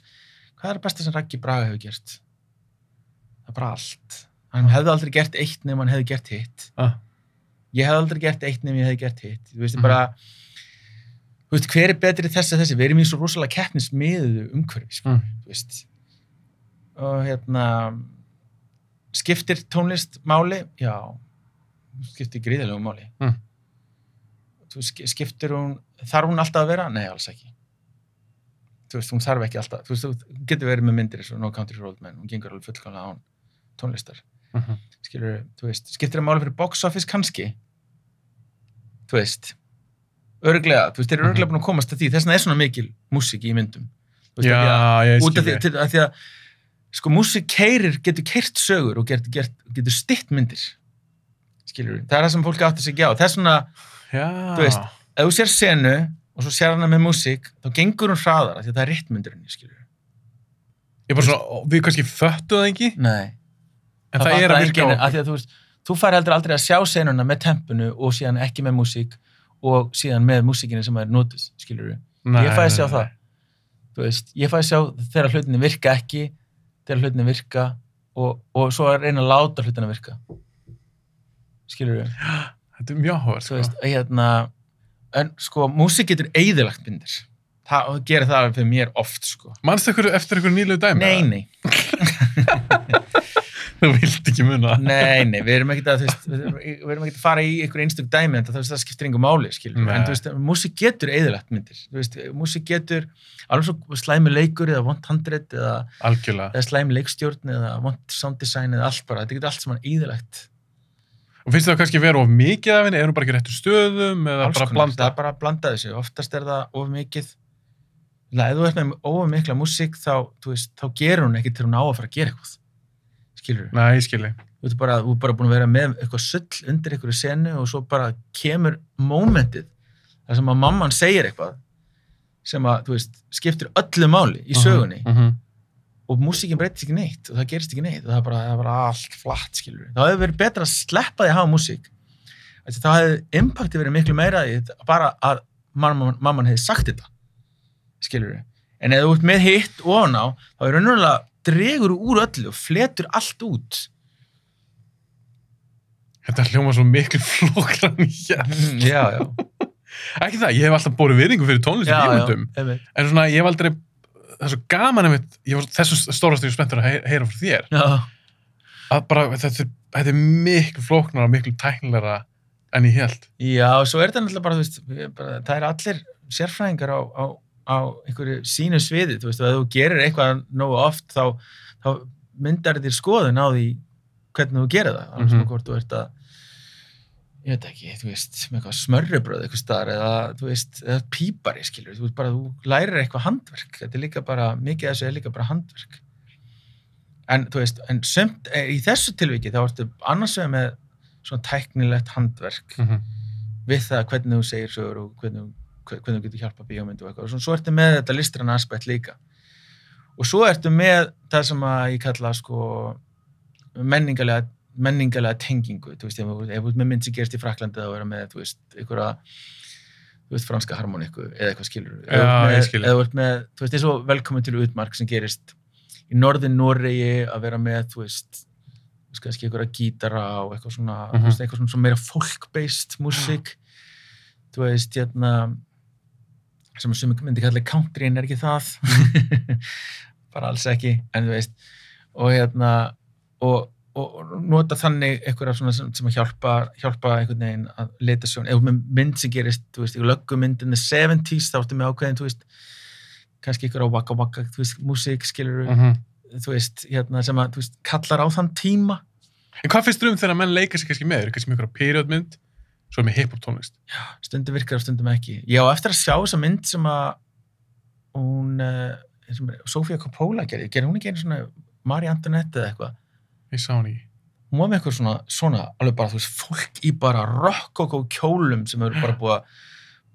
hvað er það besta sem Raggi Braga hefur gert það er bara allt hann hefði aldrei gert eitt nefn hann hefði gert hitt Ah. ég hefði aldrei gert eitt nefn ég hefði gert hitt þú veist, Mhm. bara þú veist, hver er betri þessi að þessi við erum í svo rosalega keppnismiðu umhverfi sko, Mm. þú veist og hérna skiptir tónlist máli? Já, skiptir gríðalegu máli. Mm. Skiptir hún, þarf hún alltaf að vera? Nei, alls ekki. Þú veist, hún þarf ekki alltaf, þú veist, þú getur verið með myndir eins og No Country for Old Men, hún gengur alveg fullkomlega án tónlistar. Mhm. Skilur, þú veist, skiptir það máli fyrir box office kannski? Þú veist, örglega, þú veist, þeir eru Mhm. örglega búin að komast að því, þess vegna er svona mikil músík í myndum. Þú veist, Já, af ég út af skil því, þig. til, að því að sko músík keirir, getur keirt sögur og getur, getur, getur stitt myndir. Skilur við, það er það sem fólk átti sig ekki á. Það er svona, Já. þú veist, ef þú sér senu og svo sér hana með músík þá gengur hún hraðara því að það er rittmyndurinni skilur við, Ég bara svona, við kannski föttu það ekki, nei. En það, er að virka á að því að þú veist, þú fær heldur aldrei að sjá senuna með tempunu og síðan ekki með músík og síðan með músíkinni sem er notuð skilur við, Nei, ég fæði að sjá nei, það. nei. þú veist, ég fæ að sjá þegar hlutinni virka ekki þegar hlutinni virka og, og svo að reyna að láta hlutinni virka skilur við Þetta er mjög þú sko. veist, hérna en sko, músík getur eigðilagt myndir það og gerir það fyrir mér oft sko Manstu eftir ykkur nýlegu dæmi? nei, nei, Þú vilt ekki muna. nei, nei, við erum ekkert að að fara í einhver einstök dæmi en það, það skiptir yngur máli, skilur Nei. en þú veist, músík getur eigðilagt myndir þú veist, músík getur alveg svo slæmi leikur eða vont handrit eða, eða slæmi leikstjórn eða vont sound design eða allt bara, þetta getur allt saman eigðilagt Og finnst það kannski vera of mikið af henni? Er hún bara ekki réttur stöðum eða alls bara blanda? það er bara að blanda þessu oftast er það of mikið Lega, ef þú ert með of mikla músík þá, þá gerur hún ekki til hún á að fara að gera eitthvað skilur Nei, ég skilji. þú ert bara, bara búin að vera með eitthvað sull undir einhverju senu og svo bara kemur mómentið þar sem að mamman segir eitthvað sem að, þú veist, skiptir öllu máli í sögunni Uh -huh. og músíkin breytist ekki neitt og það gerist ekki neitt og það er bara, það er bara allt flatt, skilur. Það hefði verið betra að sleppa því að hafa músík. Það hefði impactið verið miklu meira í þetta, bara að mamman, mamman hefði sagt þetta, skilur. En ef þú ert með hitt ofan á, þá er raunverulega dregur úr öllu og fletur allt út. Þetta hljóma svo miklu flókran í hér. já, já. Ekki það, ég hef alltaf bórið virðingu fyrir tónlist já, og já, bímundum. einmitt. En svona, ég hef aldrei, það er svo gaman einmitt, ég var þessu stórast ég spenntur að heyra, frá þér. Já, Að bara, þetta, þetta er miklu flóknar og miklu tæknilega en ég held. já, svo er þetta náttúrulega bara, veist, bara, það er allir sérfræðingar á, á, á einhverju sínu sviði, þú veist, og ef þú gerir eitthvað nógu oft, þá, þá myndar þér skoðun á því hvernig þú gerir það, alveg Mhm. svona hvort þú ert að ég veit ekki, þú veist, með eitthvað smörrubröð eitthvað staðar, eða, þú veist, eða pípari, skilur, þú veist, bara, þú lærir eitthvað handverk, þetta er líka bara, mikið af þessu er líka bara handverk en, þú veist, en sumt, eh, í þessu tilviki þá ertu annars vegar með svona tæknilegt handverk Mm -hmm. við það hvernig þú segir sögur og hvernig, þú- hvernig þú getur hjálpa bíómyndu og eitthvað. Og svo, ertu með þetta listræna aspekt líka. Og svo ertu með það sem að ég kalla sko menningarlega, menningarlega tengingu, þú veist, ef þú ert með mynd sem gerist í Fraklandi þá vera með, þú veist, einhverja þú veist, franska harmoniku eða eitthvað skilur skil. eða þú ert með, þú veist, eins og velkomin til Utmark sem gerist í norðin Noregi að vera með, þú veist þú veist, kannski einhverja gítara og eitthvað svona, þú veist, eitthvað svona, svona meira folk-based músík. Þú veist, hérna sem að sumi myndi kalla country en er ekki það bara alls ekki, en þú veist og hérna og, og nota þannig svona sem, sem að hjálpa, hjálpa einhvern veginn að leita sjón, eða með mynd sem gerist þú veist, í löggumynd in the 70s þá ertu með ákveðin, þú veist kannski einhverja waka waka, þú veist, músík skilur Mhm. þú veist, hérna sem að, þú veist, kallar á þann tíma En hvað finnst þú um þegar menn leika sér kannski með? Er kannski með ykkur periodmynd, svo með hip-hop tónlist? stundum virkar og stundum ekki. Ég á eftir að sjá þessa mynd sem að hún uh, sem er- Sofía Coppola gerði, gerði hún ekki einu svona Marie Antoinette eða eitthvað? Ég sá hann í. hún var með eitthvað svona, svona alveg bara, þú veist, fólk í bara rockokó kjólum sem eru bara búið að,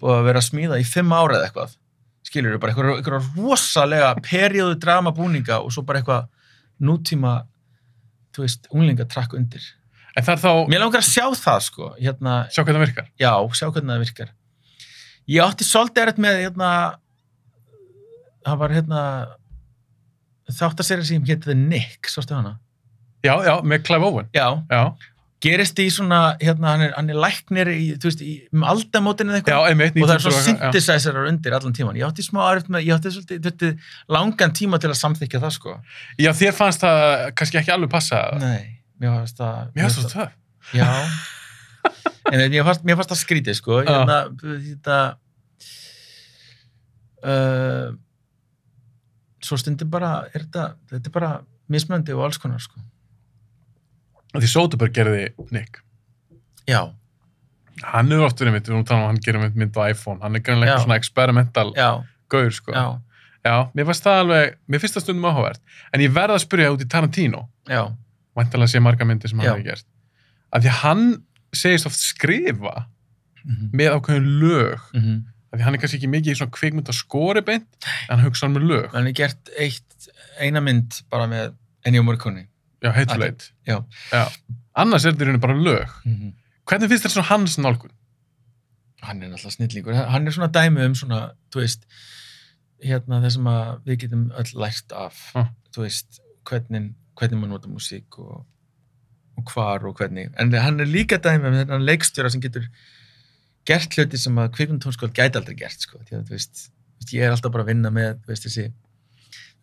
búið að vera að smíða í fimm ára eða eitthvað. Skilur bara eitthvað, eitthvað rosalega periodu drama búninga og svo bara eitthvað nútíma þú veist, unglinga trakk undir En það er þá, mér langar að sjá það sko hérna, sjá hvernig það virkar. já, sjá hvernig það virkar ég átti svolítið erfitt með hérna það var hérna þáttaserið sem The Nick, sástu hana? Já, já, með Clive Owen. Já, Já, gerist í svona, hérna, hann er, hann er læknir í, þú veist, í um aldamótinu eða já, eitthvað einmitt. og það er svona 1900 og eitthvað, já. synthesizerar undir allan tíman ég átti smá erfitt með, ég átti svolítið, þetta langan tíma til að samþykja það sko Já, þér fannst það kannski ekki alveg passa. nei, mér fannst það Mér fannst það töf. Já en mér fannst, mér fannst það skrítið sko hérna, þetta uh, svo stundum bara er þetta, þetta er bara mismöndi og alls konar sko Því Soderbergh gerði Nick. já, Hann er oft verið mitt, við erum talað um að hann gerir mynd, mynd á iPhone. Hann er eitthvað svona experimental já, gaur, sko. já, Já, mér finnst það alveg, mér finnst það stundum áhugavert. En ég verð að spyrja út í Tarantino, já væntalega sé marga myndir sem hann hefur gert. Að því að hann segist oft skrifa mm með ákveðin lög. -hmm. Að því hann er kannski ekki mikið í svona kvikmynd að skori beint, en hann hugsa hann með lög. hann er gert eitt eina mynd bara með Ennio Morricone Já, heituleit. Annars er þetta í rauninni bara lög. mm Hvernig finnst þér svona hans nálgun? hann er náttúrulega snillingur hann er svona dæmi um svona, þú veist hérna það sem að við getum öll lært af Ah. þú veist, hvernig, hvernig maður nota músík og, og hvar og hvernig en hann er líka dæmi með þennan leikstjóra sem getur gert hluti sem að kvikmyndtónskóld gæti aldrei gert sko. Því að, veist, ég er alltaf bara að vinna með veist, þessi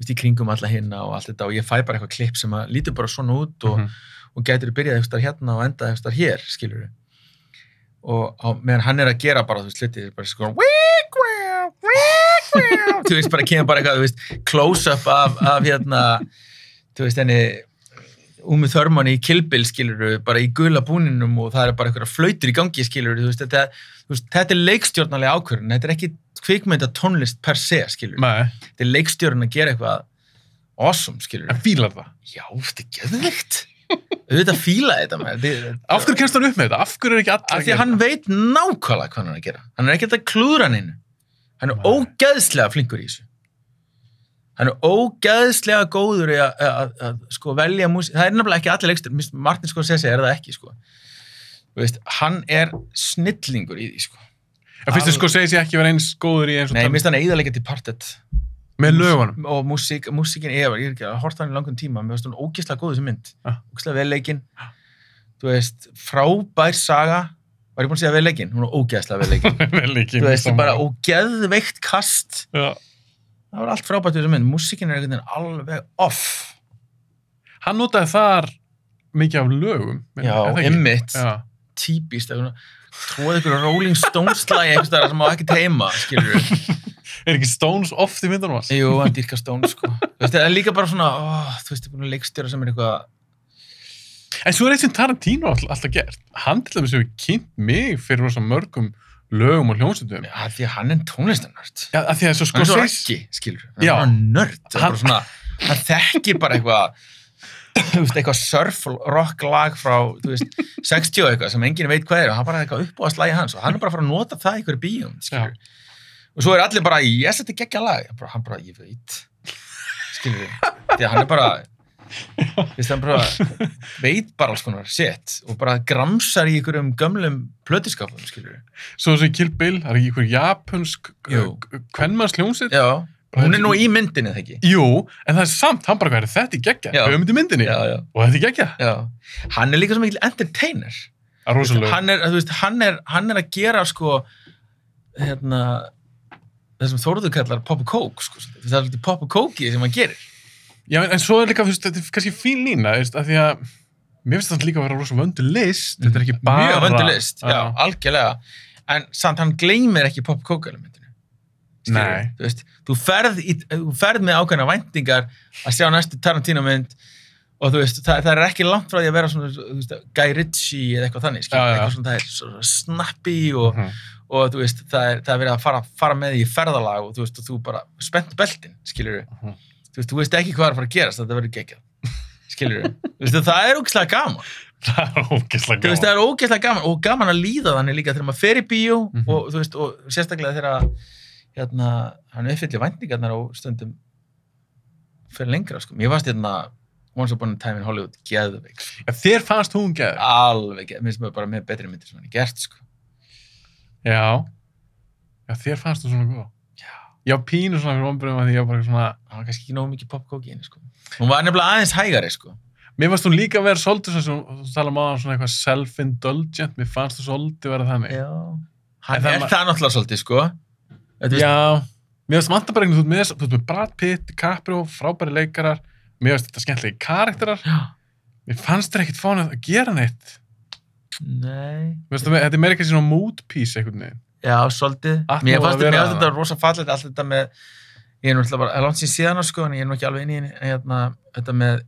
í kringum alla hinna og allt þetta og ég fæ bara eitthvað klipp sem að lítur bara svona út og, Mhm. og gætur byrjað eitthvað hérna og endað eitthvað hér, skilur og á, meðan hann er að gera bara, þú veist, hluti bara sko þú veist, bara kemur bara eitthvað, þú veist, close-up af, af hérna þú veist, henni Úmi Þörmann í Kilbil, skilur bara í gula búninum og það er bara eitthvað flautur í gangi, skilur þú veist, þetta, veist, þetta er leikstjórnarlega ákvörðun, þetta er ekki kvikmynda tónlist per se, skilur Nei, þetta er leikstjórn að gera eitthvað awesome, skilur en fílar það. Já, þetta er geðveikt. Auðvitað fíla þetta maður. Af hverju kemst hann upp með þetta? Af hverju er ekki allir Af því að hann veit nákvæmlega hvað hann er að gera. Hann er ekkert að klúðra hann inn. Hann er ógeðslega flinkur í þessu. Hann er ógeðslega góður í að, að, að, sko, velja músík. Það er nefnilega ekki allir leikstur. Martin Scorsese er það ekki, sko. Veist, hann er snillingur í því, sko. En finnst þið sko sér ekki vera eins góður í eins og Nei, tala- minnst hann eiginlega til partet. með lögunum? Og músík, músíkin er, ég er ekki að horta hann í langan tíma, mér finnst hann ógeðslega góð þessi mynd. Ah. Ógeðslega vel leikinn. Þú veist, frábær saga. Var ég búinn að segja vel leikinn? Hún er ógeðslega vel það var allt frábært við þessu mynd, músíkin er einhvern veginn alveg off Hann notaði þar mikið af lögum. já, ymmit, típist tróði ykkur Rolling Stones lagi einhvers staðar sem á ekki teima, skilur við Er ekki Stones oft í myndunum hans? jú, hann dýrka Stones, sko Þú veist, það er líka bara svona, ó, þú veist, það er búin að leikstjóra sem er eitthvað En svo er eitt sem Tarantino all, alltaf gert. Hann til dæmis hefur kynnt mig fyrir mörgum lögum og hljómsveitum. já, því að hann er tónlistanörd Já, að því að svo hann er svo ekki, skilur Já. hann er nörd, Hann- svona hann þekkir bara eitthvað eitthvað surf rock lag frá, veist, 60 og eitthvað sem enginn veit hvað er og hann bara eitthvað upp á að slæja hans og hann er bara að fara að nota það í einhverju bíum, og svo er allir bara, þetta er geggja lag. Bara, hann bara, ég veit. Skilur því að hann er bara bara veit bara alls konar shit og bara gramsar í einhverjum gömlum við Svo þessi Kill Bill, það er ekki einhver japansk Jú. kvennmanns hljómsveit? já, hún er nú í myndinni, það ekki Jú, en það er samt, hann bara, er þetta í geggja? Já. Höfum þetta í myndinni? já, já, Og þetta er geggja? já hann er líka svo mikil entertainer er hann er, veist, hann er, hann er að gera sko hérna það sem Þórður kallar pop and coke sko. það er lítið pop and coke sem hann gerir Já, en, svo er líka, þú veist, þetta er kannski fín lína, þú veist, að því að mér finnst þetta líka að vera rosa vöndu list, þetta er ekki bara... mjög vöndulist, já, algjörlega en samt hann gleymir ekki pop and coke elementinu Skilurðu? Nei. þú veist, þú ferð, í, þú ferð með ákveðna væntingar að sjá næstu Tarantino mynd og þú veist, það, það er ekki langt frá því að vera svona, þú veist, Guy Ritchie eða eitthvað þannig, já. eitthvað svona, það er svona snappy og, Mhm. og þú veist, það er, það er verið að fara, fara með í ferðalag og þú veist, og þú bara spennt beltin, skilur Mhm. Þú veist, þú veist ekki hvað er að fara að gerast, þetta verður geggjað skilur þú það er ógeðslega gaman Það er ógeðslega þú veist, það er ógeðslega gaman og gaman að líða þannig líka þegar maður fer í bíó Mhm. og þú veist, og sérstaklega þegar hérna, hann uppfyllir væntingarnar og stundum fyrir lengra, sko, mér varst hérna Once Upon a Time in Hollywood geðveik, sko. Já, þér fannst hún geð. alveg geð, mér finnst maður bara með betri myndir sem hann er gert, sko Já. Já, þér fannst þú svona góð. Já. Pínu svona fyrir ombröðum að því ég var bara svona... hann var kannski ekki nógu mikið henni, sko hún var nefnilega aðeins hægari, sko Mér fannst hún líka að vera svolítið svona, þú tala um á svona eitthvað self-indulgent, mér fannst þú svolítið vera þannig. já, hann það er það náttúrulega svolítið, sko Þetta veist- Já, mér finnst vantar bara einhvern veginn, þú með, þú ert með Brad Pitt, DiCaprio, frábæri leikarar, mér finnst þetta skemmtilegi karakterar, já, mér fannst þetta ekkert fáin að gera neitt. nei Mér finnst þetta, þetta er meira ekki svona mood piece einhvern veginn. Já, svolítið. Allt Mér fannst þetta rosa fallegt, allt þetta með, ég er náttúrulega bara, langt síðan síðan sko, en ég er nú ekki alveg inn í henni, hérna, þetta með,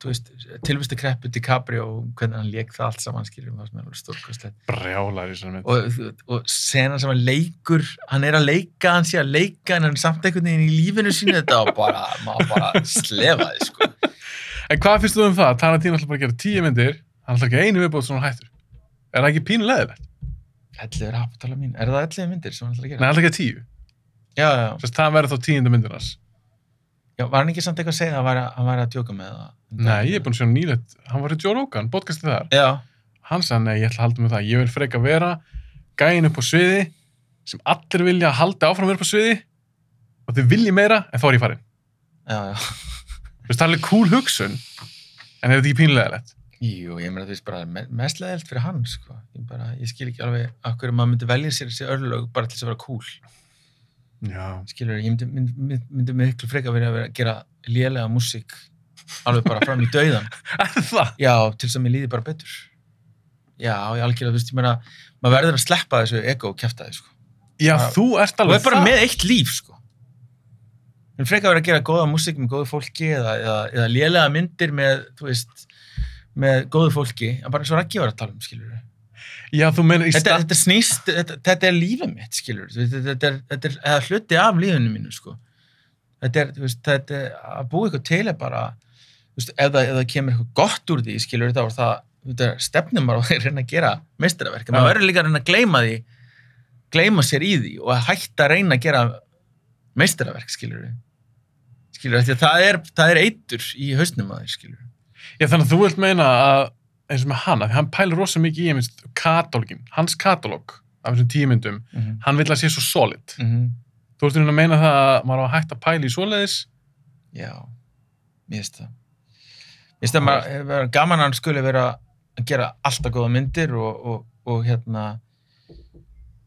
þú veist, tilvistu kreppu DiCaprio og hvernig hann leik það allt saman, skilur, það sem er stórkostlegt. Brjálar í þessari mynd. Og, og senan sem hann leikur, hann er að leika, hann sé að leika, en hann er samt einhvern veginn í lífinu sínu þetta og bara, maður bara slefaði, sko. En hvað finnst þú um það? Tarantino ætla bara að gera tíu myndir, hann ætla ekki einu viðbóð svona hættur. Er það ekki pínu Elliði er hafutala mín. Er það elliði myndir sem hann ætlar að Nei, gera? hann ætla ekki að tíu. Já, já, að það verður þá tíundu myndir hans. já. Var hann ekki samt eitthvað að segja að hann væri að, að djóka með það? Nei, ég er búin að sjá nýlegt, hann var í Joe Rogan, podcastið þar. Já, Hann sagði, nei, ég ætla að halda með það. Ég vil freka vera gæin upp á sviði sem allir vilja halda áfram upp á sviði og þið viljið meira en þá er ég farin já, já. þú það Jú, ég meina þú veist bara me- mest leðilt fyrir hann sko. ég, bara, ég skil ekki alveg af hverju maður myndi velja sér þessi örlög bara til þess að vera cool já, skilur, ég myndi, myndi, myndi, myndi miklu freka verið að vera að gera lélega músík alveg bara fram í dauðan það? já, til þess að mér líði bara betur já, ég algjörlega, þú veist, ég meina maður verður að sleppa þessu ego kæftæði sko. já, Já. þú ert og alveg er bara það með eitt líf sko. en freka verið að gera góða músík með góðu fólki eða, eða, eða lélega myndir með, þú veist með góðu fólki, en bara eins og Raggi var að tala um skilur já, þú meina í þetta, stað þetta snýst, þetta, þetta er lífið mitt skilur, þetta, þetta, er, þetta er hluti af lífinu mínu sko. þetta er, þú veist, þetta er að búa eitthvað til er bara, þú veist, ef það, kemur eitthvað gott úr því, skilur, þá er það þetta er stefnum að reyna að gera meistaraverk, Já. maður verður líka að reyna að gleyma því gleyma sér í því og að hætta að reyna að gera meistaraverk, skilur skilur, það er, það er eitur í hausnum að því, skilur já, þannig að þú vilt meina að eins og með hann, að hann pælir rosa mikið í einmitt katalógin, hans katalóg af þessum tímyndum, mm -hmm. hann vil að sé svo solid Mm þú ert að meina það að maður á að hætta að pæla í svoleiðis Já, mér finnst það. Mér finnst það maður, hefur verið gaman að hann skuli vera að gera alltaf góða myndir og, og, og hérna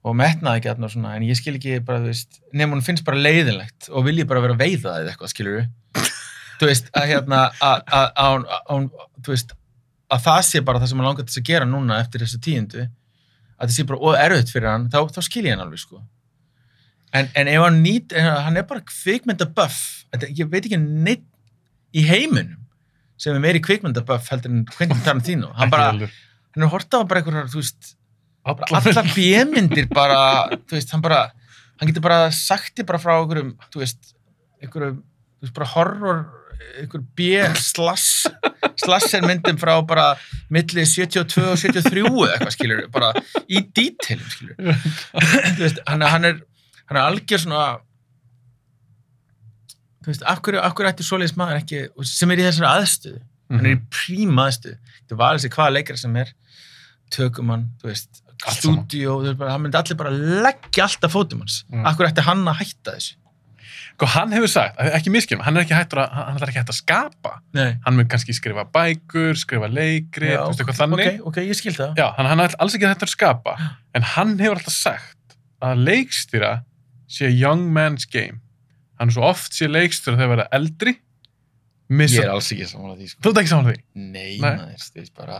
og metnaði ekki og svona, en ég skil ekki bara, þú veist, nefnum hún finnst bara leiðinlegt og vilji bara vera að veiða eða eitthvað, skilur við. Þú veist, að hérna, að, að, að, að, þú veist, að það sé bara það sem hann langar þess að gera núna eftir þessu tíundu, að það sé bara og erfitt fyrir hann, þá, þá skil ég hann alveg, sko. En, en ef hann nýt, en hann er bara kvikmyndabuff, ég veit ekki neitt í heiminum sem er meiri kvikmyndabuff heldur en Quentin Tarantino. Hann Ekki bara, hann er hort á bara einhverjar, þú veist, allar bjömyndir bara, þú veist, hann bara, hann getur bara sagt þér bara frá einhverjum, þú veist, einhverjum, þú veist, bara horror, einhver bjö, slass, slasser myndum frá bara milli 72 og 73 eða eitthvað, skilur, bara í dítilum, skilur. veist, hann, hann er, hann er algjör svona, þú veist, af hverju ætti svoleiðis maður ekki, sem er í þessari aðstöðu, hann er í Mhm. príma aðstöðu, þetta var þessi hvaða leikara sem er, tökum hann, þú veist, stúdíó, hann myndi allir bara leggja alltaf fótum hans. Mm. Akkur ætti hann að hætta þessu? Sko, hann hefur sagt, ekki miskjum, hann er ekki hættur að, hann er ekki hægt að skapa. Nei. Hann mun kannski skrifa bækur, skrifa leikrit, þú veist eitthvað þannig. Ok, ok, ég skil það. Já, hann, hann er alls ekki hættur að skapa, en hann hefur alltaf sagt að leikstýra sé young man's game. Hann er svo oft sé leikstýra þegar verða eldri, missa... Ég er alls ekki saman að því, sko. Þú ert ekki saman því? Nei, Nei. þú veist, bara,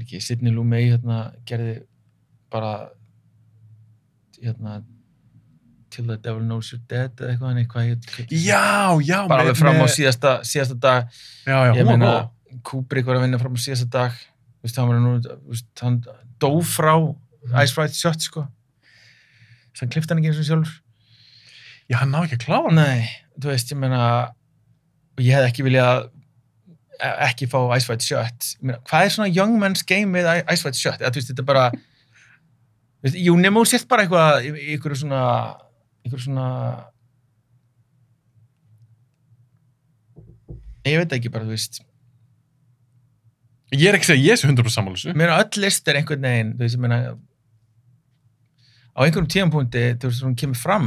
ekki, Sidney Lumet, hérna, gerði bara, hérna, Till the Devil Knows You're Dead, eða eitthvað, hann eitthvað, heit- Já, já. bara alveg fram á síðasta, síðasta dag, Já, já, ég hún var meina, góð. Kubrick var að vinna fram á síðasta dag, þú veist, hann var nú, þú veist, hann dó frá Ice White Shot, sko. Þess að hann klifti hann ekki eins og sjálfur. Já, hann ná ekki að klára. Nei, þú veist, ég meina, og ég hef ekki viljað e- ekki fá Ice White Shot. Ég meina, hvað er svona young man's game með I- Ice White Shot? Eða, þú veist, þetta er bara, þú veist, jú, nema þú sért bara eitthvað í, í ykkur svona, ykkur svona, ég veit ekki bara, þú veist, Ég er ekki að segja, ég er svo 100% sammála þessu. Ég meina öll list er einhvern veginn, þú veist, ég meina á einhverjum tíðanpunkti, þú veist, hún kemur fram,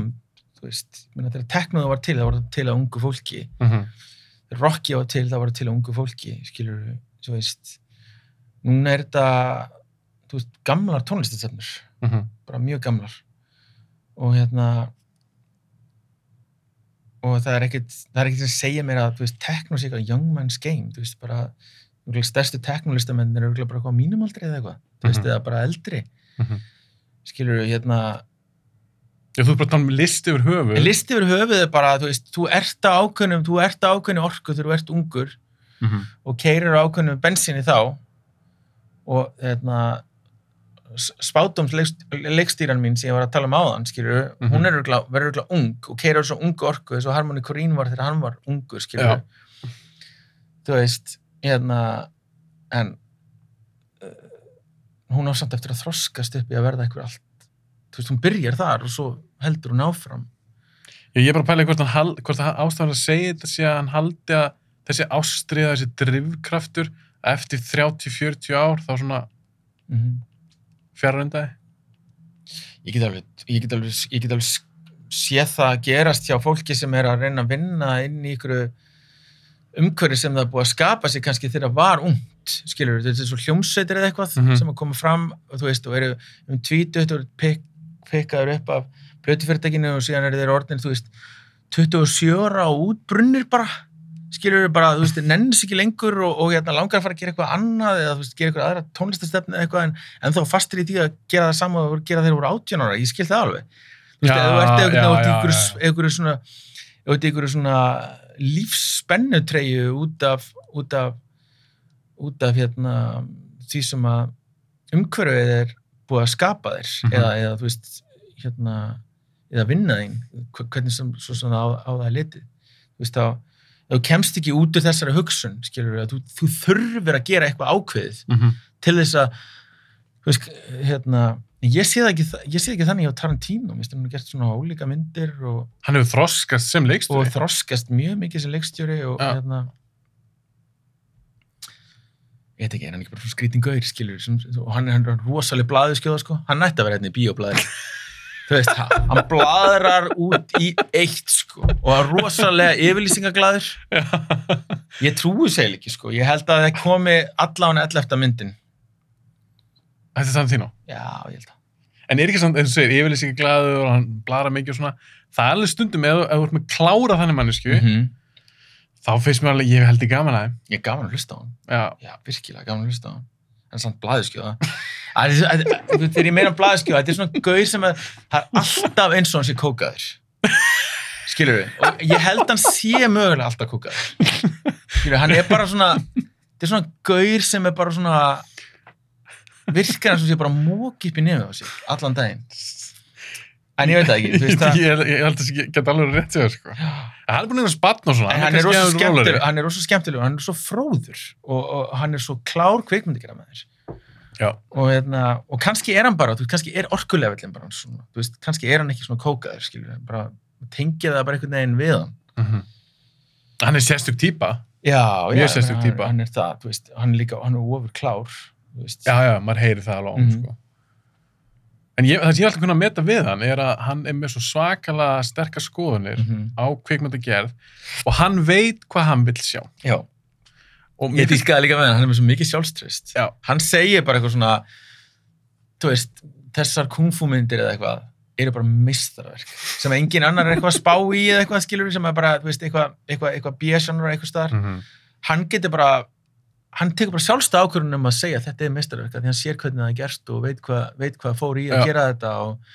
þú veist, ég meina þegar teknoða var til, það var það til að ungu fólki, Mhm. þegar Rocky var til, það var til að ungu fólki, skilur, þú veist, núna er þetta, þú veist, gamlar tónlistasefnur, Mhm. bara mjög gamlar og hérna og það er ekkert það er ekkert sem segja mér að, þú veist, tekno sé eitthvað young man's game, þú veist, bara stærstu teknolistamenn er auðvitað bara eitthvað á mínum aldrei eða eitthvað, þú veist, Mhm. eða bara eldri Mhm. skilur, hérna Já, þú er bara að tala um list yfir höfuð. en listi yfir höfuð er bara, þú veist, þú ert á ákveðnum þú ert á ákveðnu orku þegar þú ert ungur Mhm. og keirir á ákveðnu bensinni þá og hérna spátums leikstýran mín sem ég var að tala um áðan skilur, Mhm. hún er örugglega- verður örgulega ung og keirir á svo ungu orku eins og Harmony Korine var þegar hann var ungur skilur þú veist, hérna en uh, hún á samt eftir að þroskast upp í að verða eitthvað allt þú veist, hún byrjar þar og svo heldur hún áfram. Já, ég er bara að pæla hvort, hvort ástæðan að segja þetta sé að hann haldi að þessi ástriða, þessi drifkraftur að eftir 30-40 ár þá svona mm fjarröndaði. ég get alveg, ég get alveg, ég get alveg sé það gerast hjá fólki sem er að reyna að vinna inn í ykkur umhverfi sem það er búið að skapa sig kannski þegar það var ungt, skilur þetta er svo hljómsveitir eða eitthvað Mhm. sem að koma fram og þú veist, og eru um tvítut og pik, pikkaður upp af plötufyrirtækinu og síðan eru þeir orðin, þú veist 27 ára og útbrunnir bara skilur við bara, þú veist, nennis ekki lengur og, og hérna, langar að fara að gera eitthvað annað eða þú veist, gera eitthvað aðra tónlistastefni eða eitthvað en, en þá fastir í því að gera það sama og gera þeir voru 18 ára, ég skil það alveg. Þú veist, ef þú ert eitthvað einhverju svona einhverju svona lífsspennutreyu út af út af út af hérna því sem að umhverfið er búið að skapa þér Mhm. eða, eða þú veist hérna, eða vinna þín hv- hvernig sem svo svona á, á það litið. Þú veist þá þú kemst ekki út úr þessari hugsun skilur þú, þú þurfir að gera eitthvað ákveðið Mhm. til þess að veist, hérna ég sé það ekki, sé það ekki þannig á Tarantino hann hafa gert svona ólíka myndir og, Hann hefur þroskast sem og leikstjóri. þroskast mjög mikið sem leikstjóri og Já. hérna ég veit ekki, er hann ekki bara svona skrítin gaur skilur, sem, og hann er hann er rosaleg blaðuskjóða sko, hann nætti að vera hérna í bíóblaður þú veist, hann blaðrar út í eitt sko og er rosalega yfirlýsingaglaður ég trúi segil ekki sko ég held að það komi allan 11. myndin Þetta er Tarantino. já, ég held að En er ekki samt, eins og segir, yfirlýsingi glæður og hann blara mikið og svona. Það er alveg stundum, ef þú ert með klára þannig mannesku, -hmm. þá finnst mér alveg, ég held í gaman að ég er gaman að hlusta á hann Já, Já, virkilega gaman að hlusta á hann. Er samt blaðiskjóða. Þegar ég meina blaðiskjóða, þetta er svona gauð sem að það er alltaf eins og hann sé kókaður. Skilur við? Og ég held hann sé mögulega alltaf kókaður. Skilur við? Hann er bara svona, þetta er svona gauð sem er bara svona, virkar hann sem sé bara móki upp í nefið á sig, allan daginn. En ég veit það ekki, þú ég, það. ég, ég held að það geta alveg rétt sér, sko. En hann er búin að vera spann og svona. En hann er hann er rosa skemmtilegur, hann er svo fróður og, og hann er svo klár kvikmyndigjara með. Já. og, hérna, og kannski er hann bara, veist, kannski er orkulefillin bara svona, veist, kannski er hann ekki svona kókaður, tengja það bara einhvern veginn við hann. Mhm. Hann er sérstök típa. Já, já, sérstök hann, týpa. hann er það, veist, hann er líka, hann er ofur klár. Já, já, maður heyri það alveg hann, Mhm. sko. En ég, það sem ég er alltaf kunna að meta við hann er að hann er með svo svakalega sterkar skoðunir Mhm. á kvikmyndagerð og hann veit hvað hann vil sjá. Já, Og ég dýrkaði líka með hann, hann er með svo mikið sjálfströst. Já. Hann segir bara eitthvað svona, þú veist, þessar kungfúmyndir eða eitthvað, eru bara mistarverk sem engin annar er eitthvað að spá í eða eitthvað skilur sem er bara, þú veist, eitthvað, eitthvað, eitthvað bjösjanur eitthvað staðar. Mhm. hann getur bara hann tekur bara sjálfsta ákvörðun um að segja að þetta er mistarverk af því hann sér hvernig það er gerst og veit hvað, veit hvað fór í að Já. gera þetta og,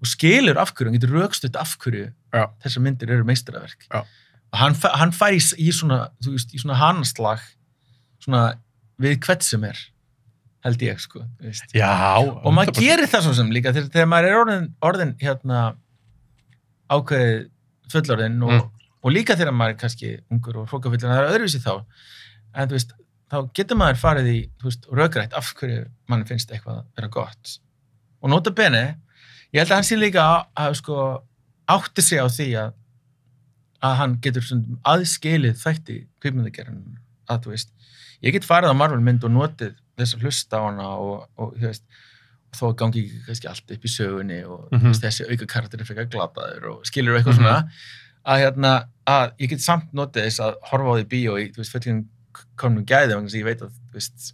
og skilur af hverju, hann getur raukstutt af hverju Já. þessar myndir eru meistarverk Já. og hann, hann fær í, í svona þú veist, í svona hanslag svona við hvert sem er held ég sko. Já. og maður gerir það svo sem líka þegar, þegar maður er orðin, orðin hérna ákveðið fullorðin og, Mm. og líka þegar maður er kannski ungur og hrókafullur það er öðruvísi þá en þú veist, þá getur maður farið í rökrætt af hverju mann finnst eitthvað að vera gott og nota bene, ég held að hann sé líka að, að sko, átti sig á því að að hann getur aðskilið þætti kvikmyndagerðin að þú veist, ég get farið á Marvel mynd og notið þess að hlusta á hana og, og þú veist, og þó gangi ekki kannski allt upp í sögunni og mm veist, þessi auka karakter er frekar glataður og skilur eitthvað Mhm. svona að hérna, að ég get samt notið þess að horfa á því bíó í, þú veist, fullin komnum gæði og ég veit að, veist,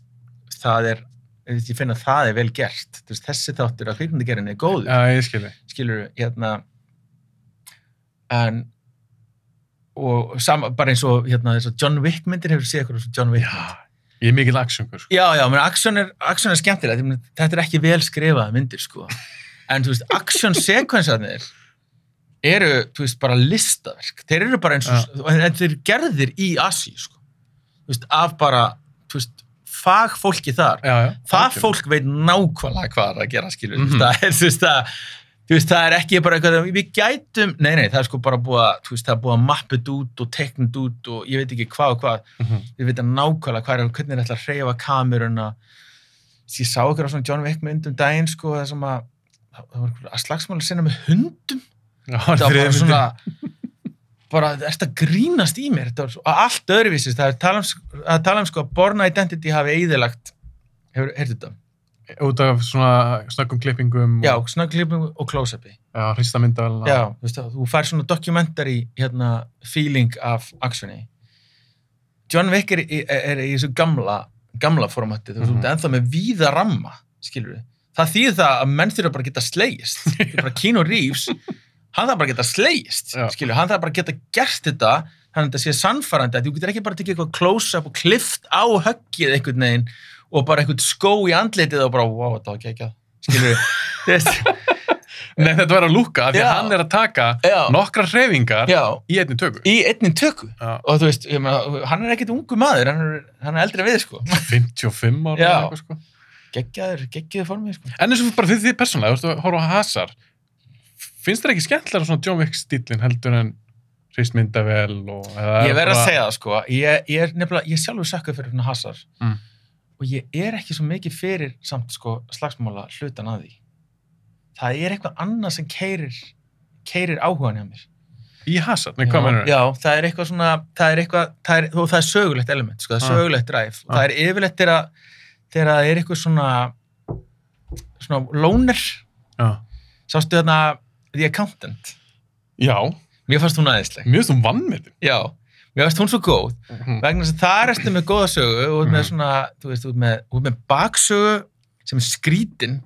það er ég veist, ég finn að það er vel gert veist, þessi þáttur að kvikmyndagerðin er góður skilji. skilur hérna en og sam, bara eins og hérna að John Wick myndir hefur séð eitthvað John Wick. Já, ég er mikill aksjöngur, sko. já, já, menn aksjón er, aksjón er meina, þetta er ekki vel skrifaða myndir sko en þú veist, aksjón sekvensarnir eru, þú veist, bara listaverk þeir eru bara eins og, en þeir eru gerðir í Asi, sko veist, af bara, veist fagfólki þar Já, já. það algjörlega. fólk veit nákvæmlega hvað er að gera skilur mm Mhm. það er veist það veist það er ekki bara eitthvað við gætum, nei nei það er sko bara búið að það er búið að mappið út og teknið út og ég veit ekki hvað og hvað Mhm. við veitum nákvæmlega hvað er hvernig er ætla að hreyfa kameruna ég sá okkur á svona John Wick myndum daginn sko það sem að það var að slagsmála sinna með hundum Já, það var bara svona bara, að grínast í mér? Þetta var svo, allt öðruvísist það er tala um, að tala um sko að Born Identity hafi eðilagt hefur, heyrðu þetta? út af svona snöggum klippingum já, og snögglipum og close-upi. Já, hristamyndavel já, þú veist það, þú fær svona documentary hérna, feeling af actioni. John Wick er, er, er í þessu gamla gamla formati, þú veist, mm -hmm. ennþá með víða ramma, skilur við það þýðir það að menn þurfa bara að geta slegist. Þetta bara Keanu Reeves hann þarf bara að geta slegist, Já. skilur hann þarf bara að geta gert þetta þannig að þetta sé sannfærandi að þú getur ekki bara tekið eitthvað close-up og klift á höggið einhvern veginn og bara einhvern skó í andlitið og bara, wow, þetta var þú veist. Nei, þetta verður að lúka af því að hann er að taka Já. nokkrar hreyfingar já, í einni tökur. í einni tökku og þú veist, meina, hann er ekkit ungu maður hann er, hann er eldri við, sko. 55 ára eða eitthvað, sko. geggjaður, geggjaður formið, sko. En eins og bara fyrir því persónlega, þú veist að horfa á Hazard finnst þér ekki skemmtilega svona John Wick stílinn heldur en hristmyndavel og ég verð að segja það, sko. Ég, ég er nefnilega, ég er sjálfur sökkuð fyrir svona hasar Mm. og ég er ekki svo mikið fyrir samt, sko, slagsmála hlutan að því. Það er eitthvað annað sem keirir keirir áhugan hjá mér. Í Hazard, nei hvað mennur já, það er eitthvað svona það er eitthvað, það er, og það er sögulegt element sko, það er Ah. sögulegt dræf Ah. það er yfirleitt þegar það er eitthvað svona svona lóner Já. sástu þarna The Accountant. Já, mér fannst hún aðeinsleg mjög þú vannmetinn. já, mér fannst hún svo góð. Vegna þess að það er eftir með góða sögu og með Mhm. svona, þú veist, út með, með baksögu sem er skrítin.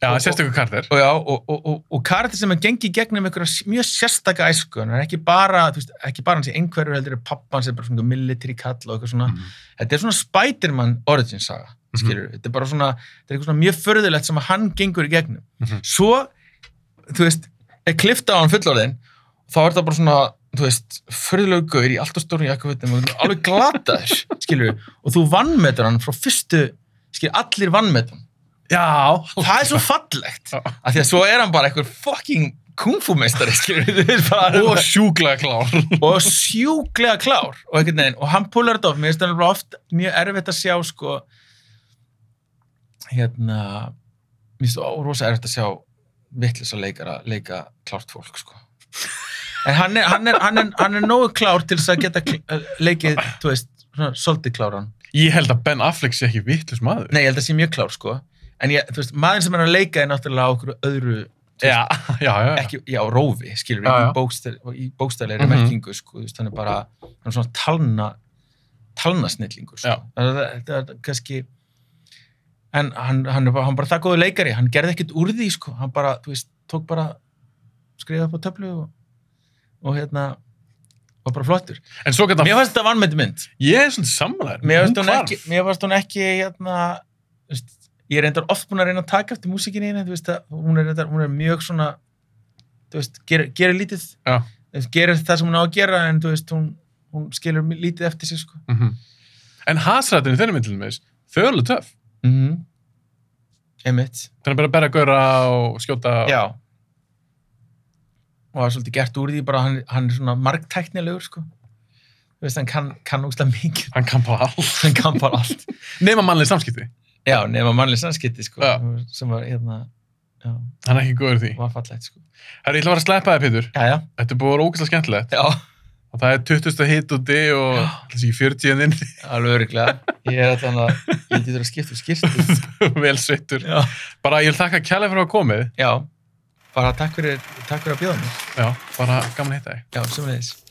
Já, ykkur kardir. og, og, og, og, og karakter sem er gengið gegnum einhverja mjög sérstaka æsku. Er ekki bara, þú veist, ekki bara hans í einhverju heldur er pappan sem er bara svona military kall og eitthvað svona, Mhm. þetta er svona Spider-Man origin saga, skilur þetta er bara svona, þetta er eitthvað svona mjög förðulegt sem að hann gengur í gegnum, Mhm. svo þú veist, er klifta á hann fullorðin þá er það bara svona þú veist, förðulegu gaur í allt og stórum jakkafutum og alveg glataður, skilur og þú vannmetur hann frá fyrstu skilur, allir vannmetur hann Já. það er svo fallegt af því að svo er hann bara einhver fucking kungfúmeistari bara Og sjúklega klár. og sjúklega klár og veginn, og hann púlar þetta oft mér finnst það nefnilega oft mjög erfitt að sjá sko hérna mér finnst það rosa erfitt að sjá vittlis að leikara leika klárt fólk sko en hann er, hann er, hann er, hann er nógu klár til þess að geta eh, leikið, þú veist, svolítið kláran Ég held að Ben Affleck sé ekki vittlust maður. nei, ég held að sé mjög klár sko en ég, þú veist, maður sem er að leika er náttúrulega á okkur öðru Já, já, já. ekki, já, rófi, skilur við, í, bókstæðleiri Mhm. merkingu, sko, þú veist, hann er bara, hann er svona talna, talnasnillingur, sko. Það, það, kannski, en hann, hann hann bara það góðu leikari, hann gerði ekkert úr því, sko, hann bara, þú veist, tók bara, skrifaði upp á töflu og, og hérna, og bara flottur. En svo geta... Mér fannst þetta vannmætti mynd. Ég er svona samlæður. Hún ekki, mér fannst hún ekki, hérna, veist, ég er reyndar oft búin að reyna að taka eftir músikinni henni, þú veist, að hún er, reyndar, hún er mjög svona, þú veist, gerir, gerir lítið, veist, gerir það sem hún á að gera, en þú veist, hún, hún skilur lítið eftir sig, sko. Mm En Hazardin í þeirri myndilum meðis, þau eru töff. Mm -hmm. Einmitt. Þannig að bara bera gauðra og skjóta... Já. Og það er svolítið gert úr því, bara hann, hann er svona margtæknilegur, sko. Þú veist, hann kann, kann úkslega mikið. Hann kann bara allt. hann kann bara allt. Nema mannlega samskipti. Já, nema mannlega samskipti, sko. Já. Sem var, hérna, já, Hann er ekki góður því. var fallegt, sko. Herri, ég ætla að vera að sleppa þig, já. Þetta búið að vera ógæslega skemmtilegt. Já, Og það er 20. hit úti og þessi ekki 40 inn alveg öruglega. Ég er þannig að ég þurfa að skipta um skýrtu. vel sveittur. Bara ég vil þakka kjærlega fyrir að komið. Já, bara takk fyrir, takk fyrir að bjóða mér. Já, bara gaman að hitta þig. Já, sem við þess.